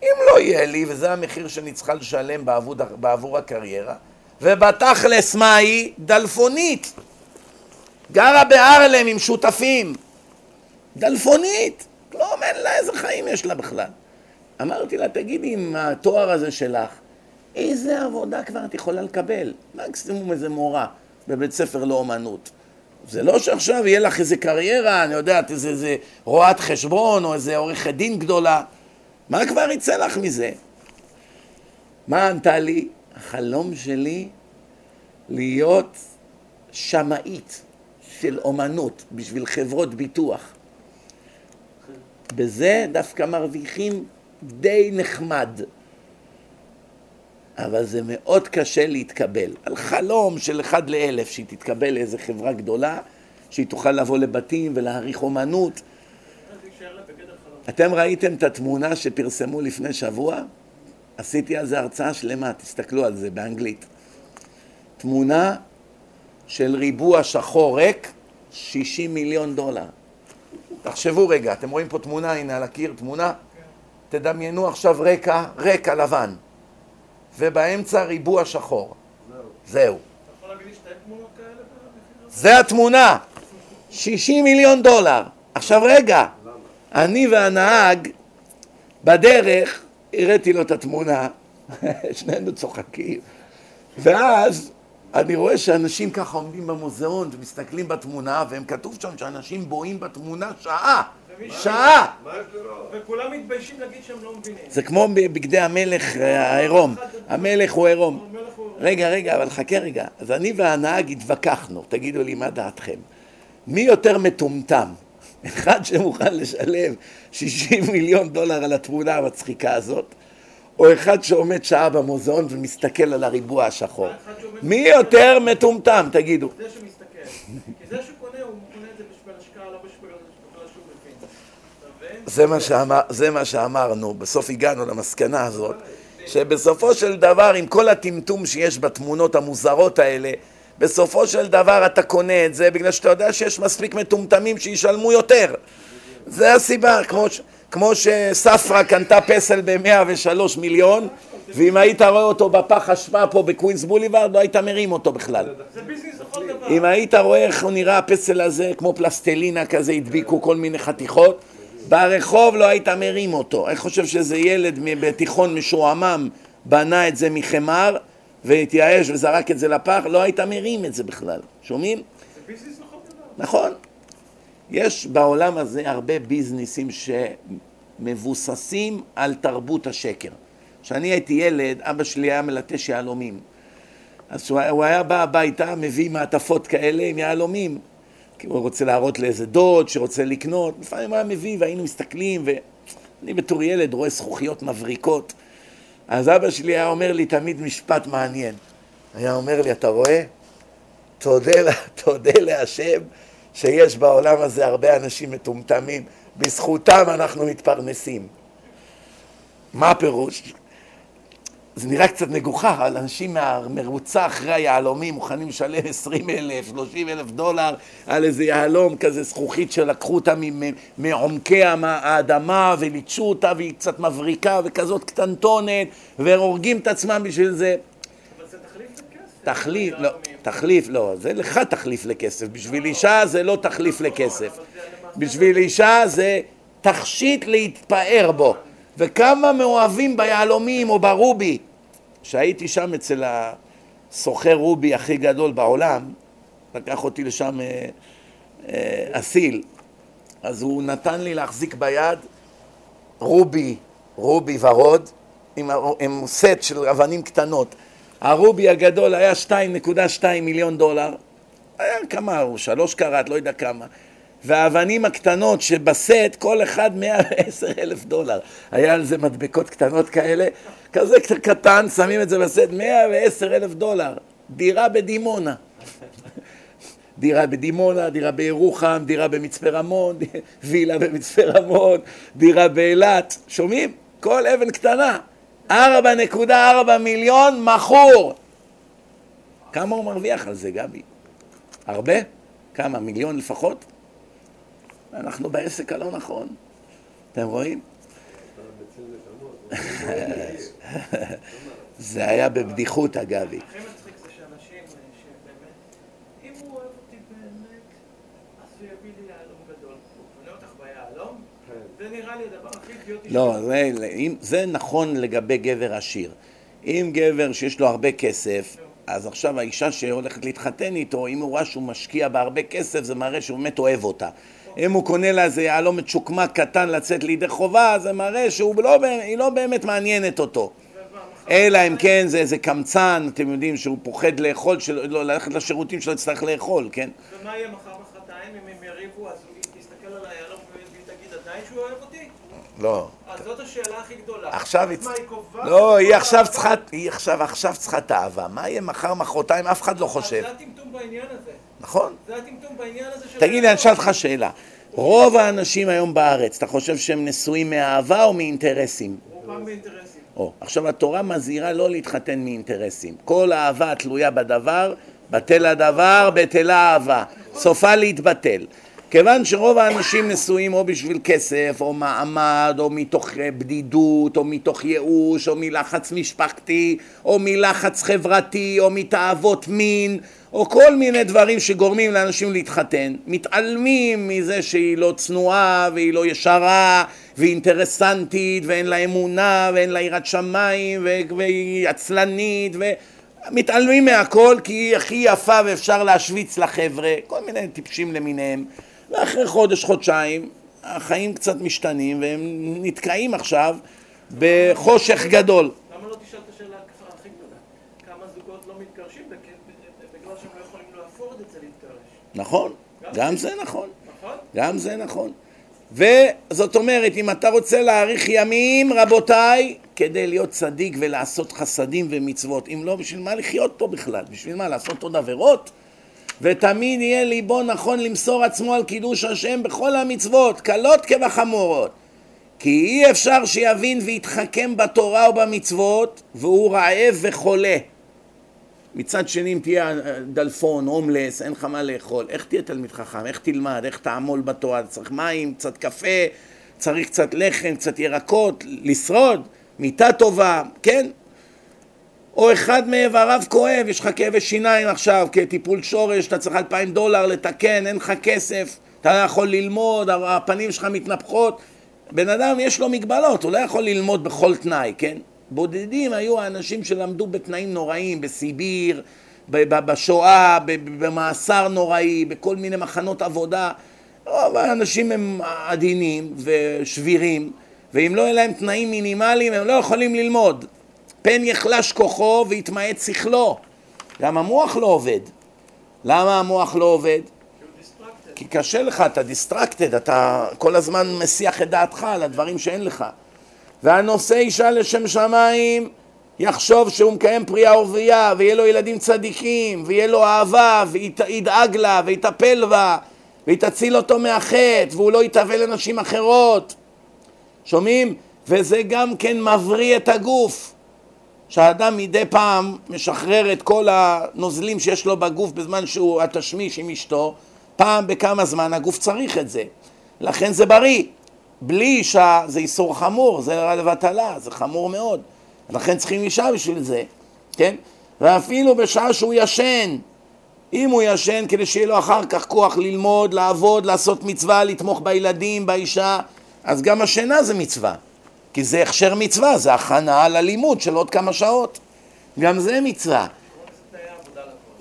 אם לא יהיה לי, וזה המחיר שאני צריכה לשלם בעבור, בעבור הקריירה, ובתכלס מה היא? דלפונית. גרה בארלם עם שותפים. דלפונית. לא אומר לה איזה חיים יש לה בכלל. אמרתי לה, תגידי, עם התואר הזה שלך, איזה עבודה כבר את יכולה לקבל? מקסימום איזה מורה בבית ספר לאומנות. זה לא שעכשיו יהיה לך איזה קריירה, אני יודעת, איזה, איזה רואת חשבון או איזה עורכת דין גדולה. מה כבר יצא לך מזה? מה ענתה לי? החלום שלי להיות שמאית של אומנות בשביל חברות ביטוח. בזה דווקא מרוויחים די נחמד. אבל זה מאוד קשה להתקבל. על חלום של אחד לאלף שהיא תתקבל לאיזה חברה גדולה, שהיא תוכל לבוא לבתים ולהעריך אומנות. אתם ראיתם את התמונה שפרסמו לפני שבוע? עשיתי על זה הרצאה שלמה, תסתכלו על זה באנגלית. תמונה של ריבוע שחור ריק, 60 מיליון דולר. תחשבו רגע, אתם רואים פה תמונה, הנה על הקיר תמונה? תדמיינו עכשיו רקע, רקע לבן, ובאמצע ריבוע שחור. זהו. אתה יכול להגיד לי שתי תמונות כאלה? זה התמונה, 60 מיליון דולר. עכשיו רגע, אני והנהג בדרך, הראיתי לו את התמונה, שנינו צוחקים, ואז אני רואה שאנשים ככה עומדים במוזיאון ומסתכלים בתמונה, והם כתוב שם שאנשים בואים בתמונה שעה, שעה. לראות? וכולם מתביישים להגיד שהם לא מבינים. זה כמו בבגדי המלך אה, העירום, המלך הוא עירום. רגע, רגע, אבל חכה רגע. אז אני והנהג התווכחנו, תגידו לי מה דעתכם. מי יותר מטומטם? אחד שמוכן לשלם 60 מיליון דולר על התמונה המצחיקה הזאת, או אחד שעומד שעה במוזיאון ומסתכל על הריבוע השחור? מי יותר מטומטם, תגידו? זה שמסתכל. כי זה שקונה, הוא קונה את זה בשביל השקעה, לא בשביל שהוא מבין? זה מה, שאמר, זה מה שאמרנו, בסוף הגענו למסקנה הזאת, שבסופו של דבר, עם כל הטמטום שיש בתמונות המוזרות האלה, בסופו של דבר אתה קונה את זה בגלל שאתה יודע שיש מספיק מטומטמים שישלמו יותר. זה הסיבה, כמו, ש- כמו שספרא קנתה פסל ב-103 מיליון, ואם היית רואה אותו בפח אשפה פה בקווינס בוליברד, לא היית מרים אותו בכלל. זה ביזנס לכל דבר. אם היית רואה איך הוא נראה הפסל הזה, כמו פלסטלינה כזה, הדביקו כל מיני חתיכות, ברחוב לא היית מרים אותו. אני חושב שאיזה ילד בתיכון משועמם בנה את זה מחמר והתייאש וזרק את זה לפח, לא היית מרים את זה בכלל. שומעים? זה ביזנס דבר. נכון. יש בעולם הזה הרבה ביזנסים שמבוססים על תרבות השקר. כשאני הייתי ילד, אבא שלי היה מלטש יהלומים. אז הוא היה, הוא היה בא הביתה, מביא מעטפות כאלה עם יהלומים. כי הוא רוצה להראות לאיזה דוד שרוצה לקנות. לפעמים הוא היה מביא והיינו מסתכלים, ואני בתור ילד רואה זכוכיות מבריקות. אז אבא שלי היה אומר לי תמיד משפט מעניין. היה אומר לי, אתה רואה? תודה, תודה להשם שיש בעולם הזה הרבה אנשים מטומטמים, בזכותם אנחנו מתפרנסים. מה הפירוש? זה נראה קצת מגוחך, אבל אנשים מהמרוצה אחרי היהלומים מוכנים לשלם 20 אלף, 30 אלף דולר על איזה יהלום כזה זכוכית שלקחו אותה מעומקי האדמה וליטשו אותה והיא קצת מבריקה וכזאת קטנטונת והורגים את עצמם בשביל זה. אבל זה תחליף לכסף. תחליף, לא. תחליף, לא, זה לך תחליף לכסף, בשביל אישה זה לא תחליף לכסף. בשביל אישה זה תכשיט להתפאר בו. וכמה מאוהבים ביהלומים או ברובי. כשהייתי שם אצל הסוחר רובי הכי גדול בעולם, לקח אותי לשם אה, אה, אסיל, אז הוא נתן לי להחזיק ביד רובי, רובי ורוד, עם, עם סט של אבנים קטנות. הרובי הגדול היה 2.2 מיליון דולר, היה כמה, שלוש קראט, לא יודע כמה. והאבנים הקטנות שבסט, כל אחד 110 אלף דולר. היה על זה מדבקות קטנות כאלה, כזה קט- קטן, שמים את זה בסט, 110 אלף דולר. דירה בדימונה. דירה בדימונה, דירה בירוחם, דירה במצפה רמון, וילה במצפה רמון, דירה באילת, שומעים? כל אבן קטנה. 4.4 מיליון מכור. כמה הוא מרוויח על זה, גבי? הרבה? כמה? מיליון לפחות? אנחנו בעסק הלא נכון. אתם רואים? זה היה בבדיחותא, גבי. הכי מצחיק זה שאנשים שבאמת, אם הוא אוהב אותי באמת, אז הוא יביא לי יהלום גדול. הוא קונה אותך ביהלום? זה נראה לי הדבר הכי אידיוטי לא. זה, זה נכון לגבי גבר עשיר. אם גבר שיש לו הרבה כסף, אז עכשיו האישה שהולכת להתחתן איתו, אם הוא רואה שהוא משקיע בהרבה כסף, זה מראה שהוא באמת אוהב אותה. אם הוא קונה לה איזה יהלום מצ'וקמק קטן לצאת לידי חובה, זה מראה שהיא לא, לא באמת מעניינת אותו. אלא אם כן זה איזה קמצן, אתם יודעים שהוא פוחד לאכול, שלא, לא, ללכת לשירותים שלא יצטרך לאכול, כן? ומה יהיה מחר מחרתיים אם הם יריבו, אז היא תסתכל על היהלום והיא תגיד עדיין שהוא אוהב אותי? לא. אז זאת השאלה הכי גדולה. עכשיו אז היא... מה, היא קובעת? לא, היא עכשיו? צריכה, היא עכשיו, עכשיו צריכה את האהבה. מה יהיה מחר, מחרתיים, אף אחד לא אז חושב. זה הטמטום בעניין הזה. נכון? זה הטמטום בעניין הזה של... תגיד לי, אני. אשאל אותך שאלה. רוב האנשים היום בארץ, אתה חושב שהם נשואים מאהבה או מאינטרסים? רובם באינטרסים. או, עכשיו התורה מזהירה לא להתחתן מאינטרסים. כל אהבה תלויה בדבר, בטל הדבר, בטלה אהבה. סופה להתבטל. כיוון שרוב האנשים נשואים או בשביל כסף, או מעמד, או מתוך אה, בדידות, או מתוך ייאוש, או מלחץ משפחתי, או מלחץ חברתי, או מתאוות מין, או כל מיני דברים שגורמים לאנשים להתחתן, מתעלמים מזה שהיא לא צנועה, והיא לא ישרה, והיא אינטרסנטית, ואין לה אמונה, ואין לה יראת שמיים, והיא עצלנית, ו... מתעלמים מהכל כי היא הכי יפה ואפשר להשוויץ לחבר'ה, כל מיני טיפשים למיניהם. ואחרי חודש, חודשיים, החיים קצת משתנים והם נתקעים עכשיו בחושך גדול. למה לא תשאל את השאלה הכי גדולה? כמה זוגות לא מתגרשים בכ- בגלל שהם לא יכולים לאפורד את זה להתגרש, נכון, גם זה נכון, נכון? גם זה נכון. וזאת אומרת, אם אתה רוצה להאריך ימים, רבותיי, כדי להיות צדיק ולעשות חסדים ומצוות, אם לא, בשביל מה לחיות פה בכלל? בשביל מה? לעשות עוד עבירות? ותמיד יהיה ליבו נכון למסור עצמו על קידוש השם בכל המצוות, קלות כבחמורות. כי אי אפשר שיבין ויתחכם בתורה ובמצוות, והוא רעב וחולה. מצד שני, אם תהיה דלפון, הומלס, אין לך מה לאכול, איך תהיה תלמיד חכם? איך תלמד? איך תעמול בתורה? צריך מים, קצת קפה, צריך קצת לחם, קצת ירקות, לשרוד, מיטה טובה, כן? או אחד מאיבריו כואב, יש לך כאבי שיניים עכשיו, כטיפול שורש, אתה צריך אלפיים דולר לתקן, אין לך כסף, אתה לא יכול ללמוד, הפנים שלך מתנפחות. בן אדם יש לו מגבלות, הוא לא יכול ללמוד בכל תנאי, כן? בודדים היו האנשים שלמדו בתנאים נוראים, בסיביר, בשואה, במאסר נוראי, בכל מיני מחנות עבודה. רוב האנשים הם עדינים ושבירים, ואם לא יהיו להם תנאים מינימליים הם לא יכולים ללמוד. פן יחלש כוחו ויתמעט שכלו. גם המוח לא עובד. למה המוח לא עובד? כי קשה לך, אתה distracted, אתה כל הזמן מסיח את דעתך על הדברים שאין לך. והנושא אישה לשם שמיים יחשוב שהוא מקיים פרייה ורבייה ויהיה לו ילדים צדיקים ויהיה לו אהבה וידאג לה ויטפל בה והיא תציל אותו מהחטא והוא לא יתהווה לנשים אחרות. שומעים? וזה גם כן מבריא את הגוף. שהאדם מדי פעם משחרר את כל הנוזלים שיש לו בגוף בזמן שהוא התשמיש עם אשתו פעם בכמה זמן הגוף צריך את זה. לכן זה בריא בלי אישה זה איסור חמור, זה רע לבטלה, זה חמור מאוד. לכן צריכים אישה בשביל זה, כן? ואפילו בשעה שהוא ישן, אם הוא ישן כדי שיהיה לו אחר כך כוח ללמוד, לעבוד, לעשות מצווה, לתמוך בילדים, באישה, אז גם השינה זה מצווה. כי זה הכשר מצווה, זה הכנה ללימוד של עוד כמה שעות. גם זה מצווה.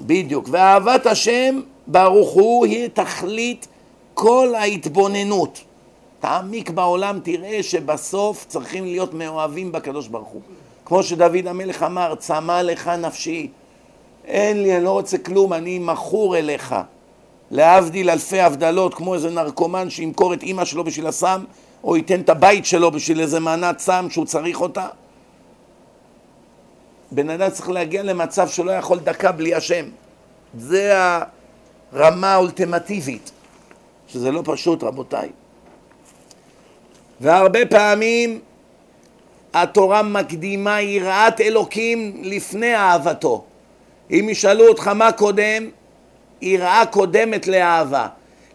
בדיוק. ואהבת השם ברוך הוא היא תכלית כל ההתבוננות. תעמיק בעולם, תראה שבסוף צריכים להיות מאוהבים בקדוש ברוך הוא. כמו שדוד המלך אמר, צמא לך נפשי. אין לי, אני לא רוצה כלום, אני מכור אליך. להבדיל אלפי הבדלות, כמו איזה נרקומן שימכור את אימא שלו בשביל הסם, או ייתן את הבית שלו בשביל איזה מנת סם שהוא צריך אותה. בן אדם צריך להגיע למצב שלא יכול דקה בלי השם. זה הרמה האולטימטיבית, שזה לא פשוט, רבותיי. והרבה פעמים התורה מקדימה יראת אלוקים לפני אהבתו. אם ישאלו אותך מה קודם, יראה קודמת לאהבה.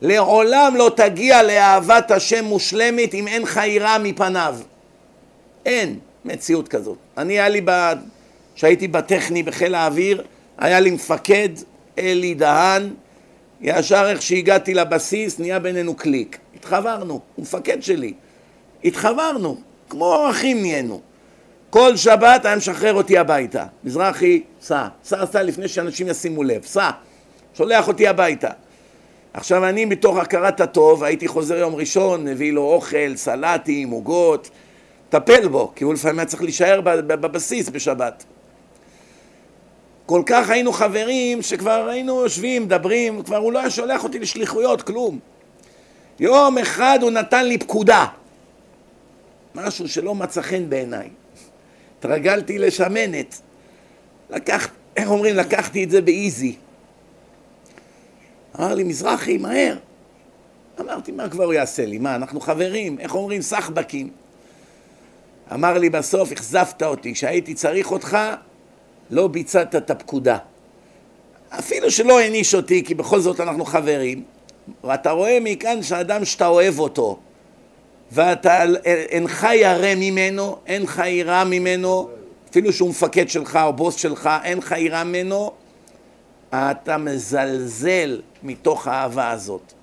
לעולם לא תגיע לאהבת השם מושלמת אם אין לך יראה מפניו. אין מציאות כזאת. אני היה לי, כשהייתי בטכני בחיל האוויר, היה לי מפקד, אלי דהן, ישר איך שהגעתי לבסיס נהיה בינינו קליק. התחברנו, הוא מפקד שלי. התחברנו, כמו אחים נהיינו. כל שבת היה משחרר אותי הביתה. מזרחי, סע. סע, סע לפני שאנשים ישימו לב. סע. שולח אותי הביתה. עכשיו אני מתוך הכרת הטוב הייתי חוזר יום ראשון, מביא לו אוכל, סלטים, עוגות, טפל בו, כי הוא לפעמים היה צריך להישאר בבסיס בשבת. כל כך היינו חברים שכבר היינו יושבים, מדברים, כבר הוא לא היה שולח אותי לשליחויות, כלום. יום אחד הוא נתן לי פקודה. משהו שלא מצא חן בעיניי. התרגלתי לשמנת. לקח, איך אומרים, לקחתי את זה באיזי. אמר לי, מזרחי, מהר. אמרתי, מה כבר הוא יעשה לי? מה, אנחנו חברים, איך אומרים, סחבקים. אמר לי בסוף, אכזבת אותי, כשהייתי צריך אותך, לא ביצעת את הפקודה. אפילו שלא העניש אותי, כי בכל זאת אנחנו חברים, ואתה רואה מכאן שאדם שאתה אוהב אותו, ואתה אינך ירא ממנו, אינך ירא ממנו, אפילו שהוא מפקד שלך או בוס שלך, אינך ירא ממנו, אתה מזלזל מתוך האהבה הזאת.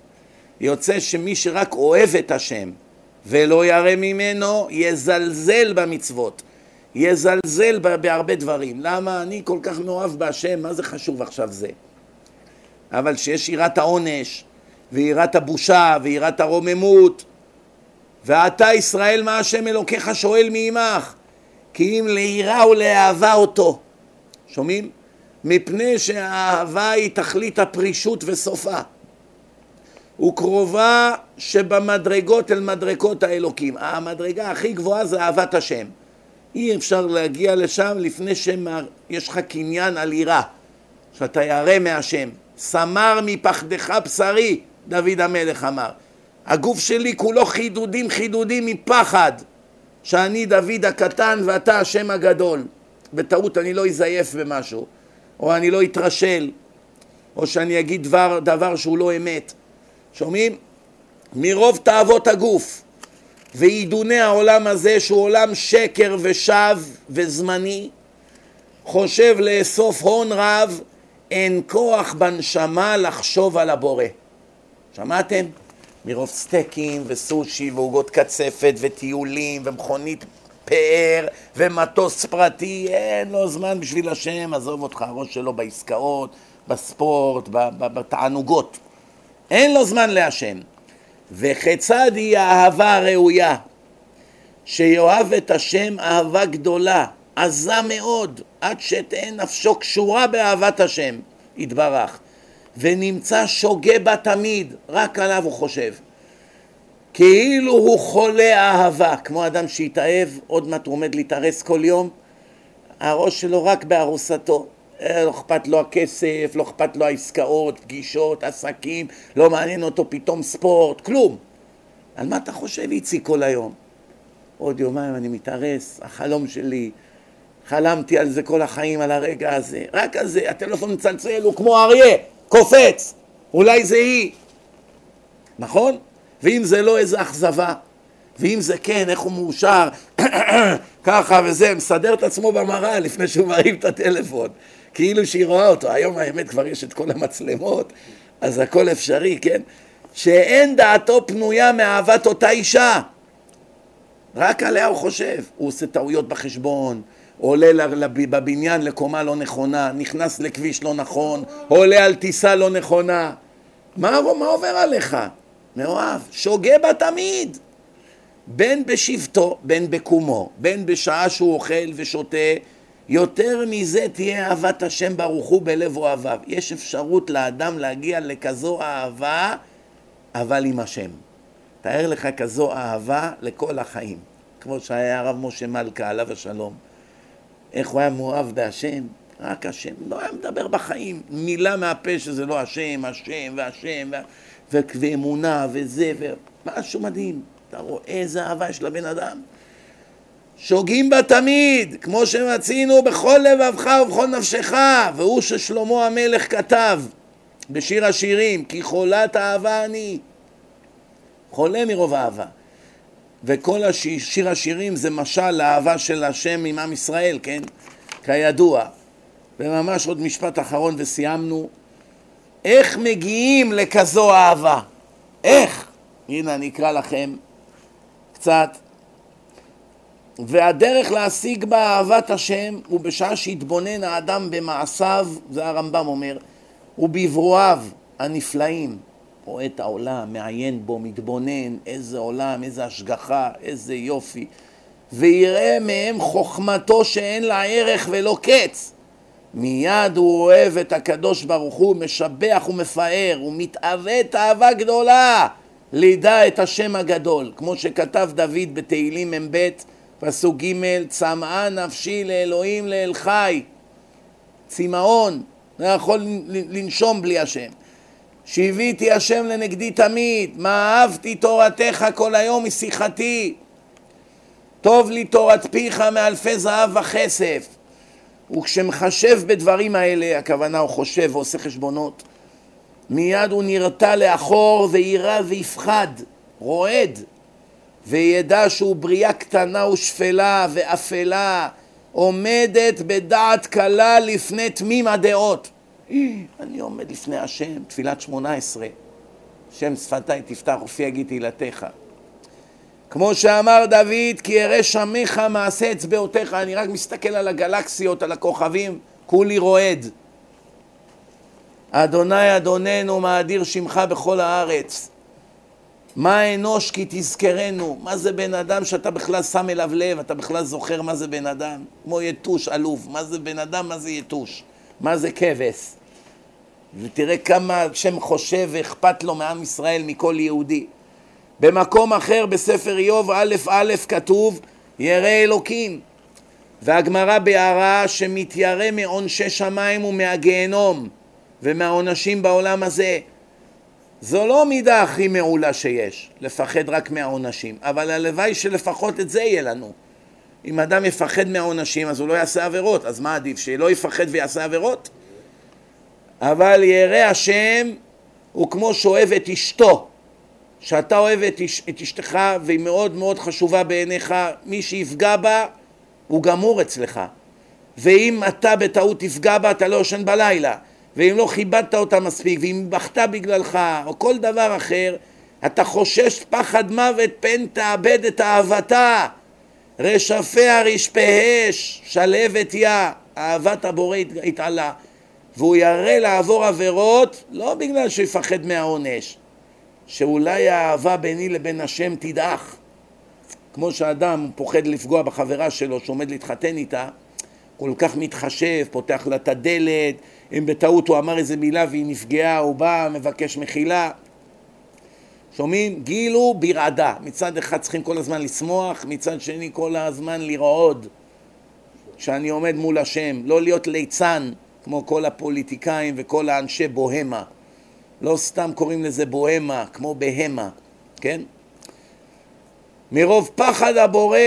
יוצא שמי שרק אוהב את השם ולא ירא ממנו, יזלזל במצוות. יזלזל בהרבה דברים. למה אני כל כך מאוהב בהשם, מה זה חשוב עכשיו זה? אבל שיש יראת העונש, ויראת הבושה, ויראת הרוממות, ואתה ישראל מה השם אלוקיך שואל מעמך, כי אם ליראה ולאהבה אותו. שומעים? מפני שהאהבה היא תכלית הפרישות וסופה. וקרובה שבמדרגות אל מדרגות האלוקים. המדרגה הכי גבוהה זה אהבת השם. אי אפשר להגיע לשם לפני שיש לך קניין על יראה, שאתה ירא מהשם. סמר מפחדך בשרי, דוד המלך אמר. הגוף שלי כולו חידודים חידודים מפחד שאני דוד הקטן ואתה השם הגדול. בטעות אני לא אזייף במשהו, או אני לא אתרשל, או שאני אגיד דבר, דבר שהוא לא אמת. שומעים? מרוב תאוות הגוף ועידוני העולם הזה שהוא עולם שקר ושווא וזמני חושב לאסוף הון רב אין כוח בנשמה לחשוב על הבורא שמעתם? מרוב סטייקים וסושי ועוגות קצפת וטיולים ומכונית פאר ומטוס פרטי אין לו זמן בשביל השם עזוב אותך הראש שלו בעסקאות בספורט, בתענוגות אין לו זמן להשם. וכיצד היא האהבה הראויה? שיאהב את השם אהבה גדולה, עזה מאוד, עד שתהא נפשו קשורה באהבת השם, יתברך, ונמצא שוגה בה תמיד, רק עליו הוא חושב. כאילו הוא חולה אהבה, כמו אדם שהתאהב, עוד מעט הוא עומד להתארס כל יום, הראש שלו רק בארוסתו. אה, לא אכפת לו הכסף, לא אכפת לו העסקאות, פגישות, עסקים, לא מעניין אותו פתאום ספורט, כלום. על מה אתה חושב, איציק, כל היום? עוד יומיים אני מתארס, החלום שלי, חלמתי על זה כל החיים, על הרגע הזה. רק על זה, הטלפון מצלצל, הוא כמו אריה, קופץ, אולי זה היא. נכון? ואם זה לא, איזה אכזבה. ואם זה כן, איך הוא מאושר, ככה וזה, מסדר את עצמו במראה לפני שהוא מרים את הטלפון. כאילו שהיא רואה אותו. היום האמת כבר יש את כל המצלמות, אז הכל אפשרי, כן? שאין דעתו פנויה מאהבת אותה אישה. רק עליה הוא חושב. הוא עושה טעויות בחשבון, עולה בבניין לקומה לא נכונה, נכנס לכביש לא נכון, עולה על טיסה לא נכונה. מה, מה עובר עליך? מאוהב, שוגה בה תמיד. בין בשבטו, בין בקומו, בין בשעה שהוא אוכל ושותה, יותר מזה תהיה אהבת השם ברוך הוא בלב אוהביו. יש אפשרות לאדם להגיע לכזו אהבה, אבל עם השם. תאר לך כזו אהבה לכל החיים. כמו שהיה הרב משה מלכה, עליו השלום. איך הוא היה מאוהב בהשם? רק השם. לא היה מדבר בחיים מילה מהפה שזה לא השם, השם והשם, ו... ואמונה וזה, ומשהו מדהים. אתה רואה איזה אהבה יש לבן אדם. שוגים בה תמיד, כמו שמצינו בכל לבבך ובכל נפשך, והוא ששלמה המלך כתב בשיר השירים, כי חולת אהבה אני. חולה מרוב אהבה. וכל השיר השירים זה משל לאהבה של השם עם עם ישראל, כן? כידוע. וממש עוד משפט אחרון וסיימנו. איך מגיעים לכזו אהבה? איך? הנה אני אקרא לכם קצת והדרך להשיג בה אהבת השם הוא בשעה שהתבונן האדם במעשיו, זה הרמב"ם אומר, ובברואיו הנפלאים. רואה את העולם, מעיין בו, מתבונן, איזה עולם, איזה השגחה, איזה יופי. ויראה מהם חוכמתו שאין לה ערך ולא קץ. מיד הוא אוהב את הקדוש ברוך הוא, משבח ומפאר, ומתאווה תאווה גדולה. לידע את השם הגדול, כמו שכתב דוד בתהילים מ"ב, פסוק ג', צמאה נפשי לאלוהים לאל חי, צמאון, לא יכול לנשום בלי השם. שהביתי השם לנגדי תמיד, מה אהבתי תורתך כל היום משיחתי. טוב לי תורת פיך מאלפי זהב וכסף. וכשמחשב בדברים האלה, הכוונה הוא חושב ועושה חשבונות, מיד הוא נרתע לאחור ויירא ויפחד, רועד, וידע שהוא בריאה קטנה ושפלה ואפלה, עומדת בדעת קלה לפני תמים הדעות. אני עומד לפני השם, תפילת שמונה עשרה, שם שפתיי תפתח ופי יגיד תהילתך. כמו שאמר דוד, כי אראה שמך מעשה אצבעותיך, אני רק מסתכל על הגלקסיות, על הכוכבים, כולי רועד. אדוני אדוננו מאדיר שמך בכל הארץ. מה אנוש כי תזכרנו? מה זה בן אדם שאתה בכלל שם אליו לב, אתה בכלל זוכר מה זה בן אדם? כמו יתוש עלוב, מה זה בן אדם, מה זה יתוש? מה זה כבש? ותראה כמה השם חושב ואכפת לו מעם ישראל מכל יהודי. במקום אחר בספר איוב א' א' כתוב ירא אלוקים והגמרא בהערה שמתיירא מעונשי שמיים ומהגיהנום ומהעונשים בעולם הזה זו לא מידה הכי מעולה שיש, לפחד רק מהעונשים, אבל הלוואי שלפחות את זה יהיה לנו. אם אדם יפחד מהעונשים אז הוא לא יעשה עבירות, אז מה עדיף, שלא יפחד ויעשה עבירות? אבל ירא השם הוא כמו שאוהב את אשתו, שאתה אוהב את, אש, את אשתך והיא מאוד מאוד חשובה בעיניך, מי שיפגע בה הוא גמור אצלך. ואם אתה בטעות תפגע בה אתה לא יושן בלילה, ואם לא כיבדת אותה מספיק, ואם בכתה בגללך, או כל דבר אחר, אתה חושש פחד מוות פן תאבד את אהבתה. רשפיה רשפהש, שלהבת יה, אהבת הבורא התעלה. והוא ירא לעבור עבירות לא בגלל שהוא יפחד מהעונש, שאולי האהבה ביני לבין השם תדעך. כמו שאדם פוחד לפגוע בחברה שלו שעומד להתחתן איתה, כל כך מתחשב, פותח לה את הדלת, אם בטעות הוא אמר איזה מילה והיא נפגעה, הוא בא, מבקש מחילה. שומעים? גילו ברעדה. מצד אחד צריכים כל הזמן לשמוח, מצד שני כל הזמן לרעוד שאני עומד מול השם, לא להיות ליצן. כמו כל הפוליטיקאים וכל האנשי בוהמה. לא סתם קוראים לזה בוהמה, כמו בהמה, כן? מרוב פחד הבורא,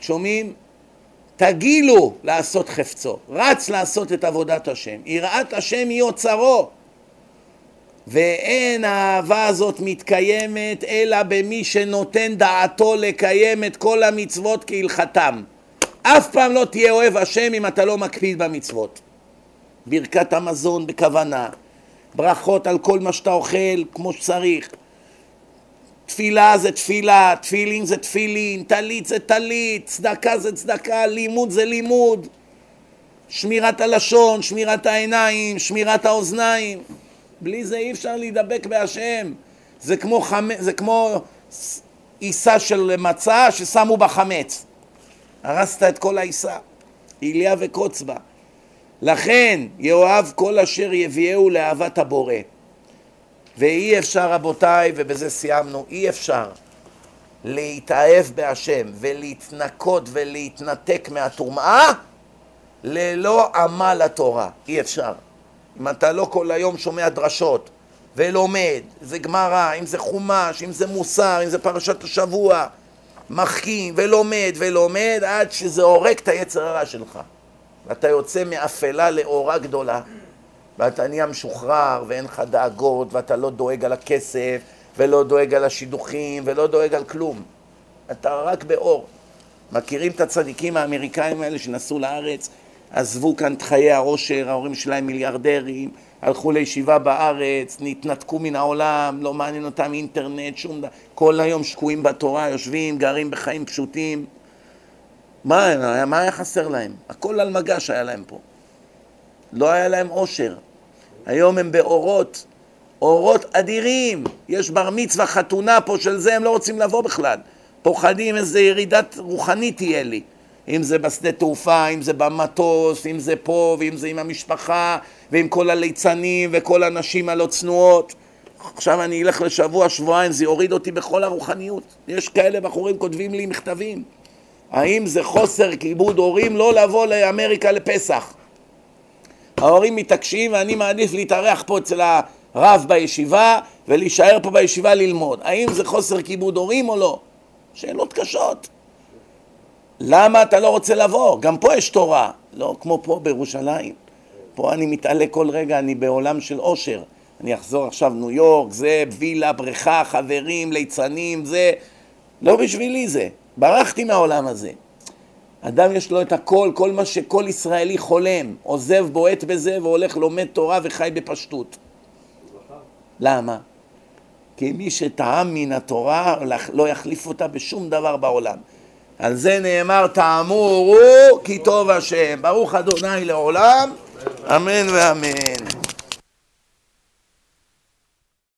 שומעים? תגילו לעשות חפצו, רץ לעשות את עבודת השם, יראת השם היא אוצרו ואין האהבה הזאת מתקיימת אלא במי שנותן דעתו לקיים את כל המצוות כהלכתם אף פעם לא תהיה אוהב השם אם אתה לא מקפיד במצוות. ברכת המזון בכוונה, ברכות על כל מה שאתה אוכל כמו שצריך. תפילה זה תפילה, תפילין זה תפילין, טלית זה טלית, צדקה זה צדקה, לימוד זה לימוד. שמירת הלשון, שמירת העיניים, שמירת האוזניים. בלי זה אי אפשר להידבק בהשם. זה כמו, חמ... זה כמו של מצה ששמו בה חמץ. הרסת את כל העיסה, איליה וקוץ בה. לכן יאהב כל אשר יביאהו לאהבת הבורא. ואי אפשר רבותיי, ובזה סיימנו, אי אפשר להתאהב בהשם ולהתנקות ולהתנתק מהטומאה ללא עמל התורה, אי אפשר. אם אתה לא כל היום שומע דרשות ולומד, זה גמרא, אם זה חומש, אם זה מוסר, אם זה פרשת השבוע, מחכים ולומד ולומד עד שזה הורג את היצר הרע שלך. ואתה יוצא מאפלה לאורה גדולה, ואתה נהיה משוחרר ואין לך דאגות, ואתה לא דואג על הכסף, ולא דואג על השידוכים, ולא דואג על כלום. אתה רק באור. מכירים את הצדיקים האמריקאים האלה שנסעו לארץ, עזבו כאן את חיי העושר, ההורים שלהם מיליארדרים, הלכו לישיבה בארץ, נתנתקו מן העולם, לא מעניין אותם אינטרנט, שום דבר, כל היום שקועים בתורה, יושבים, גרים בחיים פשוטים. מה, מה היה חסר להם? הכל על מגש היה להם פה. לא היה להם עושר. היום הם באורות, אורות אדירים. יש בר מצווה, חתונה פה של זה, הם לא רוצים לבוא בכלל. פוחדים איזה ירידת רוחנית תהיה לי. אם זה בשדה תעופה, אם זה במטוס, אם זה פה, ואם זה עם המשפחה, ועם כל הליצנים וכל הנשים הלא צנועות. עכשיו אני אלך לשבוע, שבועיים, זה יוריד אותי בכל הרוחניות. יש כאלה בחורים כותבים לי מכתבים. האם זה חוסר כיבוד הורים לא לבוא לאמריקה לפסח? ההורים מתעקשים ואני מעדיף להתארח פה אצל הרב בישיבה ולהישאר פה בישיבה ללמוד. האם זה חוסר כיבוד הורים או לא? שאלות קשות. למה אתה לא רוצה לבוא? גם פה יש תורה, לא כמו פה בירושלים. פה אני מתעלה כל רגע, אני בעולם של עושר. אני אחזור עכשיו ניו יורק, זה וילה, בריכה, חברים, ליצנים, זה... לא בשבילי זה. ברחתי מהעולם הזה. אדם יש לו את הכל, כל מה שכל ישראלי חולם, עוזב, בועט בזה והולך לומד תורה וחי בפשטות. למה? כי מי שטעם מן התורה לא יחליף אותה בשום דבר בעולם. על זה נאמר תאמורו כי טוב השם. ברוך אדוני לעולם, אמן ואמן.